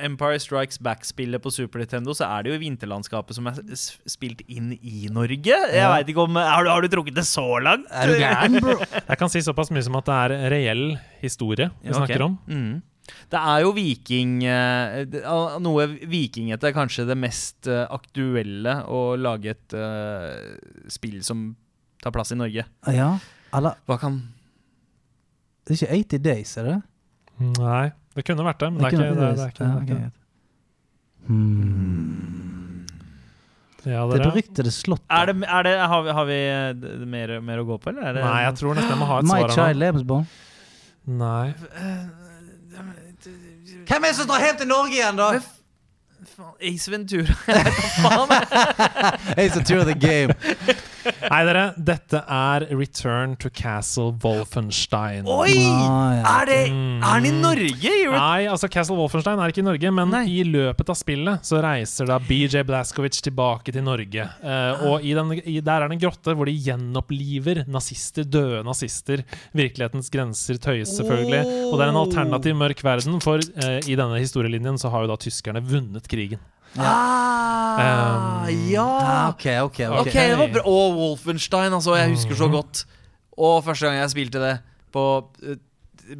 Empire Strikes Back-spillet på Super Nintendo Så er det jo vinterlandskapet som er spilt inn i Norge. Jeg Ja. vet ikke om Har du, har du trukket det så langt? Er du gæren, bro? [laughs] Jeg kan si såpass mye som at det er reell historie vi Ja, okay. snakker om. Mm. Det er jo viking eh, det- ah, Noe vikingete, kanskje det mest eh, aktuelle å lage et uh, spill som tar plass i Norge. Ja. Eller Hva kan det er ikke 80 Days, er det? Nei, det kunne vært det, men det er ikke det. Er, det er ikke, Ja, det, er ikke. Hmm. det. Ja, Det dere. beryktede slottet. er det, er det, Har vi, har vi mer, mer å gå på, eller? Er det, Nei, jeg tror nesten jeg må ha et My svar Child. Lebensborn. Nei. Hvem er det som drar hjem til Norge igjen, da? Ace Ventura. [laughs] [laughs] Ace Ventura the game. [laughs] Nei, dere, dette er Return to Castle Wolfenstein. Oi! Ah, ja. Er, det, er den i Norge? Nei, altså Castle Wolfenstein er ikke i Norge, men Nei. i løpet av spillet så reiser da BJ Blazkowicz tilbake til Norge. Uh, og i den, i, der er det en grotte hvor de gjenoppliver nazister, døde nazister. Virkelighetens grenser tøyes, selvfølgelig. Og det er en alternativ mørk verden, for uh, i denne historielinjen så har jo da tyskerne vunnet krigen. Ah, Um, ja! Ah, ok, ok, ok. okay det var bra. Og Wolfenstein, altså. Jeg husker så godt. Og første gang jeg spilte det på eh,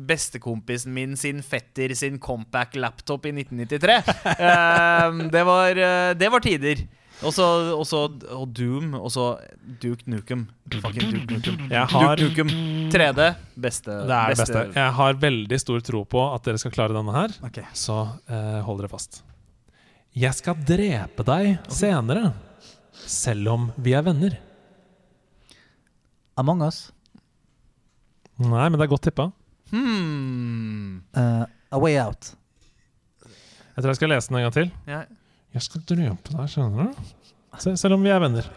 bestekompisen min sin fetter sin compact laptop i 1993. Eh, [laughs] det, var, eh, det var tider. Og så og Doom, og så Duke Nukem. Fucking Duke Nukem. Har- Duke Nukem 3D. Beste. Det er det beste. Jeg har veldig stor tro på at dere skal klare denne her, okay. så uh, hold dere fast. Jeg skal drepe deg senere, selv om vi er venner. Among us. Nei, men det er godt tippa. Hmm. Uh, a way out. Jeg tror jeg skal lese den en gang til. Ja. Jeg skal drepe deg senere, Sel selv om vi er venner.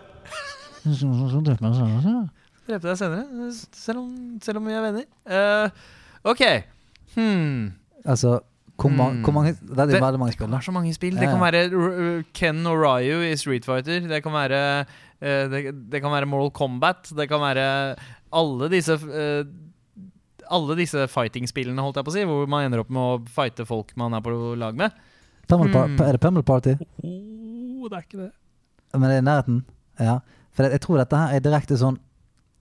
Drepe deg senere, selv om, selv om vi er venner. Uh, OK. Hmm. Altså, hvor, Mm. hvor mange Det er Det- veldig mange spill. Det da. er så mange spill. Det kan være Ken og Ryu i Street Fighter. Det kan være eh, det, det kan være Moral Combat. Det kan være alle disse eh, Alle disse fighting-spillene, holdt jeg på å si, hvor man ender opp med å fighte folk man er på lag med. Pummel par Hmm. Er det Pummel Party? Oh, det er ikke det. Men det er i nærheten? Ja. For jeg, jeg tror dette her er direkte sånn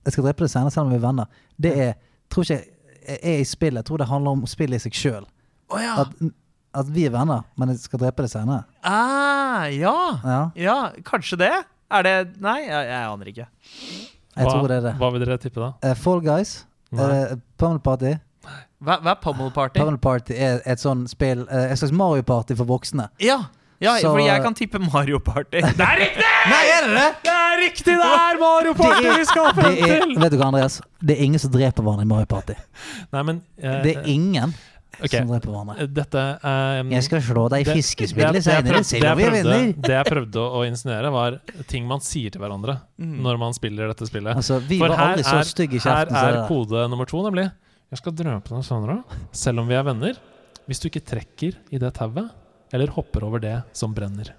Jeg skal drepe det senere selv om vi er venner. Det er tror ikke jeg er i spillet. Jeg tror det handler om spillet i seg sjøl. Å ja. At, at vi er venner, men jeg skal drepe deg senere. Ah, ja. Ja, Ja, kanskje det? Er det Nei, jeg, jeg aner ikke. jeg hva, tror det er det. Hva vil dere tippe, da? Uh, Fall Guys. Uh, Pummel Party. Hva, hva er Pummel Party? Pummel Party er et sånt spill uh, Et slags Mario Party for voksne. Ja, ja Så- fordi jeg kan tippe Mario Party. [laughs] Det er riktig! Nei, er det det?! Det er riktig! Det er Mario Det er, vi skal det er, vet du hva, Andreas? Det er ingen som dreper hverandre i Mario Party. Nei, men uh, Det er ingen ok. som dreper hverandre. Dette um, Jeg skal slå deg i fiskespillet prøvde- selv om vi vinner. Det jeg prøvde å insinuere, var ting man sier til hverandre når man spiller dette spillet. Altså, vi For her alle så er- Her er kode nummer to, nemlig. Jeg skal drepe deg Sandra, selv om vi er venner. Hvis du ikke trekker i det tauet, eller hopper over det som brenner.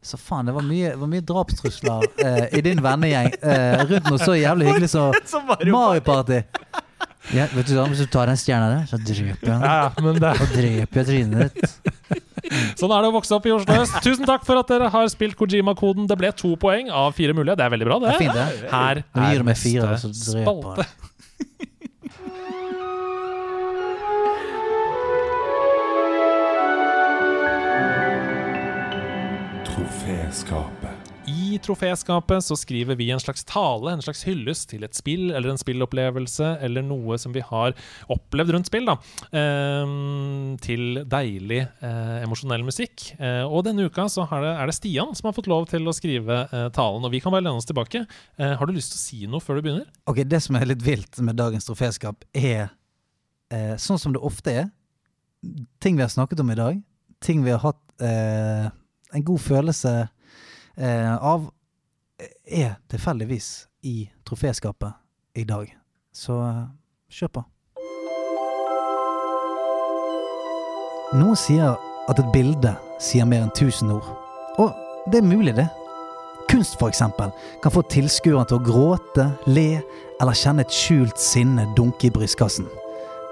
Så faen, det var mye, var mye drapstrusler uh, i din vennegjeng uh, rundt noe så jævlig hyggelig som [laughs] Mario Party. Ja, vet du hva, Hvis du tar en stjerne der, så dreper jeg den. Ja, men det, Og dreper jeg trynet ditt. sånn er det å vokse opp i Oslo øst. Tusen takk for at dere har spilt Kojima-koden. Det ble to poeng av fire mulige. Det er veldig bra, Det er fint, det. Her er du fire, så spalte. jeg. I troféskapet så skriver vi en slags tale, en slags hyllest til et spill eller en spillopplevelse eller noe som vi har opplevd rundt spill. da. Ehm, til deilig, eh, emosjonell musikk. Eh, og denne uka så det, er det Stian som har fått lov til å skrive eh, talen. Og vi kan bare lene oss tilbake. Har du lyst til å si noe før du begynner? Ok, Det som er litt vilt med dagens troféskap, er sånn som det ofte er. Ting vi har snakket om i dag. Ting vi har hatt en god følelse av, er tilfeldigvis i troféskapet i dag. Så eh, kjør på. Noen sier at et bilde sier mer enn tusen ord. Og det er mulig, det. Kunst, eksempel, kan få tilskueren til å gråte, le eller kjenne et skjult sinne dunke i brystkassen.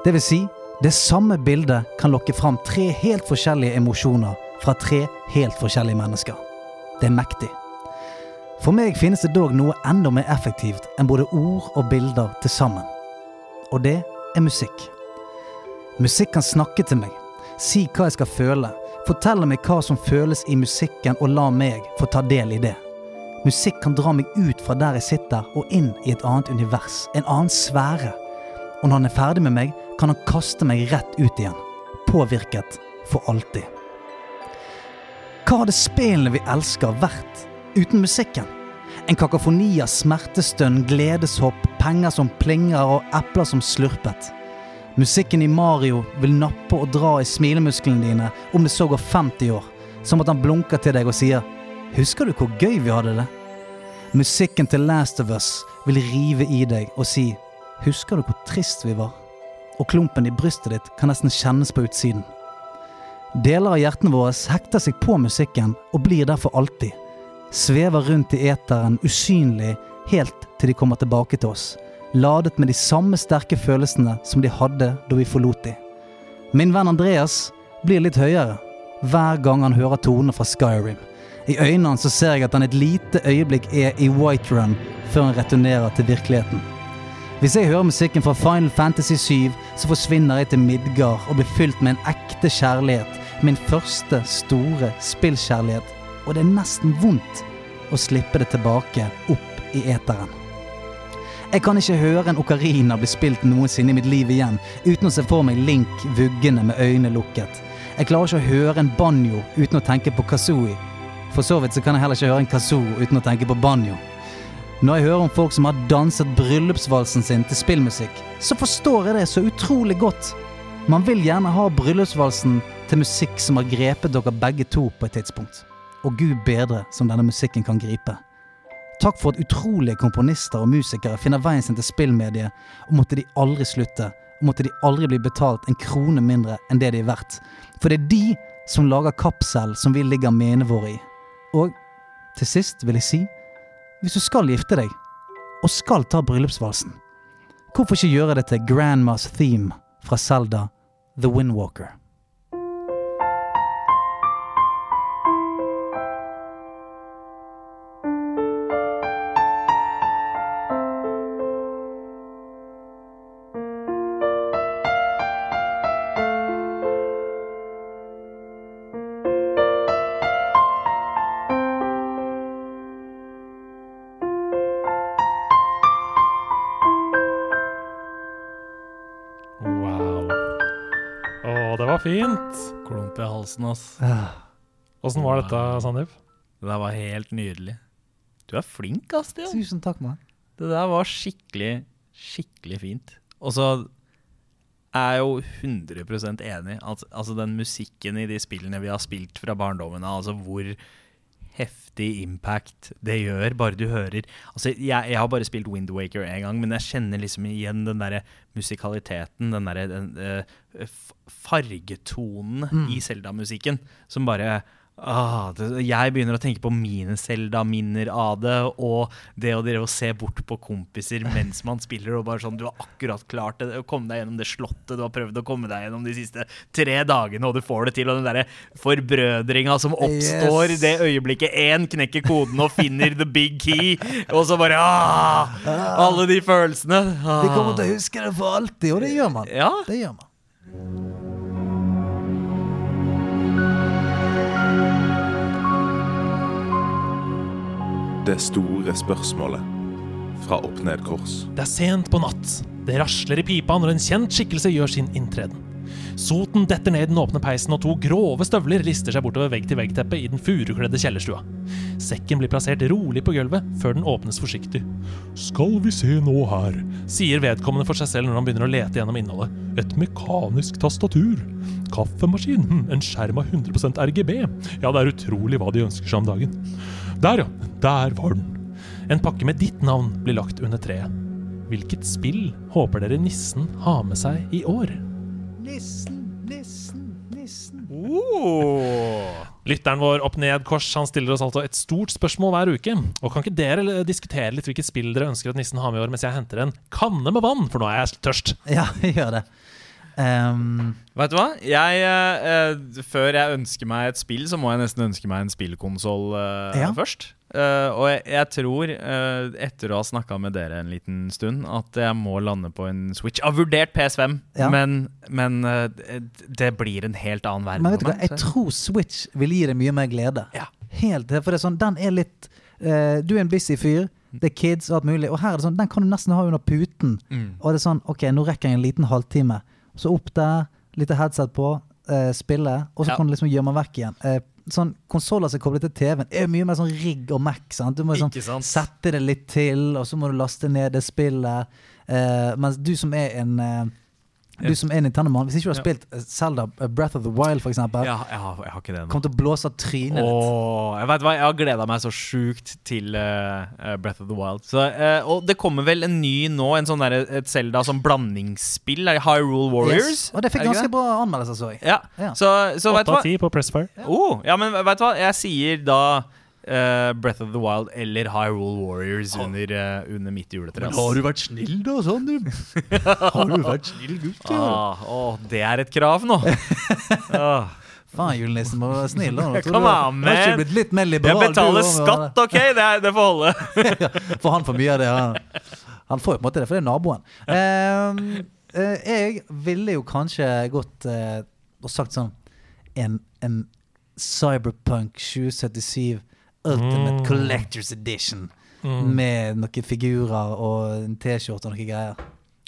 Det vil si, det samme bildet kan lokke fram tre helt forskjellige emosjoner fra tre helt forskjellige mennesker. Det er mektig. For meg finnes det dog noe enda mer effektivt enn både ord og bilder til sammen. Og det er musikk. Musikk kan snakke til meg, si hva jeg skal føle, fortelle meg hva som føles i musikken og la meg få ta del i det. Musikk kan dra meg ut fra der jeg sitter og inn i et annet univers, en annen sfære. Og når han er ferdig med meg, kan han kaste meg rett ut igjen, påvirket for alltid. Hva hadde spillene vi elsker vært uten musikken? En kakofoni av smertestønn, gledeshopp, penger som plinger og epler som slurpet. Musikken i Mario vil nappe og dra i smilemusklene dine om det så går 50 år, Som at han blunker til deg og sier 'Husker du hvor gøy vi hadde det?' Musikken til Last of Us vil rive i deg og si 'Husker du hvor trist vi var?' Og klumpen i brystet ditt kan nesten kjennes på utsiden. Deler av hjertene våre hekter seg på musikken og blir der for alltid. Svever rundt i eteren usynlig helt til de kommer tilbake til oss. Ladet med de samme sterke følelsene som de hadde da vi forlot de. Min venn Andreas blir litt høyere hver gang han hører tonene fra Skyrim. I øynene så ser jeg at han et lite øyeblikk er i Whiterun før han returnerer til virkeligheten. Hvis jeg hører musikken fra Final Fantasy 7, så forsvinner jeg til Midgard og blir fylt med en ekte kjærlighet. Min første store spillkjærlighet. Og det er nesten vondt å slippe det tilbake opp i eteren. Jeg kan ikke høre en okarina bli spilt noensinne i mitt liv igjen uten å se for meg Link vuggende med øynene lukket. Jeg klarer ikke å høre en banjo uten å tenke på kazooie. For så vidt så kan jeg heller ikke høre en kazoo uten å tenke på banjo. Når jeg hører om folk som har danset bryllupsvalsen sin til spillmusikk, så forstår jeg det så utrolig godt. Man vil gjerne ha bryllupsvalsen til musikk som har grepet dere begge to på et tidspunkt. Og gud bedre som denne musikken kan gripe. Takk for at utrolige komponister og musikere finner veien sin til spillmediet, og måtte de aldri slutte, og måtte de aldri bli betalt en krone mindre enn det de er verdt. For det er de som lager kapsel som vi ligger menene våre i. Og til sist vil jeg si, hvis du skal gifte deg, og skal ta bryllupsvalsen, hvorfor ikke gjøre det til Grandmas Theme fra Selda The Windwalker? I halsen, ass. [sighs] Åssen var dette, Sandeep? Det der var helt nydelig. Du er flink, ass, Stian. Tusen takk, mann. Det der var skikkelig, skikkelig fint. Og så er jeg jo 100% enig. Altså, altså den musikken i de spillene vi har spilt fra barndommen av, altså hvor heftig impact det gjør, bare du hører Altså, jeg, jeg har bare spilt Wind Waker én gang, men jeg kjenner liksom igjen den derre musikaliteten, den derre uh, fargetonen mm. i Zelda-musikken, som bare Ah, det, jeg begynner å tenke på mine Zelda-minner av det, og det å drive og se bort på kompiser mens man spiller, og bare sånn Du har akkurat klart det, å komme deg gjennom det slottet du har prøvd å komme deg gjennom de siste tre dagene, og du får det til, og den derre forbrødringa som oppstår Yes. det øyeblikket én knekker koden og finner the big key, og så bare ah, Alle de følelsene. Ah. Vi kommer til å huske det for alltid, og det gjør man. Ja. Det gjør man. Det store spørsmålet fra Opp ned kors. Det er sent på natt. Det rasler i pipa når en kjent skikkelse gjør sin inntreden. Soten detter ned den åpne peisen, og to grove støvler lister seg bortover vegg-til-vegg-teppet i den furukledde kjellerstua. Sekken blir plassert rolig på gulvet før den åpnes forsiktig. Skal vi se nå her. Sier vedkommende for seg selv når han begynner å lete gjennom innholdet. Et mekanisk tastatur. Kaffemaskin. En skjerm av 100% RGB. Ja, det er utrolig hva de ønsker seg om dagen. Der, ja. Der var den. En pakke med ditt navn blir lagt under treet. Hvilket spill håper dere nissen har med seg i år? Nissen, nissen, nissen. Lytteren vår opp ned kors han stiller oss altså et stort spørsmål hver uke. Og Kan ikke dere diskutere litt hvilket spill dere ønsker at nissen har med i år, mens jeg henter en kanne med vann, for nå er jeg tørst. Ja, [laughs] gjør det. Ehm, Vet du hva? Jeg, eh, eh, før jeg ønsker meg et spill, så må jeg nesten ønske meg en spillkonsoll eh, Ja. først. Eh, og jeg, jeg tror, eh, etter å ha snakka med dere en liten stund, at jeg må lande på en Switch. Jeg har vurdert PS5, Ja. men, men eh, det- blir en helt annen verden. men vet du hva, jeg tror Switch vil gi deg mye mer glede. Ja. Helt, for det er sånn, den er litt Du er en busy fyr, det er kids og alt mulig, og her er det sånn, den kan du nesten ha under puten. Mm. Og det er sånn, ok, nå rekker jeg en liten halvtime. Så opp der, lite headset på, eh, spille, og så Ja. kan du liksom gjemme vekk igjen. Eh, sånn, Konsoller som er koblet til TV-en, er mye mer sånn rigg og Mac. sant? Du må liksom sant? sette det litt til, og så må du laste ned det spillet. Eh, mens du som er en, eh, Du som er Nintendo-mann, hvis ikke du har spilt eh, Zelda eh, Breath of the Wild, eksempel, Ja, jeg har, jeg har ikke det nå. kommer til å blåse av trynet ditt. Åh, jeg vet hva, jeg har gleda meg så sjukt til eh, Breath of the Wild. Så, uh, og det kommer vel en ny nå, en sånn der, et Zelda som blandingsspill? Er det Hyrule Warriors? Yes. Og det fikk ganske det? bra anmeldelser, så jeg. Ja. Ja. Så, så vet du hva? av 10 på Pressfire. Oh, ja, men vet du hva? Jeg sier da eh, Breath of the Wild eller Hyrule Warriors under, uh, under mitt juletre. ass. vært snill, da, sånn, du? [laughs] har du vært snill, gutt? Ah, oh, det er et krav nå. [laughs] Ah, Faen, julenissen må være snill, da. Kom du- Har ikke man. jeg liberal? du, betaler skatt, OK? Det, er, det får holde. [laughs] For han får mye av det. Han, han får jo på en måte det, for det er naboen. Um, uh, jeg ville jo kanskje gått og sagt sånn En, en Cyberpunk 2077 Ultimate Mm. Collectors Edition. Mm. Med noen figurer og en T-skjorte og noen greier.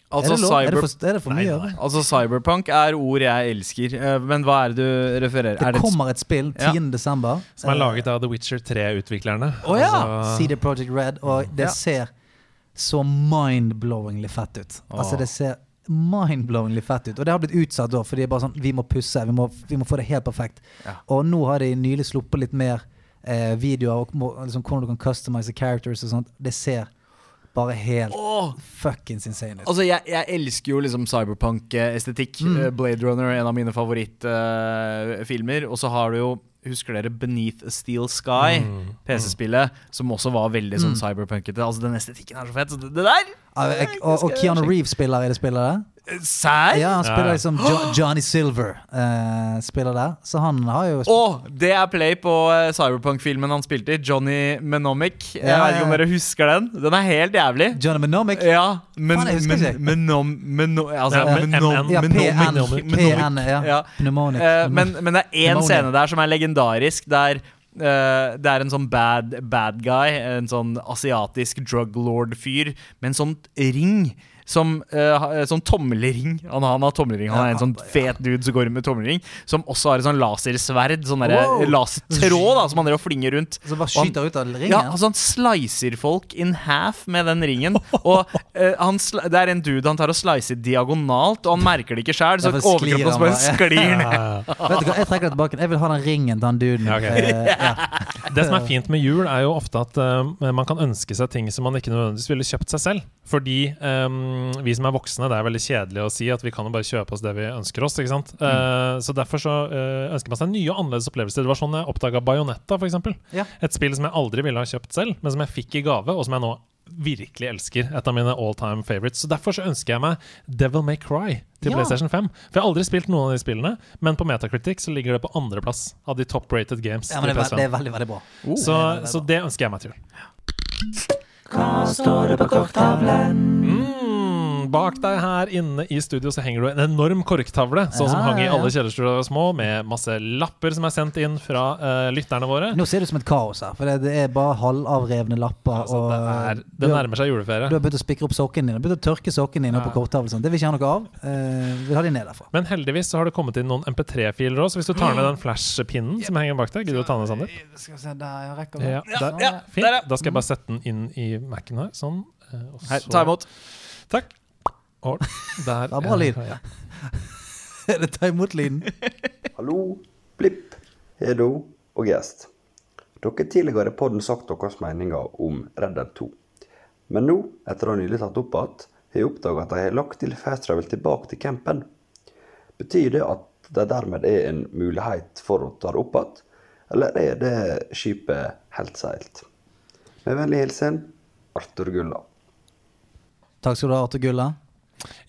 Altså, er, det cyber... er, det for, er det for mye? eller? altså, cyberpunk er ord jeg elsker. Eh, Men hva er det du refererer? Det det kommer et spill 10. Ja. Som er laget av The Witcher 3-utviklerne. Å ja! Altså, CD Project Red. Og det Ja. ser så mind-blowingly fett ut. Altså Det ser mind-blowingly fett ut. Og det har blitt utsatt da, fordi det er bare sånn, vi må pusse. Vi må, vi må få det helt perfekt. Ja. Og nå har de nylig sluppet litt mer eh, videoer og må, liksom, hvordan du kan customize characters og sånt. Det ser bare helt oh! fuckings insane ut. Altså, jeg, jeg elsker jo liksom cyberpunk-estetikk. Mm. Eh, Blade Runner er en av mine favorittfilmer. og så har du jo Husker dere Beneath a Steel Sky? Mm. PC-spillet, som også var veldig sånn Mm. cyberpunkete. Altså, Den estetikken er så fett. Så det, det der og, og Keanu Reeves spiller i det spillet der. Eh, Sær? Ja, han spiller Ja. liksom jo, [gasps] Johnny Silver. eh, spiller der. Så han har jo Å, det er play på uh, cyberpunk-filmen han spilte i. Johnny Mnemonic. Jeg vet ikke om dere husker den? Den er helt jævlig. Johnny Menomic? Ja, men, Faen, jeg husker men, ikke. menom, meno, altså, Ja, men. Ja, PN. PN, ja. Ja. Pneumonic. Eh, men, men det er én scene der som er legendarisk, der det er en sånn bad, bad guy, en sånn asiatisk drug lord-fyr, med en sånn ring. Som, uh, sånn tommelring. Han, han har tommelring. Han er en sånn fet dude som går rundt med tommelring. Som også har et sånn lasersverd. Sånn derre Wow. lasertråd da, som han driver og flinger rundt. Så bare skyter han- ut av ringen? Ja, altså Han slicer folk in half med den ringen. Og uh, han Det er en dude han tar og slicer diagonalt, og han merker det ikke sjøl. Så overkroppen hans bare sklir ned. [laughs] Vet du hva, Jeg trekker det tilbake. Jeg vil ha den ringen til han duden. Okay. Uh, [laughs] ja. Det som er fint med jul, er jo ofte at man kan ønske seg ting som man ikke nødvendigvis ville kjøpt seg selv. Fordi eh, vi som er voksne, det er veldig kjedelig å si at vi kan jo bare kjøpe oss det vi ønsker oss. ikke sant? Eh, så derfor så uh, ønsker man seg nye og annerledes opplevelser. Det var sånn jeg oppdaga Bajonetta, f.eks. Ja. Et spill som jeg aldri ville ha kjøpt selv, men som jeg fikk i gave, og som jeg nå virkelig elsker. Et av mine all time favorites. Så Derfor så ønsker jeg meg Devil May Cry til Ja. PlayStation 5. For jeg har aldri spilt noen av de spillene, men på Metacritic så ligger det på andreplass av de top rated games. ja, men det er, det er veldig, veldig bra. Så, så det ønsker jeg meg til jul. Mm, bak deg her inne i studio så henger det en enorm korktavle, sånn som Ja, hang i alle kjellerstuer små, med masse lapper som er sendt inn fra uh, lytterne våre. Nå ser det ut som et kaos her, for det, det er bare halvavrevne lapper. Altså, og, det, er, det har, nærmer seg juleferie. du har begynt å spikre opp sokkene dine. Begynt å tørke sokkene dine Ja. på korktavlen. sånn. Det vil ikke ha noe av. Uh, vi har de ned derfra. Men heldigvis så har det kommet inn noen MP3-filer òg, så hvis du tar ned den [gasps] flash-pinnen som henger bak deg Gidder du å ta den, Sander? Skal vi se, der jeg rekker Ja, der. ja, Fint. Da skal jeg bare sette den inn i Mac-en her. Sånn. eh, og så- ta imot. Takk. Og [laughs] der. Det er bra lyd. Ja. [laughs] Er det ta imot-lyden? [laughs] Hallo, Blipp, Hedo og gjest. Dere tidligere i podden sagt deres meninger om Red Dead 2. Men nå, etter å ha nylig tatt opp igjen, har jeg oppdaget at de har lagt til fast travel tilbake til campen. Betyr det at det dermed er en mulighet for å ta det opp igjen, eller er det skipet helt seilt? Med vennlig hilsen Arthur Gulla. Takk skal du ha, Arthur Gulla.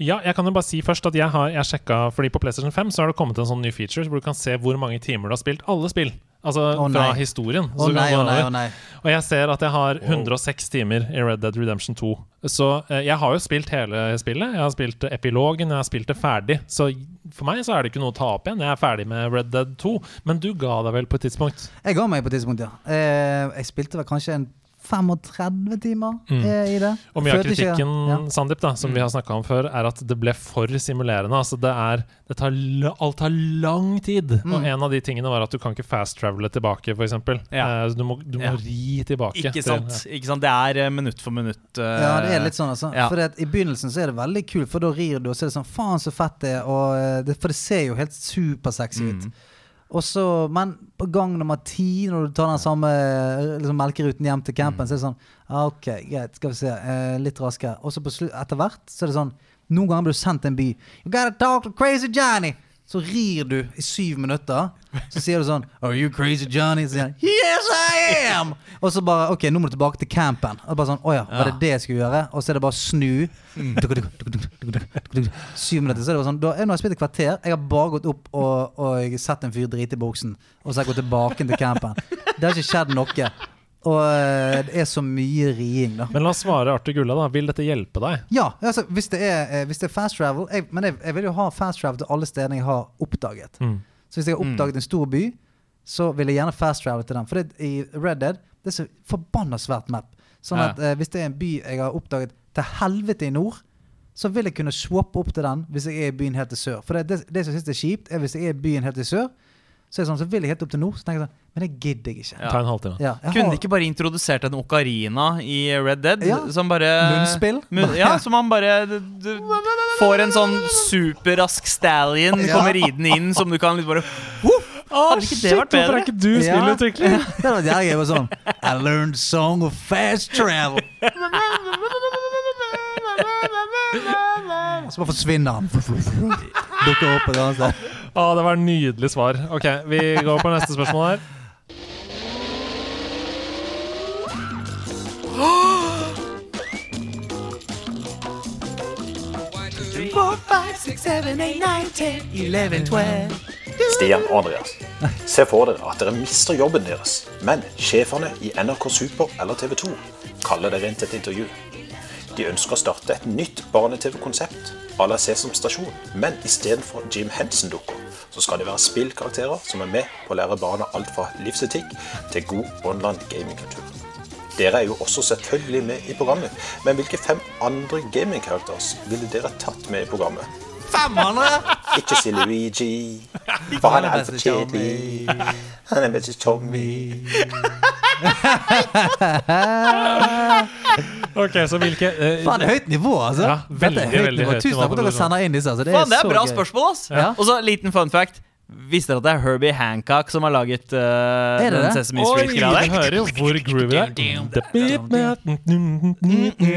Ja, jeg kan jo bare si først at jeg har jeg sjekka Fordi på PlayStation 5 så har det kommet en sånn ny feature hvor du kan se hvor mange timer du har spilt alle spill. Altså oh, fra historien. Så nei, å nei, å nei. Og jeg ser at jeg har 106 timer i Red Dead Redemption 2. Så eh, jeg har jo spilt hele spillet. Jeg har spilt epilogen, jeg har spilt det ferdig. Så for meg så er det ikke noe å ta opp igjen. Jeg er ferdig med Red Dead 2. Men du ga deg vel på et tidspunkt? Jeg ga meg på et tidspunkt, ja. Eh, jeg spilte vel kanskje en 35 timer Mm. er i det. Og mye av kritikken ja. Sandip, da, som vi har snakka om før, er at det ble for simulerende. Altså det er, det tar, Alt tar lang tid. Mm. Og en av de tingene var at du kan ikke fast-travele tilbake, f.eks. Ja. Eh, du må, du må Ja. ri tilbake. Ikke til- sant? ikke sant? Det er eh, minutt for minutt. Uh, Ja, det er litt sånn, altså. ja. For I begynnelsen så er det veldig kult, for da rir du, og så er det sånn Faen, så fett det er. Og eh, det, for det ser jo helt supersexy ut. Mm. Og så, men på gang nummer ti, når du tar den samme liksom, melkeruten hjem til campen, så er det sånn ah, OK, greit, skal vi se. Eh, litt raskere. Og så etter hvert, så er det sånn Noen ganger blir du sendt til en by. You gotta talk to crazy Johnny! Så rir du i syv minutter. Så sier du sånn Are you crazy Johnny? Så sier han Yes, I am! Og så bare OK, nå må du tilbake til campen. Og bare sånn Å ja, var det det jeg skulle gjøre? Og så er det bare snu. Syv minutter. Så er det bare sånn Da nå har jeg spilt et kvarter. Jeg har bare gått opp og, og sett en fyr drite i buksen. Og så har jeg gått tilbake til campen. Det har ikke skjedd noe. Og eh, det er så mye riing, da. Men la oss svare Arthur Gulla, da. Vil dette hjelpe deg? Ja, altså, hvis det er, eh, hvis det er fast travel jeg, Men jeg, jeg vil jo ha fast travel til alle stedene jeg har oppdaget. Mm. Så hvis jeg har oppdaget en stor by, så vil jeg gjerne fast travel til den. For det, i Red Dead det er så forbanna svært map. Sånn Ja. at eh, hvis det er en by jeg har oppdaget til helvete i nord, så vil jeg kunne swappe opp til den hvis jeg er i byen helt til sør. For det, det, det som jeg synes er kjipt, er hvis jeg er i byen helt til sør, så er det sånn, så vil jeg helt opp til nå, Så tenker jeg sånn Men det gidder jeg ikke. Ja. Ta en halvtime. Ja, jeg Kunne har- de ikke bare introdusert en okarina i Red Dead? Ja. Som bare Munnspill? Mun, ja, som man bare du, du får en sånn superrask stallion Ja. kommer ridende inn, som du kan litt bare Woof Hadde ikke det vært Hvorfor er ikke du Ja. spillutvikler? Det hadde der jeg bare Sånn I learned song of fast travel. Så bare forsvinner han. Dukker opp et annet sted. Å, det var et nydelig svar. Ok, Vi går på neste spørsmål her. Stian og Andreas. Se for dere at dere mister jobben deres, men sjefene i NRK Super eller TV 2 kaller dere inn til et intervju. De ønsker å starte et nytt barne-TV-konsept à la Sesam Stasjon, men istedenfor Jim Henson-dukker, så skal det være spillkarakterer som er med på å lære barna alt fra livsetikk til god online gamingkultur. Dere er jo også selvfølgelig med i programmet, men hvilke fem andre gamingkarakterer ville dere tatt med i programmet? Fem andre! Ikke si Luigi, [laughs] for han er altfor kjedelig. Han er mest Tommy. [laughs] Ok, så hvilke uh, Faen, det er høyt nivå, altså. Ja, veldig, Dette er høyt veldig nivå. høyt Tusen takk for at dere sender inn disse. Altså. Det, Faen, det er er bra gøy. spørsmål, ass. Ja. Og så liten fun fact. Visste dere at det er Herbie Hancock som har laget uh, Er det den? Sesame Street-greia der? hører jo hvor groovy det er. Ja,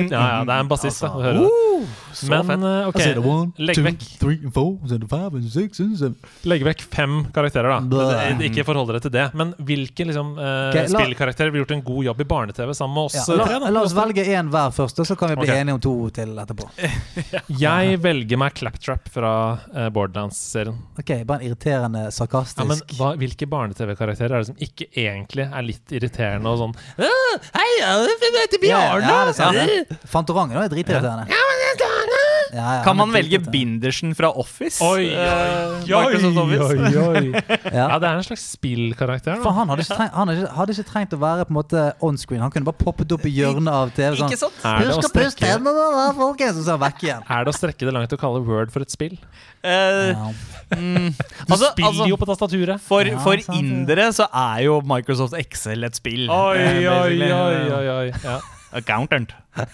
ja, det er en bassist, da. Du hører det. Så Men eh, ok, one, legg two, vekk, three, four, five, six, seven. legg vekk fem karakterer, da. Blæh. Det- Ikke forhold dere til det. Men hvilke liksom, uh, spillkarakterer ville gjort en god jobb i barne-TV sammen med oss? Ja, eh, la, tre, da? la oss velge én hver først, og så kan vi bli okay. enige om to til etterpå. [laughs] Jeg velger meg Claptrap fra uh, Borderlands-serien. Ok, Bare en irriterende, sarkastisk Ja, men hva, Hvilke barne-TV-karakterer er det som ikke egentlig er litt irriterende og sånn «Åh, Hei, jeg heter Ja, Bjarne! ja, ja, er det. Fantorangen er dritirriterende. Ja, ja, Kan man velge det. Bindersen fra Office? Oi, Eh, oi, oi, oi, [laughs] oi. Ja. Ja, det er en slags spillkarakter. For han hadde ikke, trengt, han hadde ikke, hadde ikke trengt å være på en måte on screen. Han kunne bare poppet opp i hjørnet av TV. Sånn. Ikke sant? Er Husk å puste strekke, da, folkens! Og så er han vekk igjen. er det å strekke det langt å kalle Word for et spill? Uh, Ja. mm, Du [laughs] altså, spiller altså, jo på tastaturet. for, Ja, for sant, indere så er jo Microsoft Excel et spill. Oi, Eh, oi, oi, oi, oi. Ja. Accountant. [laughs]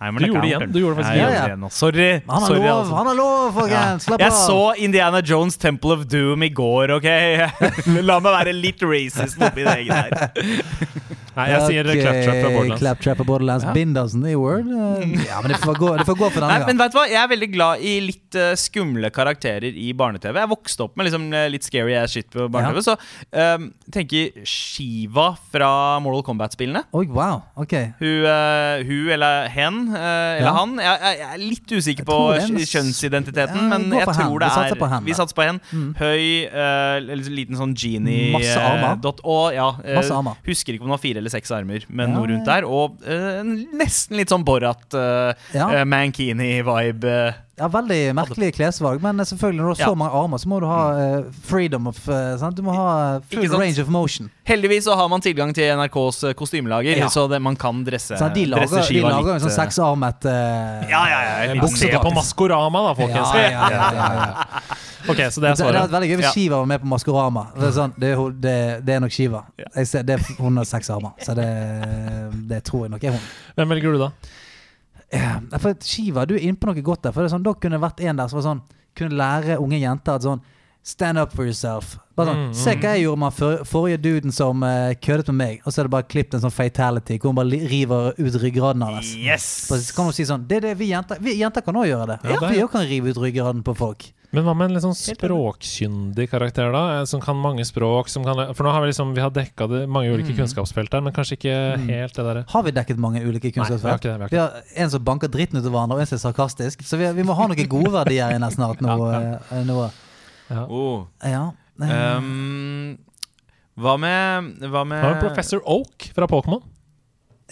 An Du gjorde det igjen. Du gjorde det faktisk ja. det igjen. Sorry. Han har Sorry lov, altså. han har lov, folkens! Slapp Jeg så Indiana Jones Temple of Doom i går, OK? [laughs] La meg være litt racist oppi det egen her. Nei, jeg sier Ok, Claptrap fra Borderlands. Claptrap fra Borderlands. Bindersen i Word. eh, Ja, men det får gå, det får gå for Nei, gangen. men vet du hva? Jeg er veldig glad i litt uh, skumle karakterer i barne-TV. Jeg vokste opp med liksom, eh, litt scary ass shit på barne-TV. Så um, tenker Shiva fra Mortal Kombat-spillene. Oi, wow. Ok. Hun, uh, hun eller hen, eh, eller Ja. han. Jeg, jeg, jeg er litt usikker på er kjønnsidentiteten, Ja, men jeg hen. tror det Vi satser er på hen, satser på hen. Mm. Høy, uh, liten sånn genie Masse eh, armer. dot, og, ja, eh, Masse armer. Husker ikke om det var fire eller seks armer, men noe rundt der. Og uh, nesten litt sånn Borat, uh. Mankini-vibe. Eh. Ja, Veldig merkelig klesvalg, men selvfølgelig når du har Ja. så mange armer, så må du ha uh, freedom of uh, sant? Du må ha full range of motion. Heldigvis så har man tilgang til NRKs eh, kostymelager, Ja. så det, man kan dresse, Sant? de lager, dresse de lager litt, en sånn eh, seksarmet uh, Ja, ja, ja, Se på Maskorama, da, folkens. Ja, ja, ja, ja, ja. [laughs] Ok, så det er Det, det hadde vært veldig gøy hvis Shiva var med på Maskorama. Det er, sånn, det, er, det, det er nok Shiva. Jeg ser, det er, hun har seks armer, så det, det tror jeg nok er hun. Hvem velger du da? Ja, for Shiva, du er inne på noe godt der. For det er sånn, Da kunne det vært en der som var sånn Kunne lære unge jenter at sånn Stand up for yourself. Bare sånn, Mm, Se hva jeg gjorde med for, forrige duden som uh, køddet med meg, og så er det bare klippet en sånn fatality hvor hun bare river ut ryggraden hans. Yes! Så kan hun si sånn Det er det vi jenter Vi jenter kan òg gjøre det. Ja, Ja, det vi òg kan rive ut ryggraden på folk. Men hva med en litt sånn språkkyndig karakter, da? Eh, Som kan mange språk? Som kan, for nå har vi liksom Vi har dekka det, mange ulike Mm. kunnskapsfelt der, men kanskje ikke helt det derre Har vi dekket mange ulike Nei, vi har ikke det. Vi har Vi har en som banker dritten ut av hverandre, og en som er sarkastisk. Så vi, vi må ha noen gode verdier inne snart. Nå, [laughs] eh, nå. Oh. Ja. Um, hva med Hva med Hva med Professor Oak fra Pokémon?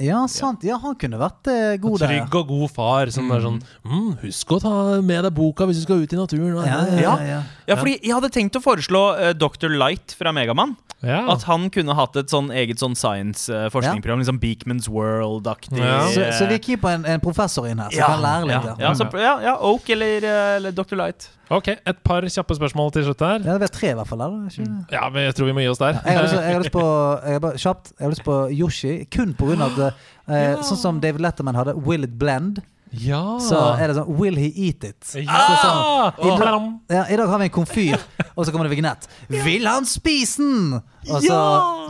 Ja, sant. Ja, han kunne vært eh, god der. Trygg og god far som er sånn mm, 'Husk å ta med deg boka hvis du skal ut i naturen.' Ja, ja, ja, ja. Ja, fordi jeg hadde tenkt å foreslå uh, Dr. Light fra Megaman. Ja. At han kunne hatt et sånn eget sånn science-forskningsprogram. Liksom Beakmans World-aktig. Ja. Så, eh, så vi keeper en, en professor inn her, så ja, kan lære litt. Ja, Ja, ja, så, ja, ja Oak eller, eh, eller Dr. Light. Ok, et par kjappe spørsmål til slutt her. Ja, vi har tre, i hvert fall. Ikke? Mm. Ja, men jeg tror vi må gi oss der. Jeg har lyst, jeg har lyst på jeg har bare, Kjapt. Jeg har lyst på Yoshi, kun av at eh, Sånn som David Letterman hadde Will it blend? Ja! Så er det sånn Will he eat it? ja. Så sånn, i, dag, ja, I dag har vi en komfyr, og så kommer det vignett. Vil han spise den? Og så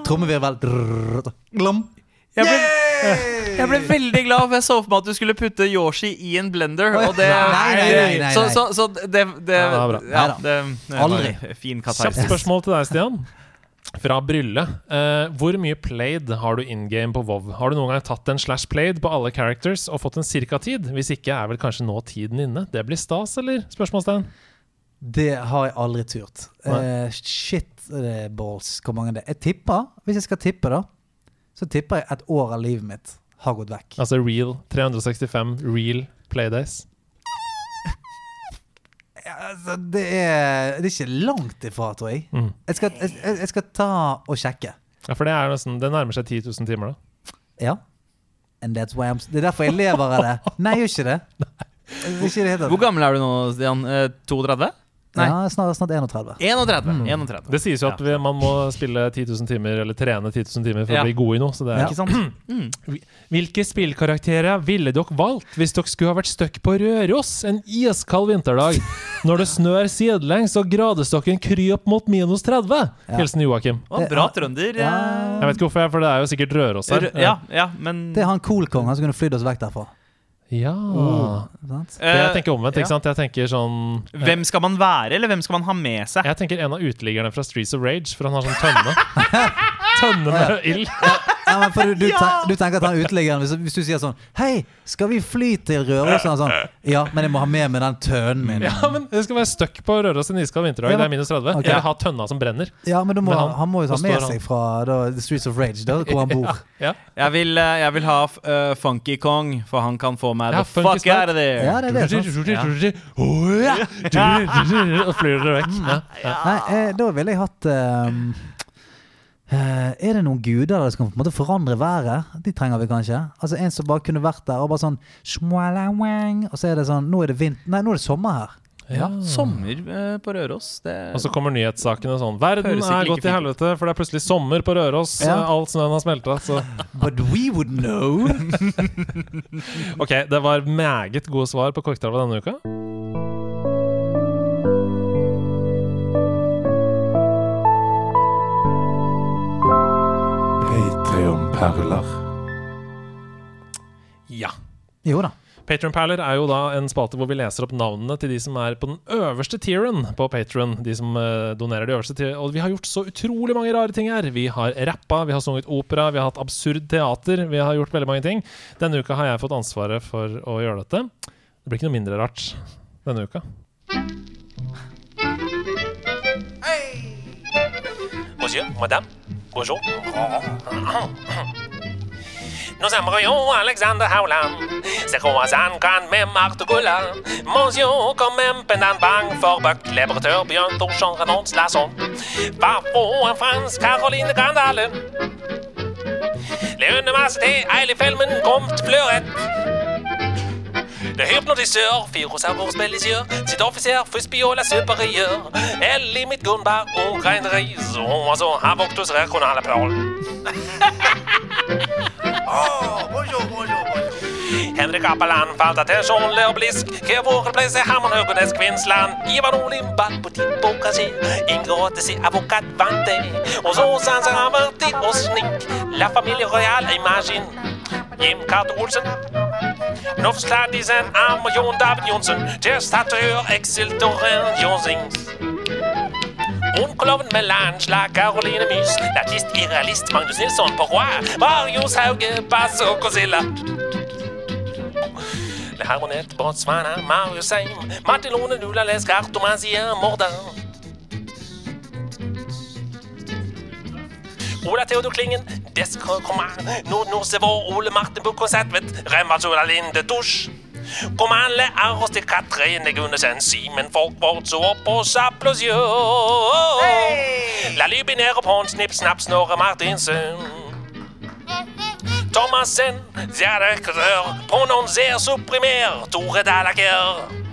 trommevirvel. Drrrr, Glom. Jeg ble, jeg ble veldig glad, for jeg så for meg at du skulle putte Yoshi i en blender. Og det, Nei, nei, nei, nei, Så, nei. så, så det, det, Ja, det var bra. ja, det, det Aldri. Fin Kjapt spørsmål til deg, Stian. Fra Brylle. Uh, hvor mye played har du in game på WoW? Har du noen gang tatt en slash played på alle characters og fått en cirka-tid? Hvis ikke, er vel kanskje nå tiden inne? Det blir stas, eller? Spørsmålstegn. Det har jeg aldri turt. Eh, shit balls, hvor mange det er. Jeg tipper, hvis jeg skal tippe, da, så tipper jeg et år av livet mitt har gått vekk. Altså real 365 real playdays. Ja, altså, det, er, det er ikke langt ifra, tror jeg. Mm. Jeg skal, jeg, jeg- skal ta og sjekke. Ja, for det er nesten Det nærmer seg 10 000 timer, da. Ja. And that's why I'm, det er derfor jeg lever av det. Nei, jeg gjør ikke det. [laughs] Ikke det Hvor gammel er du nå, Stian? Eh, 32? Nei. Ja, snart, snart 31. 31. Mm. 31. Det sies jo at vi, man må spille 10 000 timer, eller trene 10 000 timer for Ja. å bli god i noe. Så det er Ja. Ikke sant? [clears throat] Mm. Hvilke spillkarakterer ville dere valgt hvis dere skulle ha vært stuck på Røros en iskald vinterdag? [laughs] Når det snør sidelengs og gradestokken kryper mot minus 30? Ja. Hilsen Joakim. Bra trønder. Ja. Jeg vet ikke hvorfor, jeg, for det er jo sikkert Røros her. Ja, ja, men Det er han cool-kongen som kunne flydd oss vekk derfra. Ja. oh, For jeg Eh, tenker omvendt, ikke sant? Jeg tenker sånn Hvem skal man være, eller hvem skal man ha med seg? Jeg tenker en av uteliggerne fra Streets of Rage, for han har sånn tønne. [laughs] tønne med ild. Ja, men for du, du, [laughs] ten, du tenker at han uteliggeren hvis, hvis du sier sånn Hei, skal vi fly til Røros? Så er sånn Ja, men jeg må ha med meg den tønnen min. Ja, men det skal være stuck på Røros en iskald vinterdag. Ja, Det er minus 30. Okay. Jeg har ha tønna som brenner. Ja, men, må, Men han, han- må jo ta med seg fra da, The Streets of Rage, da, hvor han [laughs] bor. Ja. Jeg vil, eh, jeg vil ha uh, Funky Kong, for han kan få meg Ja, the fuck out of there. Ja, det er det. sant? Og flyr dere vekk. Ja. Ja. Nei, eh, da ville jeg hatt um, Er det noen guder der som kan på en måte forandre været? De trenger vi kanskje. Altså En som bare kunne vært der og bare sånn Og så er det sånn Nå er det vint Nei, nå er det sommer her. Ja, sommer eh, på Røros. Det Og så kommer nyhetssakene sånn Verden er gått til helvete, for det er plutselig sommer på Røros. Ja. All snøen har smelta. [laughs] But we would know. [laughs] OK, det var meget gode svar på Korkdalva denne uka. Patreon-perler. Ja. Jo da. Patronperler er jo da en spalte hvor vi leser opp navnene til de som er på den øverste tieren på Patron. De som eh, donerer de øverste tieren. Og vi har gjort så utrolig mange rare ting her. Vi har rappa, vi har sunget opera, vi har hatt absurd teater. Vi har gjort veldig mange ting. Denne uka har jeg fått ansvaret for å gjøre dette. Det blir ikke noe mindre rart denne uka. Monsieur, madame, Bonjour. Nous aimerions Alexander Howland. C'est croisane quand même articulant. Mon Dieu, quand même pendant bang, fort buck, les breteurs bientôt chanteront de la sonde. Parfois en France, Caroline Gandalen. Les universités, elles filment comme fleurettes. Le hypnotiseur, Firosaurus Bellisier, c'est officier, Fuspio la supérieure. Elle limite Goomba au grain de riz. On oiseau, avant que tous rire qu'on a la parole. [laughs] oh, bonjour, bonjour, bonjour. Henrik Appeland, falt attention, l'obelisk, que vågar place Hammarhögernäs Kvinnsland. Ivan Olin, back på tipp och kassé, ingratis i avokatvante. Och så sansar han värtig och snick, la famille royale imagine. Jim Carter Olsen, Nofs Kladdisen arm og Jon David Johnsen. Testateur Exil Torren Jonsings Onkoloven Melange, la Caroline Mys, Latist, irrealist Magnus Nilsson på Roi, Marius Hauge, Bass og Godzilla. Le Haronet, Botswana, Marius Heim, Matilone Lone, Lula, Les Cartomansia, morda Ola Theodor Klingen, Det kommer nå, nå se vår Ole Martin på konsert med Remmazola Lindetusj. Kommandle er hos til Katrine Gunnesen, Simen Folkvord, så opp og sapp og sjå. La lyby ned opp hånd, snipp, snapp, Snorre Martinsen. Thomassen, der er klør, prononser, supprimer, Tore Dallaker.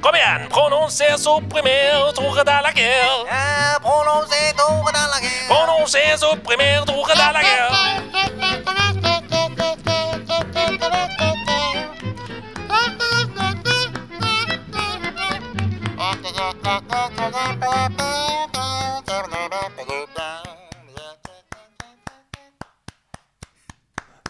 Kom igjen, prononcer, supprimer, Tore Ja, Prononcer Tore Dalaker. Prononcer, supprimer, Tore Dalaker.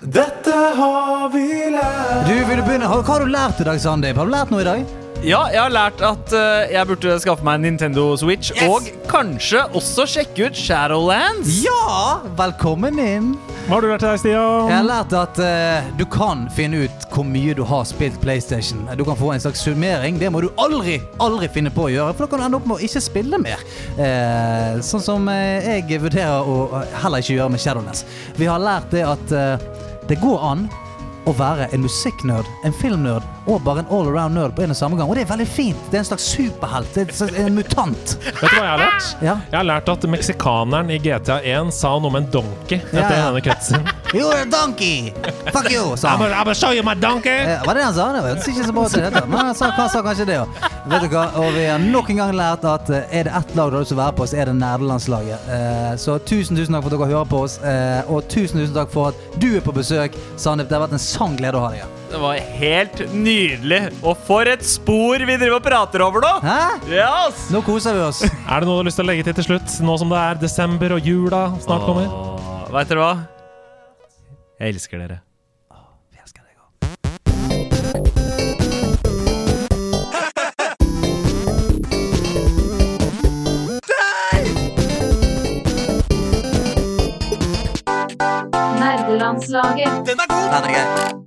Dette har vi lært. Du, vil du begynne? Hva har du lært i dag, Sandeep? Har du lært noe i dag? Ja, jeg har lært at uh, jeg burde skaffe meg en Nintendo Switch, Yes! og kanskje også sjekke ut Shadowlands. Ja! Velkommen inn. Hva har du lært her, Stian? Jeg har lært at uh, du kan finne ut hvor mye du har spilt PlayStation. Du kan få en slags summering. Det må du aldri, aldri finne på å gjøre, for da kan du ende opp med å ikke spille mer. Uh, sånn som jeg vurderer å heller ikke gjøre med Shadowlands. Vi har lært det at det går an å være en musikknerd, en filmnerd og bare en all around nerd på en og samme gang. Og det er veldig fint. Det er en slags superhelt. Det er en en mutant. Vet du hva jeg har lært? Ja. Jeg har lært at meksikaneren i GTA1 sa noe om en donkey etter Ja, ja. denne kretsen. You're a donkey! Fuck you! sa han. I'm gonna show you my donkey! Eh, Var det han sa? Det hørtes ikke så bra ut, dette. men han sa, han sa kanskje det òg. Vet du hva? Og vi har nok en gang lært at eh, er det ett lag du har lyst til å være på, så er det nerdelandslaget. Eh, Så tusen tusen takk for at dere hører på oss, eh, og tusen tusen takk for at du er på besøk. Sandeep, det har vært en sann glede å ha deg her. Det var helt nydelig. Og for et spor vi driver og prater over nå! Hæ? Yes! Nå koser vi oss. Er det noe du har lyst til å legge til til slutt, nå som det er desember og jula snart kommer? Åh, Vet dere hva? Jeg elsker dere. Vi elsker deg også. Nerdelandslaget. Den er grei.